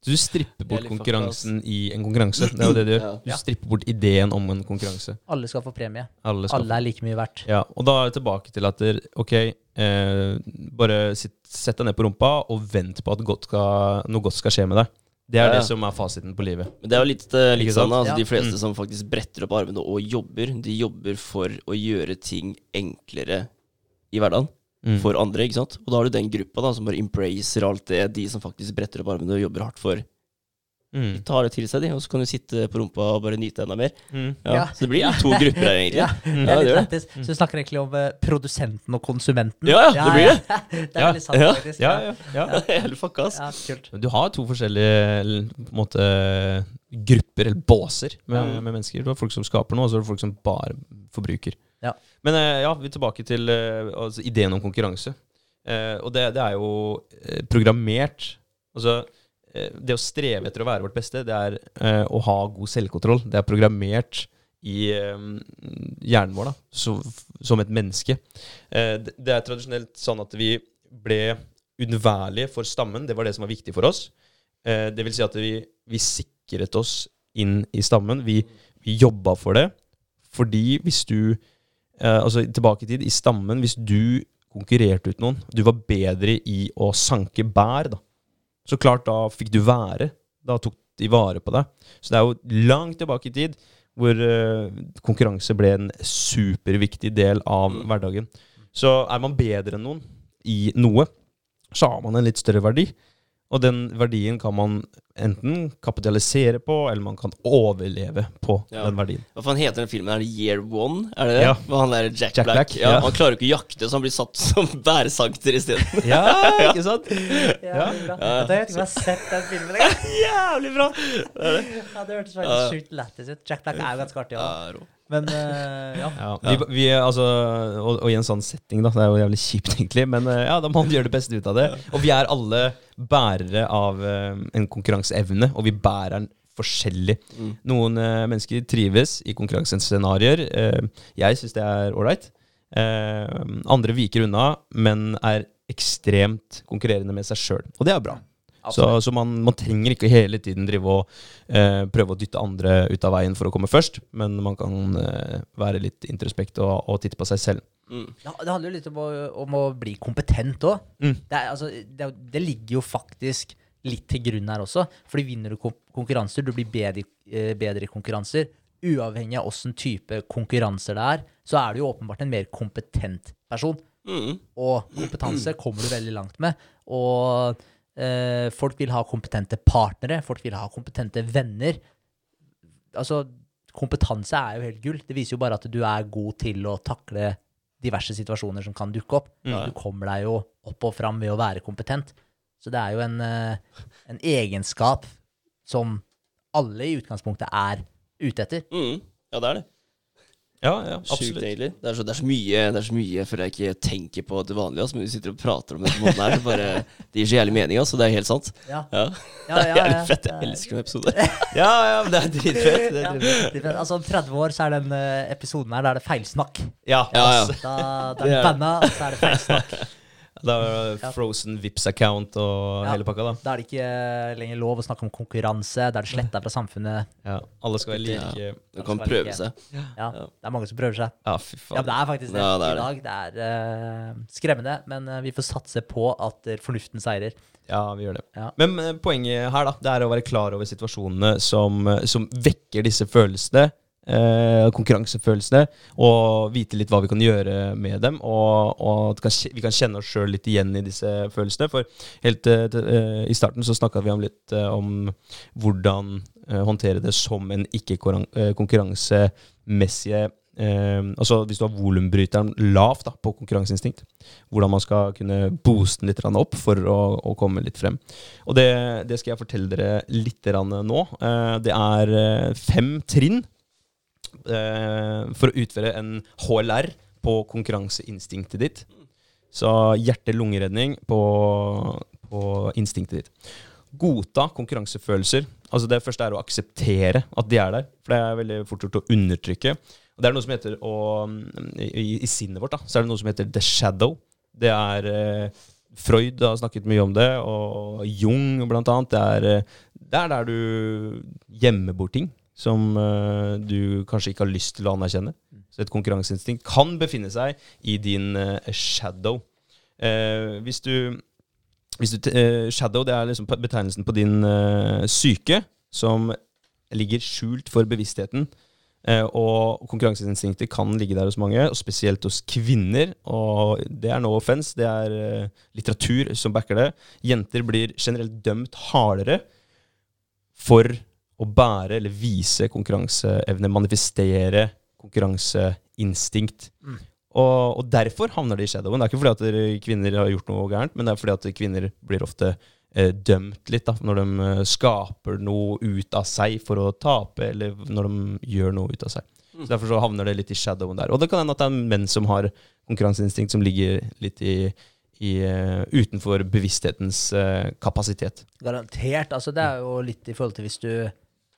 Så du stripper bort konkurransen i en konkurranse. Det er jo det du gjør. Du stripper bort ideen om en konkurranse. Alle skal få premie. Alle skal Alle er like mye verdt. Ja, og da er vi tilbake til at ok, eh, bare sitt, sett deg ned på rumpa og vent på at godt skal, noe godt skal skje med deg. Det er Ja, ja. det som er fasiten på livet. Men det er jo litt, eh, litt sånn, altså, Ja. De fleste Mm. som faktisk bretter opp armene og jobber, de jobber for å gjøre ting enklere i hverdagen Mm. for andre. ikke sant? Og da har du den gruppa da, som bare embracer alt det, de som faktisk bretter opp armene og jobber hardt for. Mm. De tar det til seg, de, og så kan du sitte på rumpa og bare nyte enda mer. Mm. Ja, Ja. Så det blir to grupper her, egentlig. Ja, Ja, det er litt det. lættis. Så du snakker egentlig om uh, produsenten og konsumenten. Ja, ja, det blir det. det er Ja, veldig sant, ja, faktisk. Ja, ja, Helt fucka, ass. Du har to forskjellige på en måte, grupper, eller båser, med, med mennesker. Du har folk som skaper noe, og så har du folk som bare forbruker. Ja. Men uh, ja, vi er tilbake til uh, altså, ideen om konkurranse. Eh, og det, det er jo programmert Altså, Det å streve etter å være vårt beste, det er eh, å ha god selvkontroll. Det er programmert i eh, hjernen vår da, som et menneske. Eh, det, er tradisjonelt sånn at vi ble unnværlige for stammen. Det var det som var viktig for oss. Eh, det vil si at vi, vi sikret oss inn i stammen. Vi, vi jobba for det. Fordi hvis du eh, Altså tilbake i tid, i stammen, hvis du konkurrerte ut noen, du var bedre i å sanke bær, da. Så klart, da fikk du være. Da tok de vare på deg. Så det er jo langt tilbake i tid hvor uh, konkurranse ble en superviktig del av hverdagen. Så er man bedre enn noen i noe, så har man en litt større verdi. Og den verdien kan man enten kapitalisere på, eller man kan overleve på Ja. den verdien. Hva faen heter den filmen? Er det Year One? Er det det? Ja. Han der Jack, Jack Black. Black, Ja, ja. Han klarer jo ikke å jakte, så han blir satt som bæresanker isteden. Ja, ikke sant? Ja, bra. Jeg vet ikke om jeg har sett den filmen engang. Jævlig bra! Det er det. Ja, det hørtes faktisk sjukt lættis ut. Jack Black er jo ganske artig. Ja. Men eh, ja. Ja, vi, vi, altså, og, og i en sånn setting, da. Det er jo jævlig kjipt, egentlig. Men eh, ja, da må man gjøre det beste ut av det. Og vi er alle bærere av eh, en konkurranseevne, og vi bærer den forskjellig. Mm. Noen mennesker trives i konkurransescenarioer. Jeg syns det er ålreit. Eh, andre viker unna, men er ekstremt konkurrerende med seg sjøl. Og det er bra. Så, så man, man trenger ikke hele tiden drive og eh, prøve å dytte andre ut av veien for å komme først, men man kan eh, være litt introspekt og, og titte på seg selv. Mm. Ja, det handler jo litt om å, om å bli kompetent òg. Mm. Det, altså, det, det ligger jo faktisk litt til grunn her også. Fordi vinner du kon- konkurranser, du blir bedre, i- eh, bedre i konkurranser, uavhengig av åssen type konkurranser det er, så er du jo åpenbart en mer kompetent person. Mm. Og kompetanse kommer du veldig langt med. Og folk vil ha kompetente partnere, folk vil ha kompetente venner. Altså, kompetanse er jo helt gull. Det viser jo bare at du er god til å takle diverse situasjoner som kan dukke opp. Ja. Du kommer deg jo opp og fram ved å være kompetent. Så det er jo en, eh, en egenskap som alle i utgangspunktet er ute etter. Mm. Ja, det er det. Ja, ja, Sjukt, egentlig. Det er, så, det, er så mye, det er så mye jeg jeg ikke tenker på til vanlig. Altså, men vi sitter og prater om dette måten her, så bare Det gir så jævlig mening, altså. Det er helt sant. Ja, Ja, ja, Det er jævlig fett. Jeg er- elsker den episoden. Ja, ja, men det er dritfett. Det Ja, er dritfett. altså Om 30 år så er den eh, episoden her Da er det feilsnakk. Ja, Ja, ja. Da, da Det er det banna, og så er det feilsnakk. Da er det Frozen Vips account og Ja. hele pakka, da. Da er det ikke eh, lenger lov å snakke om konkurranse. Da er det sletta fra samfunnet. Ja, alle skal være like Ja. Du kan prøve like. seg. Ja, Det er mange som prøver seg. Ja, fy faen. Ja, Det er faktisk det Ja, det er i dag. Det er uh, skremmende, men eh, vi får satse på at fornuften seirer. Ja, vi gjør det. Ja. Men poenget her da, det er å være klar over situasjonene som, som vekker disse følelsene, eh, konkurransefølelsene, og vite litt hva vi kan gjøre med dem, og, og at vi kan kjenne oss sjøl litt igjen i disse følelsene. For helt eh, eh, i starten så snakka vi om litt eh, om hvordan eh, håndtere det som en ikke-konkurransemessige eh, altså Hvis du har volumbryteren lavt da, på konkurranseinstinkt, hvordan man skal kunne booste den litt opp for å, å komme litt frem. Og det, det skal jeg fortelle dere litt nå. Det er fem trinn for å utføre en HLR på konkurranseinstinktet ditt. Så hjerte-lungeredning på, på instinktet ditt. Godta konkurransefølelser. Altså Det første er å akseptere at de er der. For det er veldig fort gjort å undertrykke. Og det er noe som heter å, i, I sinnet vårt da, så er det noe som heter the shadow. Det er eh, Freud har snakket mye om det, og Jung blant annet. Det er, eh, det er der du gjemmer bort ting som uh, du kanskje ikke har lyst til å anerkjenne. Så et konkurranseinstinkt kan befinne seg i din uh, shadow. Uh, hvis du, hvis du Shadow det er liksom betegnelsen på din syke som ligger skjult for bevisstheten. Og konkurranseinstinktet kan ligge der hos mange, og spesielt hos kvinner. Og det er no offense, det er litteratur som backer det. Jenter blir generelt dømt hardere for å bære eller vise konkurranseevne, manifestere konkurranseinstinkt. Mm. Og, og derfor havner de i shadowen. Det er ikke fordi at kvinner har gjort noe gærent, men det er fordi at kvinner blir ofte eh, dømt litt da, når de eh, skaper noe ut av seg for å tape, eller når de gjør noe ut av seg. Så Derfor så havner det litt i shadowen der. Og det kan hende at det er menn som har konkurranseinstinkt som ligger litt i, i, uh, utenfor bevissthetens uh, kapasitet. Garantert. Altså, det er jo litt i forhold til hvis du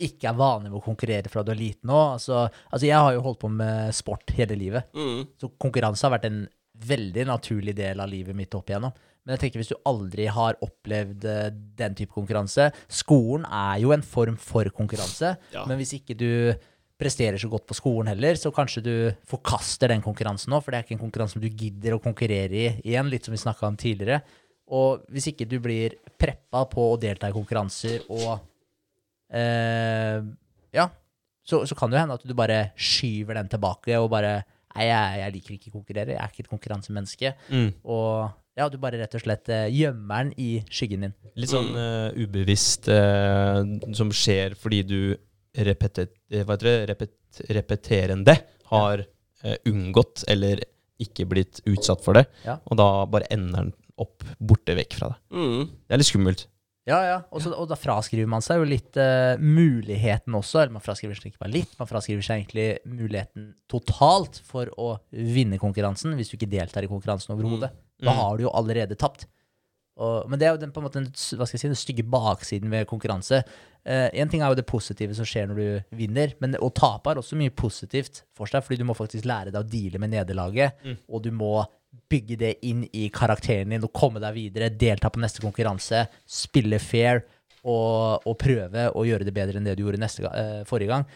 ikke er vanlig med å konkurrere fra du er liten òg. Altså, altså, jeg har jo holdt på med sport hele livet, Mm. så konkurranse har vært en veldig naturlig del av livet mitt opp igjennom. Men jeg tenker hvis du aldri har opplevd eh, den type konkurranse Skolen er jo en form for konkurranse, Ja. men hvis ikke du presterer så godt på skolen heller, så kanskje du forkaster den konkurransen nå, for det er ikke en konkurranse som du gidder å konkurrere i igjen, litt som vi snakka om tidligere. Og hvis ikke du blir preppa på å delta i konkurranser og Ja, så, så kan det jo hende at du bare skyver den tilbake og bare Nei, jeg, jeg liker ikke å konkurrere, jeg er ikke et konkurransemenneske. Og ja, du bare rett og slett eh, gjemmer den i skyggen din. Litt sånn eh, ubevisst eh, som skjer fordi du repetet, eh, det, repet, repeterende har eh, unngått eller ikke blitt utsatt for det, Ja. og da bare ender den opp borte vekk fra deg. Mm. Det er litt skummelt. Ja, ja. Og, så, og da fraskriver man seg jo litt uh, muligheten også. Eller man fraskriver seg ikke bare litt, man fraskriver seg egentlig muligheten totalt for å vinne konkurransen, hvis du ikke deltar i konkurransen overhodet. Da Mm. har du jo allerede tapt. Og, men det er jo den, på en måte, hva skal jeg si, den stygge baksiden ved konkurranse. Én ting er jo det positive som skjer når du vinner, men å tape har også mye positivt for seg, fordi du må faktisk lære deg å deale med nederlaget, og du må bygge det inn i karakteren din og komme deg videre, delta på neste konkurranse, spille fair og, og prøve å gjøre det bedre enn det du gjorde neste, eh, forrige gang.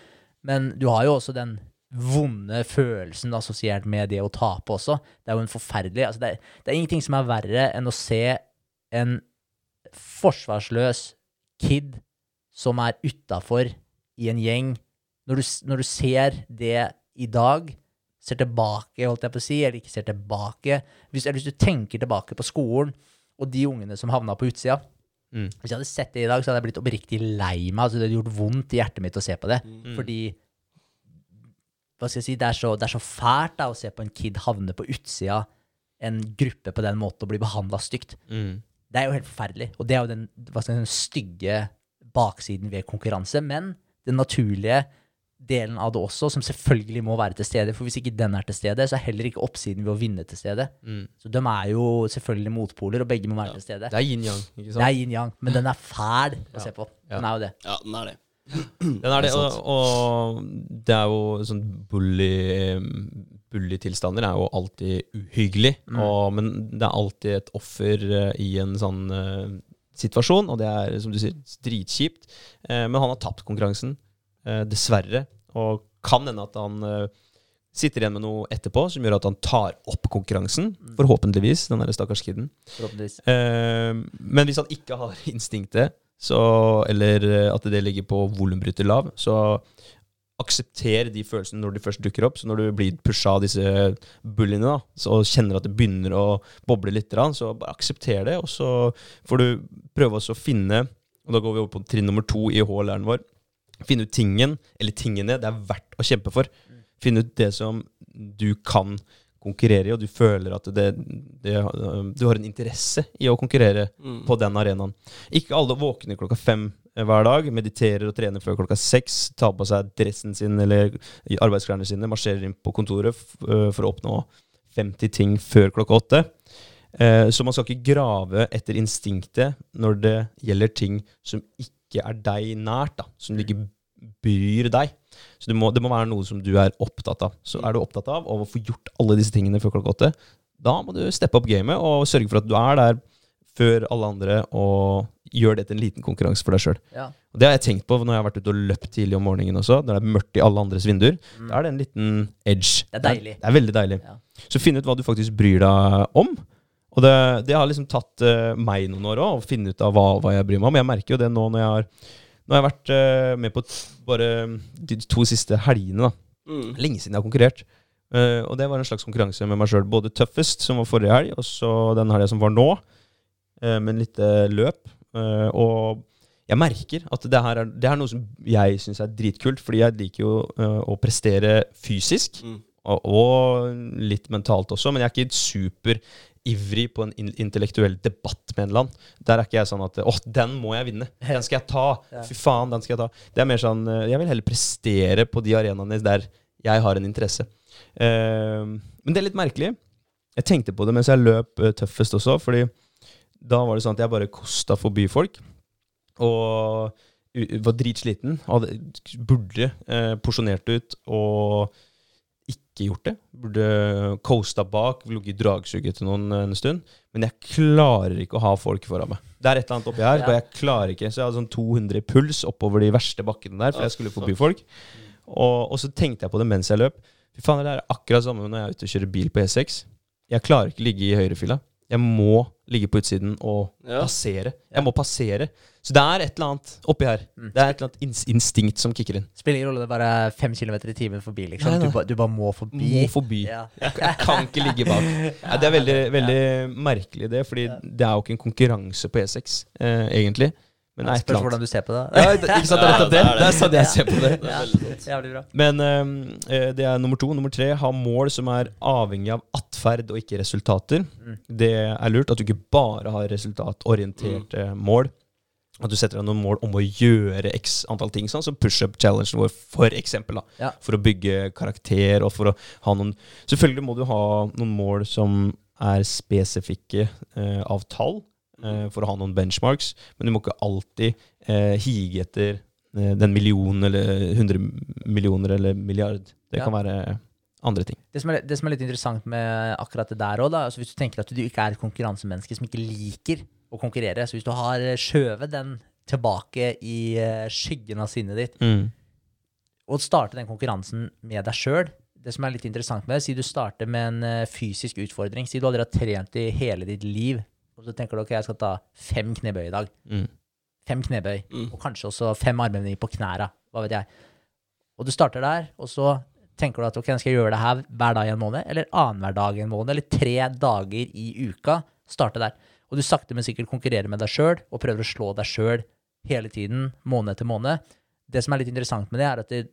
Men du har jo også den vonde følelsen assosiert med det å tape også. Det er jo en forferdelig altså det, er, det er ingenting som er verre enn å se en forsvarsløs kid som er utafor i en gjeng. Når du, når du ser det i dag, ser tilbake, holdt jeg på å si, eller ikke ser tilbake hvis, hvis du tenker tilbake på skolen og de ungene som havna på utsida Mm. Hvis jeg hadde sett det i dag, så hadde jeg blitt oppriktig lei meg. Altså, det hadde gjort vondt i hjertet mitt å se på det. Fordi hva skal jeg si, det er så, det er så fælt da, å se på en kid havne på utsida en gruppe på den måten og bli behandla stygt. Mm. Det er jo helt forferdelig. Og det er jo den, si, den stygge baksiden ved konkurranse. Men den naturlige delen av det også, som selvfølgelig må være til stede. For hvis ikke den er til stede, så er heller ikke oppsiden ved å vinne til stede. Mm. Så de er jo selvfølgelig motpoler, og begge må være til stede. Det er yin-yang, ikke Det er yin-yang, men den er fæl å se på. Ja. Den er jo det. Ja, den er det. Den er det, og, og det er jo sånn bully Bully-tilstander er jo alltid uhyggelig, og, men det er alltid et offer eh, i en sånn uh, situasjon, og det er, som du sier, dritkjipt. Uh, men han har tapt konkurransen, dessverre, og kan hende at han eh, sitter igjen med noe etterpå som gjør at han tar opp konkurransen, forhåpentligvis, den derre stakkars kiden. Eh, men hvis han ikke har instinktet, så, eller eh, at det ligger på volumbryter lav, så aksepter de følelsene når de først dukker opp. Så når du blir pusha av disse bullyene, da, så kjenner at det begynner å boble litt, så bare aksepter det, og så får du prøve å finne Og da går vi over på trinn nummer to i HL-læren vår. Finne ut tingen, eller tingene, det er verdt å kjempe for. Finne ut det som du kan konkurrere i, og du føler at det, det, du har en interesse i å konkurrere Mm. på den arenaen. Ikke alle våkner klokka fem eh, hver dag, mediterer og trener før klokka seks, tar på seg dressen sin eller arbeidsklærne sine, marsjerer inn på kontoret øh, for å oppnå 50 ting før klokka åtte. Så man skal ikke grave etter instinktet når det gjelder ting som ikke er deg nært, da, som ikke bryr deg. Så det må, det må være noe som du er opptatt av. Så er du opptatt av å få gjort alle disse tingene før klokka åtte, da må du steppe opp gamet og sørge for at du er der før alle andre og gjør det til en liten konkurranse for deg sjøl. Ja. Det har jeg tenkt på når jeg har vært ute og løpt tidlig om morgenen også, når det er mørkt i alle andres vinduer. Da er det en liten edge. Det er deilig. Det er, veldig deilig. Ja. Så finn ut hva du faktisk bryr deg om. Og det, det har liksom tatt uh, meg noen år òg, å finne ut av hva, hva jeg bryr meg om. Jeg merker jo det nå når jeg har, nå har vært uh, med på bare de to siste helgene. da. Mm. Lenge siden jeg har konkurrert. Uh, og det var en slags konkurranse med meg sjøl. Både tøffest, som var forrige helg, og så den helga som var nå, uh, med en lite løp. Uh, og jeg merker at det her er, det er noe som jeg syns er dritkult, fordi jeg liker jo å prestere fysisk. Mm. Og, og litt mentalt også, men jeg er ikke superivrig på en in intellektuell debatt med en eller annen. Der er ikke jeg sånn at åh, den må jeg vinne. Den skal jeg ta. Fy faen, den skal jeg ta. Det er mer sånn eh, Jeg vil heller prestere på de arenaene der jeg har en interesse. Uh, men det er litt merkelig. jeg tenkte på det mens jeg løp eh, tøffest også, fordi da var det sånn at jeg bare kosta forbi folk. Og var dritsliten. Hadde, burde eh, porsjonert ut og ikke gjort det. Burde coasta bak, ligget i dragsuget til noen en stund. Men jeg klarer ikke å ha folk foran meg. Det er et eller annet oppi her, og jeg klarer ikke. Så jeg hadde sånn 200 puls oppover de verste bakkene der, for jeg skulle forbi folk. Og, og så tenkte jeg på det mens jeg løp. Fy faen, det er akkurat samme når jeg er ute og kjører bil på E6. Jeg klarer ikke ligge i høyrefila. Jeg må ligge på utsiden og Ja. passere. Jeg må passere. Så det er et eller annet oppi her. Mm. Det er et eller annet ins instinkt som kicker inn. Spiller ingen rolle, det er bare fem kilometer i timen forbi, liksom. Nei, nei. Du, ba, du bare må forbi. Må forbi. Ja. Jeg kan ikke ligge bak. Ja, det er veldig, veldig merkelig, det. Fordi det er jo ikke en konkurranse på E6, eh, egentlig. Men jeg Spørs hvordan du ser på det. Ja, ikke sant, det er det. Ja, det er det. Det sånn jeg ser på det. Sant. Jævlig bra. Men uh, det er nummer to. Nummer tre, ha mål som er avhengig av atferd og ikke resultater. Mm. Det er lurt at du ikke bare har resultatorienterte mål. At du setter deg noen mål om å gjøre x antall ting, sånn som pushup-challengen vår, for eksempel. da. Ja. For å bygge karakter og for å ha noen Selvfølgelig må du ha noen mål som er spesifikke uh, av tall, for å ha noen benchmarks, men du må ikke alltid eh, hige etter eh, den million eller hundre millioner eller milliard. Det Ja. kan være andre ting. Det som, er, det som er litt interessant med akkurat det der òg, altså hvis du tenker at du ikke er et konkurransemenneske som ikke liker å konkurrere, så hvis du har eh, skjøvet den tilbake i eh, skyggen av sinnet ditt, og starte den konkurransen med deg sjøl Det som er litt interessant med det, si du starter med en eh, fysisk utfordring. Si du aldri har trent i hele ditt liv, og så tenker du ok, jeg skal ta fem knebøy i dag. Mm. Fem knebøy, Mm. og kanskje også fem armhevinger på knæra. Hva vet jeg. Og du starter der, og så tenker du at ok, skal jeg gjøre det her hver dag i en måned, eller annenhver dag i en måned, eller tre dager i uka. Starte der. Og du sakte, men sikkert konkurrerer med deg sjøl, og prøver å slå deg sjøl hele tiden, måned etter måned. Det som er litt interessant med det, er at det,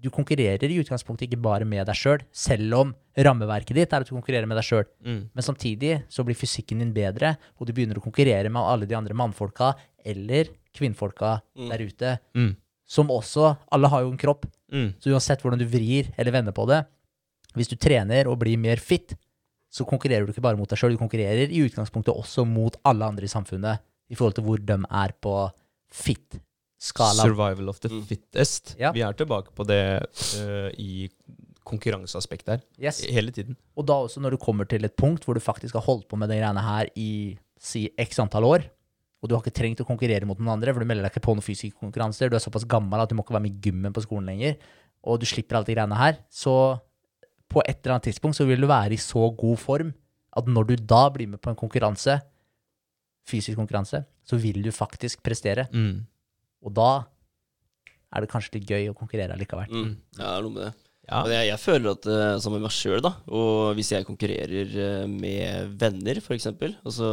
du konkurrerer i utgangspunktet ikke bare med deg sjøl, selv om rammeverket ditt er at du konkurrerer med deg sjøl. Mm. Men samtidig så blir fysikken din bedre, og du begynner å konkurrere med alle de andre mannfolka eller kvinnfolka Mm. der ute, Mm. som også Alle har jo en kropp, Mm. så uansett hvordan du vrir eller vender på det, hvis du trener og blir mer fit, så konkurrerer du ikke bare mot deg sjøl, du konkurrerer i utgangspunktet også mot alle andre i samfunnet i forhold til hvor de er på fit-skala. Survival of the Mm. fittest. Ja. Vi er tilbake på det uh, i konkurranseaspektet her. Yes. Hele tiden. Og da også når du kommer til et punkt hvor du faktisk har holdt på med de greiene her i si x antall år, og du har ikke trengt å konkurrere mot noen andre, for du melder deg ikke på noen fysiske konkurranser, du er såpass gammel at du må ikke være med i gymmen på skolen lenger, og du slipper alle de greiene her, så på et eller annet tidspunkt så vil du være i så god form at når du da blir med på en konkurranse, fysisk konkurranse, så vil du faktisk prestere. Mm. Og da er det kanskje litt gøy å konkurrere likevel. Mm. Ja, det er noe med det. Ja. Jeg, jeg føler at uh, sammen med meg sjøl, da, og hvis jeg konkurrerer eh, med venner, f.eks. Altså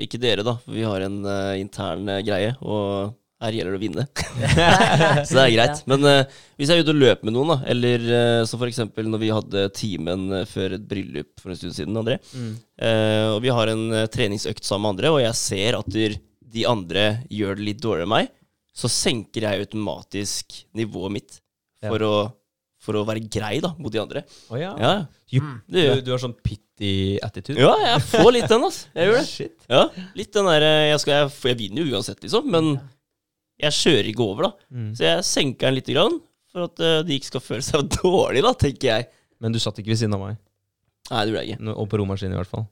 ikke dere, da, for vi har en uh, intern eh, greie, og her gjelder det å vinne. så det er greit. Men uh, hvis jeg er ute og løper med noen, da, eller uh, som f.eks. når vi hadde timen eh, før et bryllup for en stund siden, André, Mm. uh, og vi har en eh, treningsøkt sammen med andre, og jeg ser at de andre gjør det litt dårligere enn meg, så senker jeg automatisk nivået mitt for å for å være grei da, mot de andre. Oh, ja. Ja, Du, det du har sånn pitty attitude? Ja, jeg får litt den, altså. Jeg gjør det. Shit. Ja, litt den der Jeg, skal, jeg, jeg vinner jo uansett, liksom, men jeg kjører ikke over, da. Mm. Så jeg senker den lite grann, for at eh, de ikke skal føle seg dårlig, da, tenker jeg. Men du satt ikke ved siden av meg? Nei, det gjorde jeg ikke. Og på romaskinen i hvert fall?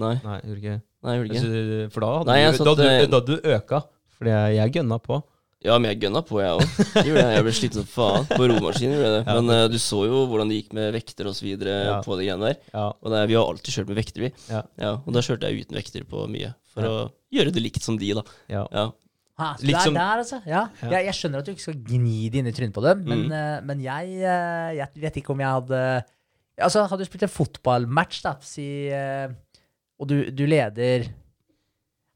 Nei, Nei, gjorde ikke nei gjorde ikke. Altså, For da hadde Nei, du, satt, da, eh, du, da du øka. Fordi jeg, jeg gønna på. Ja, men jeg gønna på, jeg òg. Jeg ble sliten som faen. På romaskinen gjorde jeg det. Ja. Men uh, du så jo hvordan det gikk med vekter videre Ja. på de greiene der. Ja. Og det, vi har alltid kjørt med vekter, vi. Ja. og da kjørte jeg uten vekter på mye. For Ja. å gjøre det likt som de, da. ja. Ja. Ha, så Liksom- det er der, altså. Ja. Ja. Jeg, jeg skjønner at du ikke skal gni det inn i trynet på dem, men, Mm. uh, men jeg, uh, jeg vet ikke om jeg hadde Altså, hadde du spilt en fotballmatch, da, si, og du, du leder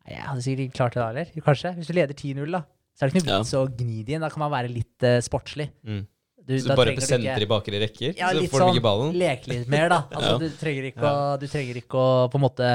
Jeg hadde sikkert ikke klart det da heller, kanskje. Hvis du leder 10-0, da, så er det ikke noe vits å gni det inn. Da kan man være litt uh, sportslig. Mm. Du, Så du bare på senter i bakre rekker, ja, så litt får du sånn, ikke ballen? Leke litt mer, da. Altså, Ja. du, trenger å, du trenger ikke å på en måte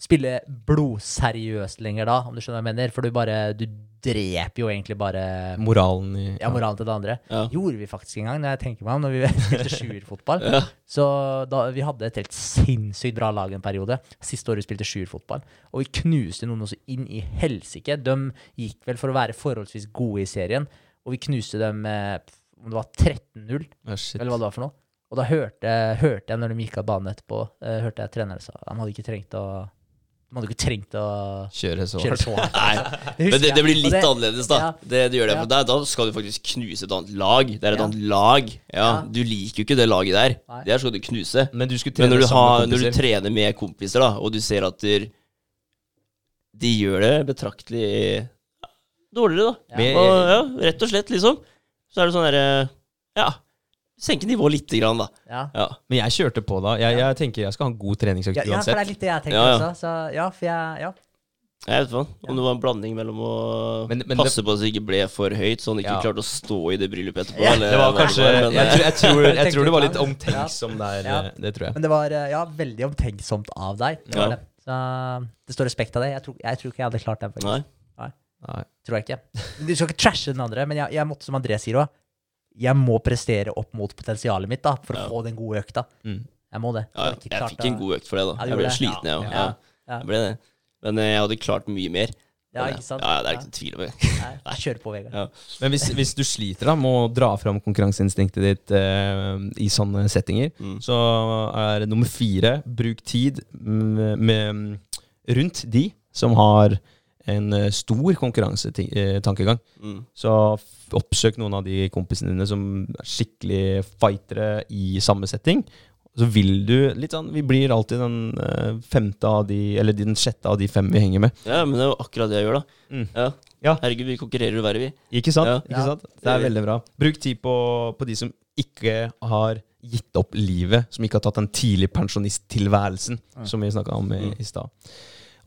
spille blodseriøst lenger da, om du skjønner hva jeg mener. For du bare Du dreper jo egentlig bare Moralen i ja, moralen til det andre. Ja. Gjorde vi faktisk en gang, når jeg tenker meg om, når vi spilte sjuerfotball. Ja. Så da, vi hadde et helt sinnssykt bra lag en periode. Siste året vi spilte sjuerfotball. Og vi knuste noen også inn i helsike. De gikk vel for å være forholdsvis gode i serien, og vi knuste dem med om det var 13-0, oh, eller hva det var for noe. Og da hørte, hørte jeg, når de gikk av banen etterpå, eh, hørte jeg treneren sa de hadde ikke trengt å De hadde ikke trengt å Kjøre så kjøre så hardt. Nei, Det men det, det blir litt det- annerledes, da. Ja. Det, du gjør det, for der, Da skal du faktisk knuse et annet lag. Det er et Ja. annet lag. Ja. Du liker jo ikke det laget der. Nei. Der skal du knuse. Men du skulle Men trene når du, har, når du trener med kompiser, da, og du ser at der, de gjør det betraktelig dårligere, da. Og, ja, rett og slett, liksom. Så er det sånn derre Ja. Senke nivået litt, grann, da. Ja. Ja. Men jeg kjørte på da. Jeg, jeg tenker jeg skal ha en god treningsøkt Ja, ja, for det er litt det jeg tenker Ja, ja. også. Så ja, for jeg Ja. Jeg vet hva, Om det var en blanding mellom å Men- men passe på at det ikke ble for høyt, så han ikke Ja. klarte å stå i det bryllupet etterpå. Ja. eller Det var hva kanskje men, Jeg, tror- jeg, tror, jeg tror det var litt litt omtenksom der. Ja. eh, Det tror jeg. Men det var eh, ja, veldig omtenksomt av deg. Det var Ja. det. Så det står respekt av det. Jeg tror, jeg tror ikke jeg hadde klart det. faktisk. Nei. Nei. Tror jeg ikke. Du skal ikke trashe den andre, men jeg, jeg måtte, som André sier òg, jeg må prestere opp mot potensialet mitt da, for Ja. å få den gode økta. Mm. Jeg må det. Ja, Jeg har jeg fikk en god økt for det, da. Ja, Jeg ble det? sliten, jeg òg. Ja. Ja. Ja. Ble det. Men eh, jeg hadde klart mye mer. Ja, ikke sant? Ja, det er ikke noe tvil om det. Kjør på, Vegard. Ja. Men hvis, hvis du sliter da med å dra fram konkurranseinstinktet ditt eh, i sånne settinger, Mm. så er nummer fire bruk tid med, med, rundt de som har en eh, stor konkurransetankegang. Mm. Så oppsøk noen av de kompisene dine som er skikkelig fightere i samme setting. Så vil du litt sånn Vi blir alltid den eh, femte av de Eller den sjette av de fem vi henger med. ja, men det er jo akkurat det jeg gjør, da. Mm. Ja. Ja. Herregud, vi konkurrerer jo verre, vi. Ikke sant? Ja. Ikke sant? Det er veldig bra. Bruk tid på, på de som ikke har gitt opp livet, som ikke har tatt den tidlig pensjonisttilværelsen, som vi snakka om i, i stad.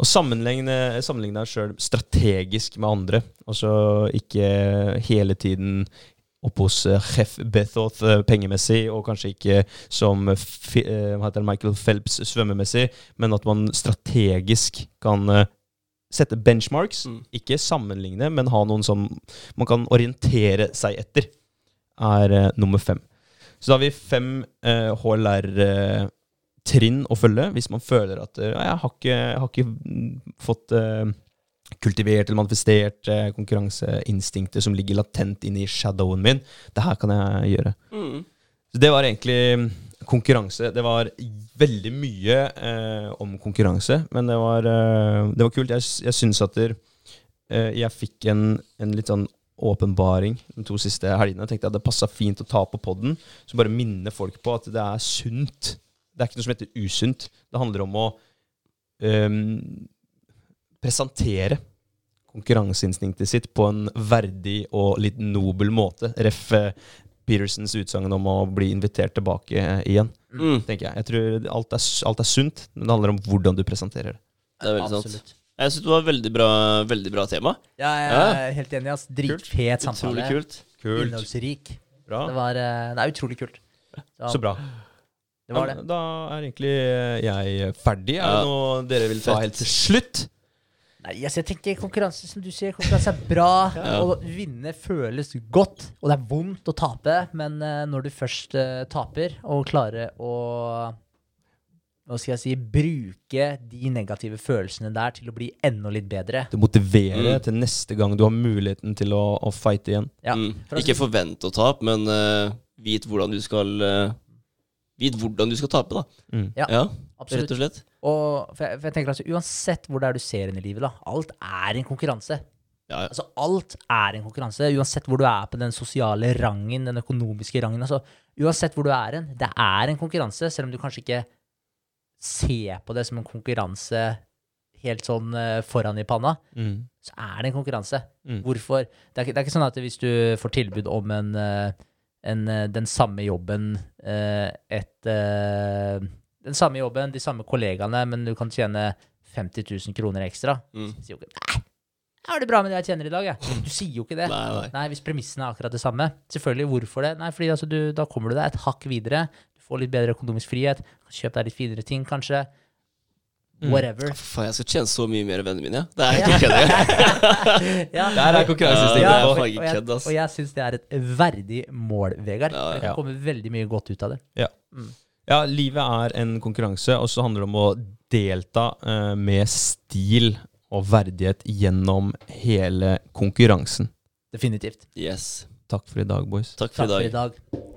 Og sammenligne, sammenligne deg sjøl strategisk med andre. Altså ikke hele tiden opp hos Chef Bethoth eh, pengemessig, og kanskje ikke som eh, eh, Michael Phelps svømmemessig, men at man strategisk kan eh, sette benchmarks. Mm. Ikke sammenligne, men ha noen som man kan orientere seg etter, er eh, nummer fem. Så da har vi fem eh, HLR-trinn å følge hvis man føler at ja, jeg har ikke, jeg har ikke fått uh, kultivert eller manifestert uh, konkurranseinstinktet som ligger latent inni shadowen min. Det her kan jeg gjøre. Mm. Så det var egentlig mm, konkurranse. Det var veldig mye uh, om konkurranse, men det var, eh, det var kult. Jeg, jeg syns at der, eh, jeg fikk en, en litt sånn åpenbaring de to siste helgene. Jeg tenkte at det passa fint å ta på poden, så bare minne folk på at det er sunt. Det er ikke noe som heter usunt. Det handler om å um, presentere konkurranseinstinktet sitt på en verdig og litt nobel måte. Ref. eh, Petersens utsagn om å bli invitert tilbake eh, igjen, Mm. tenker jeg. Jeg tror alt er, alt er sunt, men det handler om hvordan du presenterer det. Det er veldig sant. Jeg syns det var et veldig bra, veldig bra tema. Ja, jeg Ja. er helt enig. ass. Dritfet samtale. Utrolig kult. Innholdsrik. Bra. Det, var, eh, det er utrolig kult. Så bra. Det var det. Da er egentlig eh, jeg ferdig. Er det noe dere vil ta helt til slutt? Nei, altså, jeg tenker konkurranse, som du sier, konkurranse er bra. Ja. Å vinne føles godt, og det er vondt å tape, men eh, når du først eh, taper, og klarer å hva skal jeg si, bruke de negative følelsene der til å bli enda litt bedre. Det motiverer Mm. til neste gang du har muligheten til å, å fighte igjen. Ja, Mm. Ikke forvent å tape, men uh, vit hvordan du skal eh, Vit hvordan du skal tape, da. Mm. Ja, Ja, absolutt. rett og slett. Og for jeg, for jeg tenker altså, Uansett hvor det er du ser henne i livet, da, alt er en konkurranse. Ja, ja. Altså, alt er en konkurranse, uansett hvor du er på den sosiale rangen, den økonomiske rangen. Altså, uansett hvor du er hen, det er en konkurranse, selv om du kanskje ikke ser på det som en konkurranse helt sånn eh, foran i panna, Mm. så er det en konkurranse. Mm. Hvorfor? Det er, ikke, det er ikke sånn at hvis du får tilbud om en, eh, en, eh, den samme jobben eh, et eh, Den samme jobben, de samme kollegaene, men du kan tjene 50 000 kroner ekstra. Mm. Sier jo ikke Nei, har det bra med det jeg tjener i dag, jeg. Du sier jo ikke det. Nei, nei. Nei, hvis premissene er akkurat det samme. Selvfølgelig, hvorfor det? Nei, fordi altså, du, da kommer du deg et hakk videre. Du får litt bedre økonomisk frihet. Kan kjøpe deg litt finere ting, kanskje. Mm. Faen, jeg skal tjene så mye mer enn vennene mine. Det er ikke kødd engang. ja. Der er konkurranseinstinktet Ja, og, og, jeg, og jeg syns det er et verdig mål, Vegard. Ja, ja. Det kan komme veldig mye godt ut av det. Ja, livet er en konkurranse, og så handler det om å delta uh, med stil og verdighet gjennom hele konkurransen. Definitivt. Yes. Takk for i dag, boys. Takk for Takk for i i dag. dag.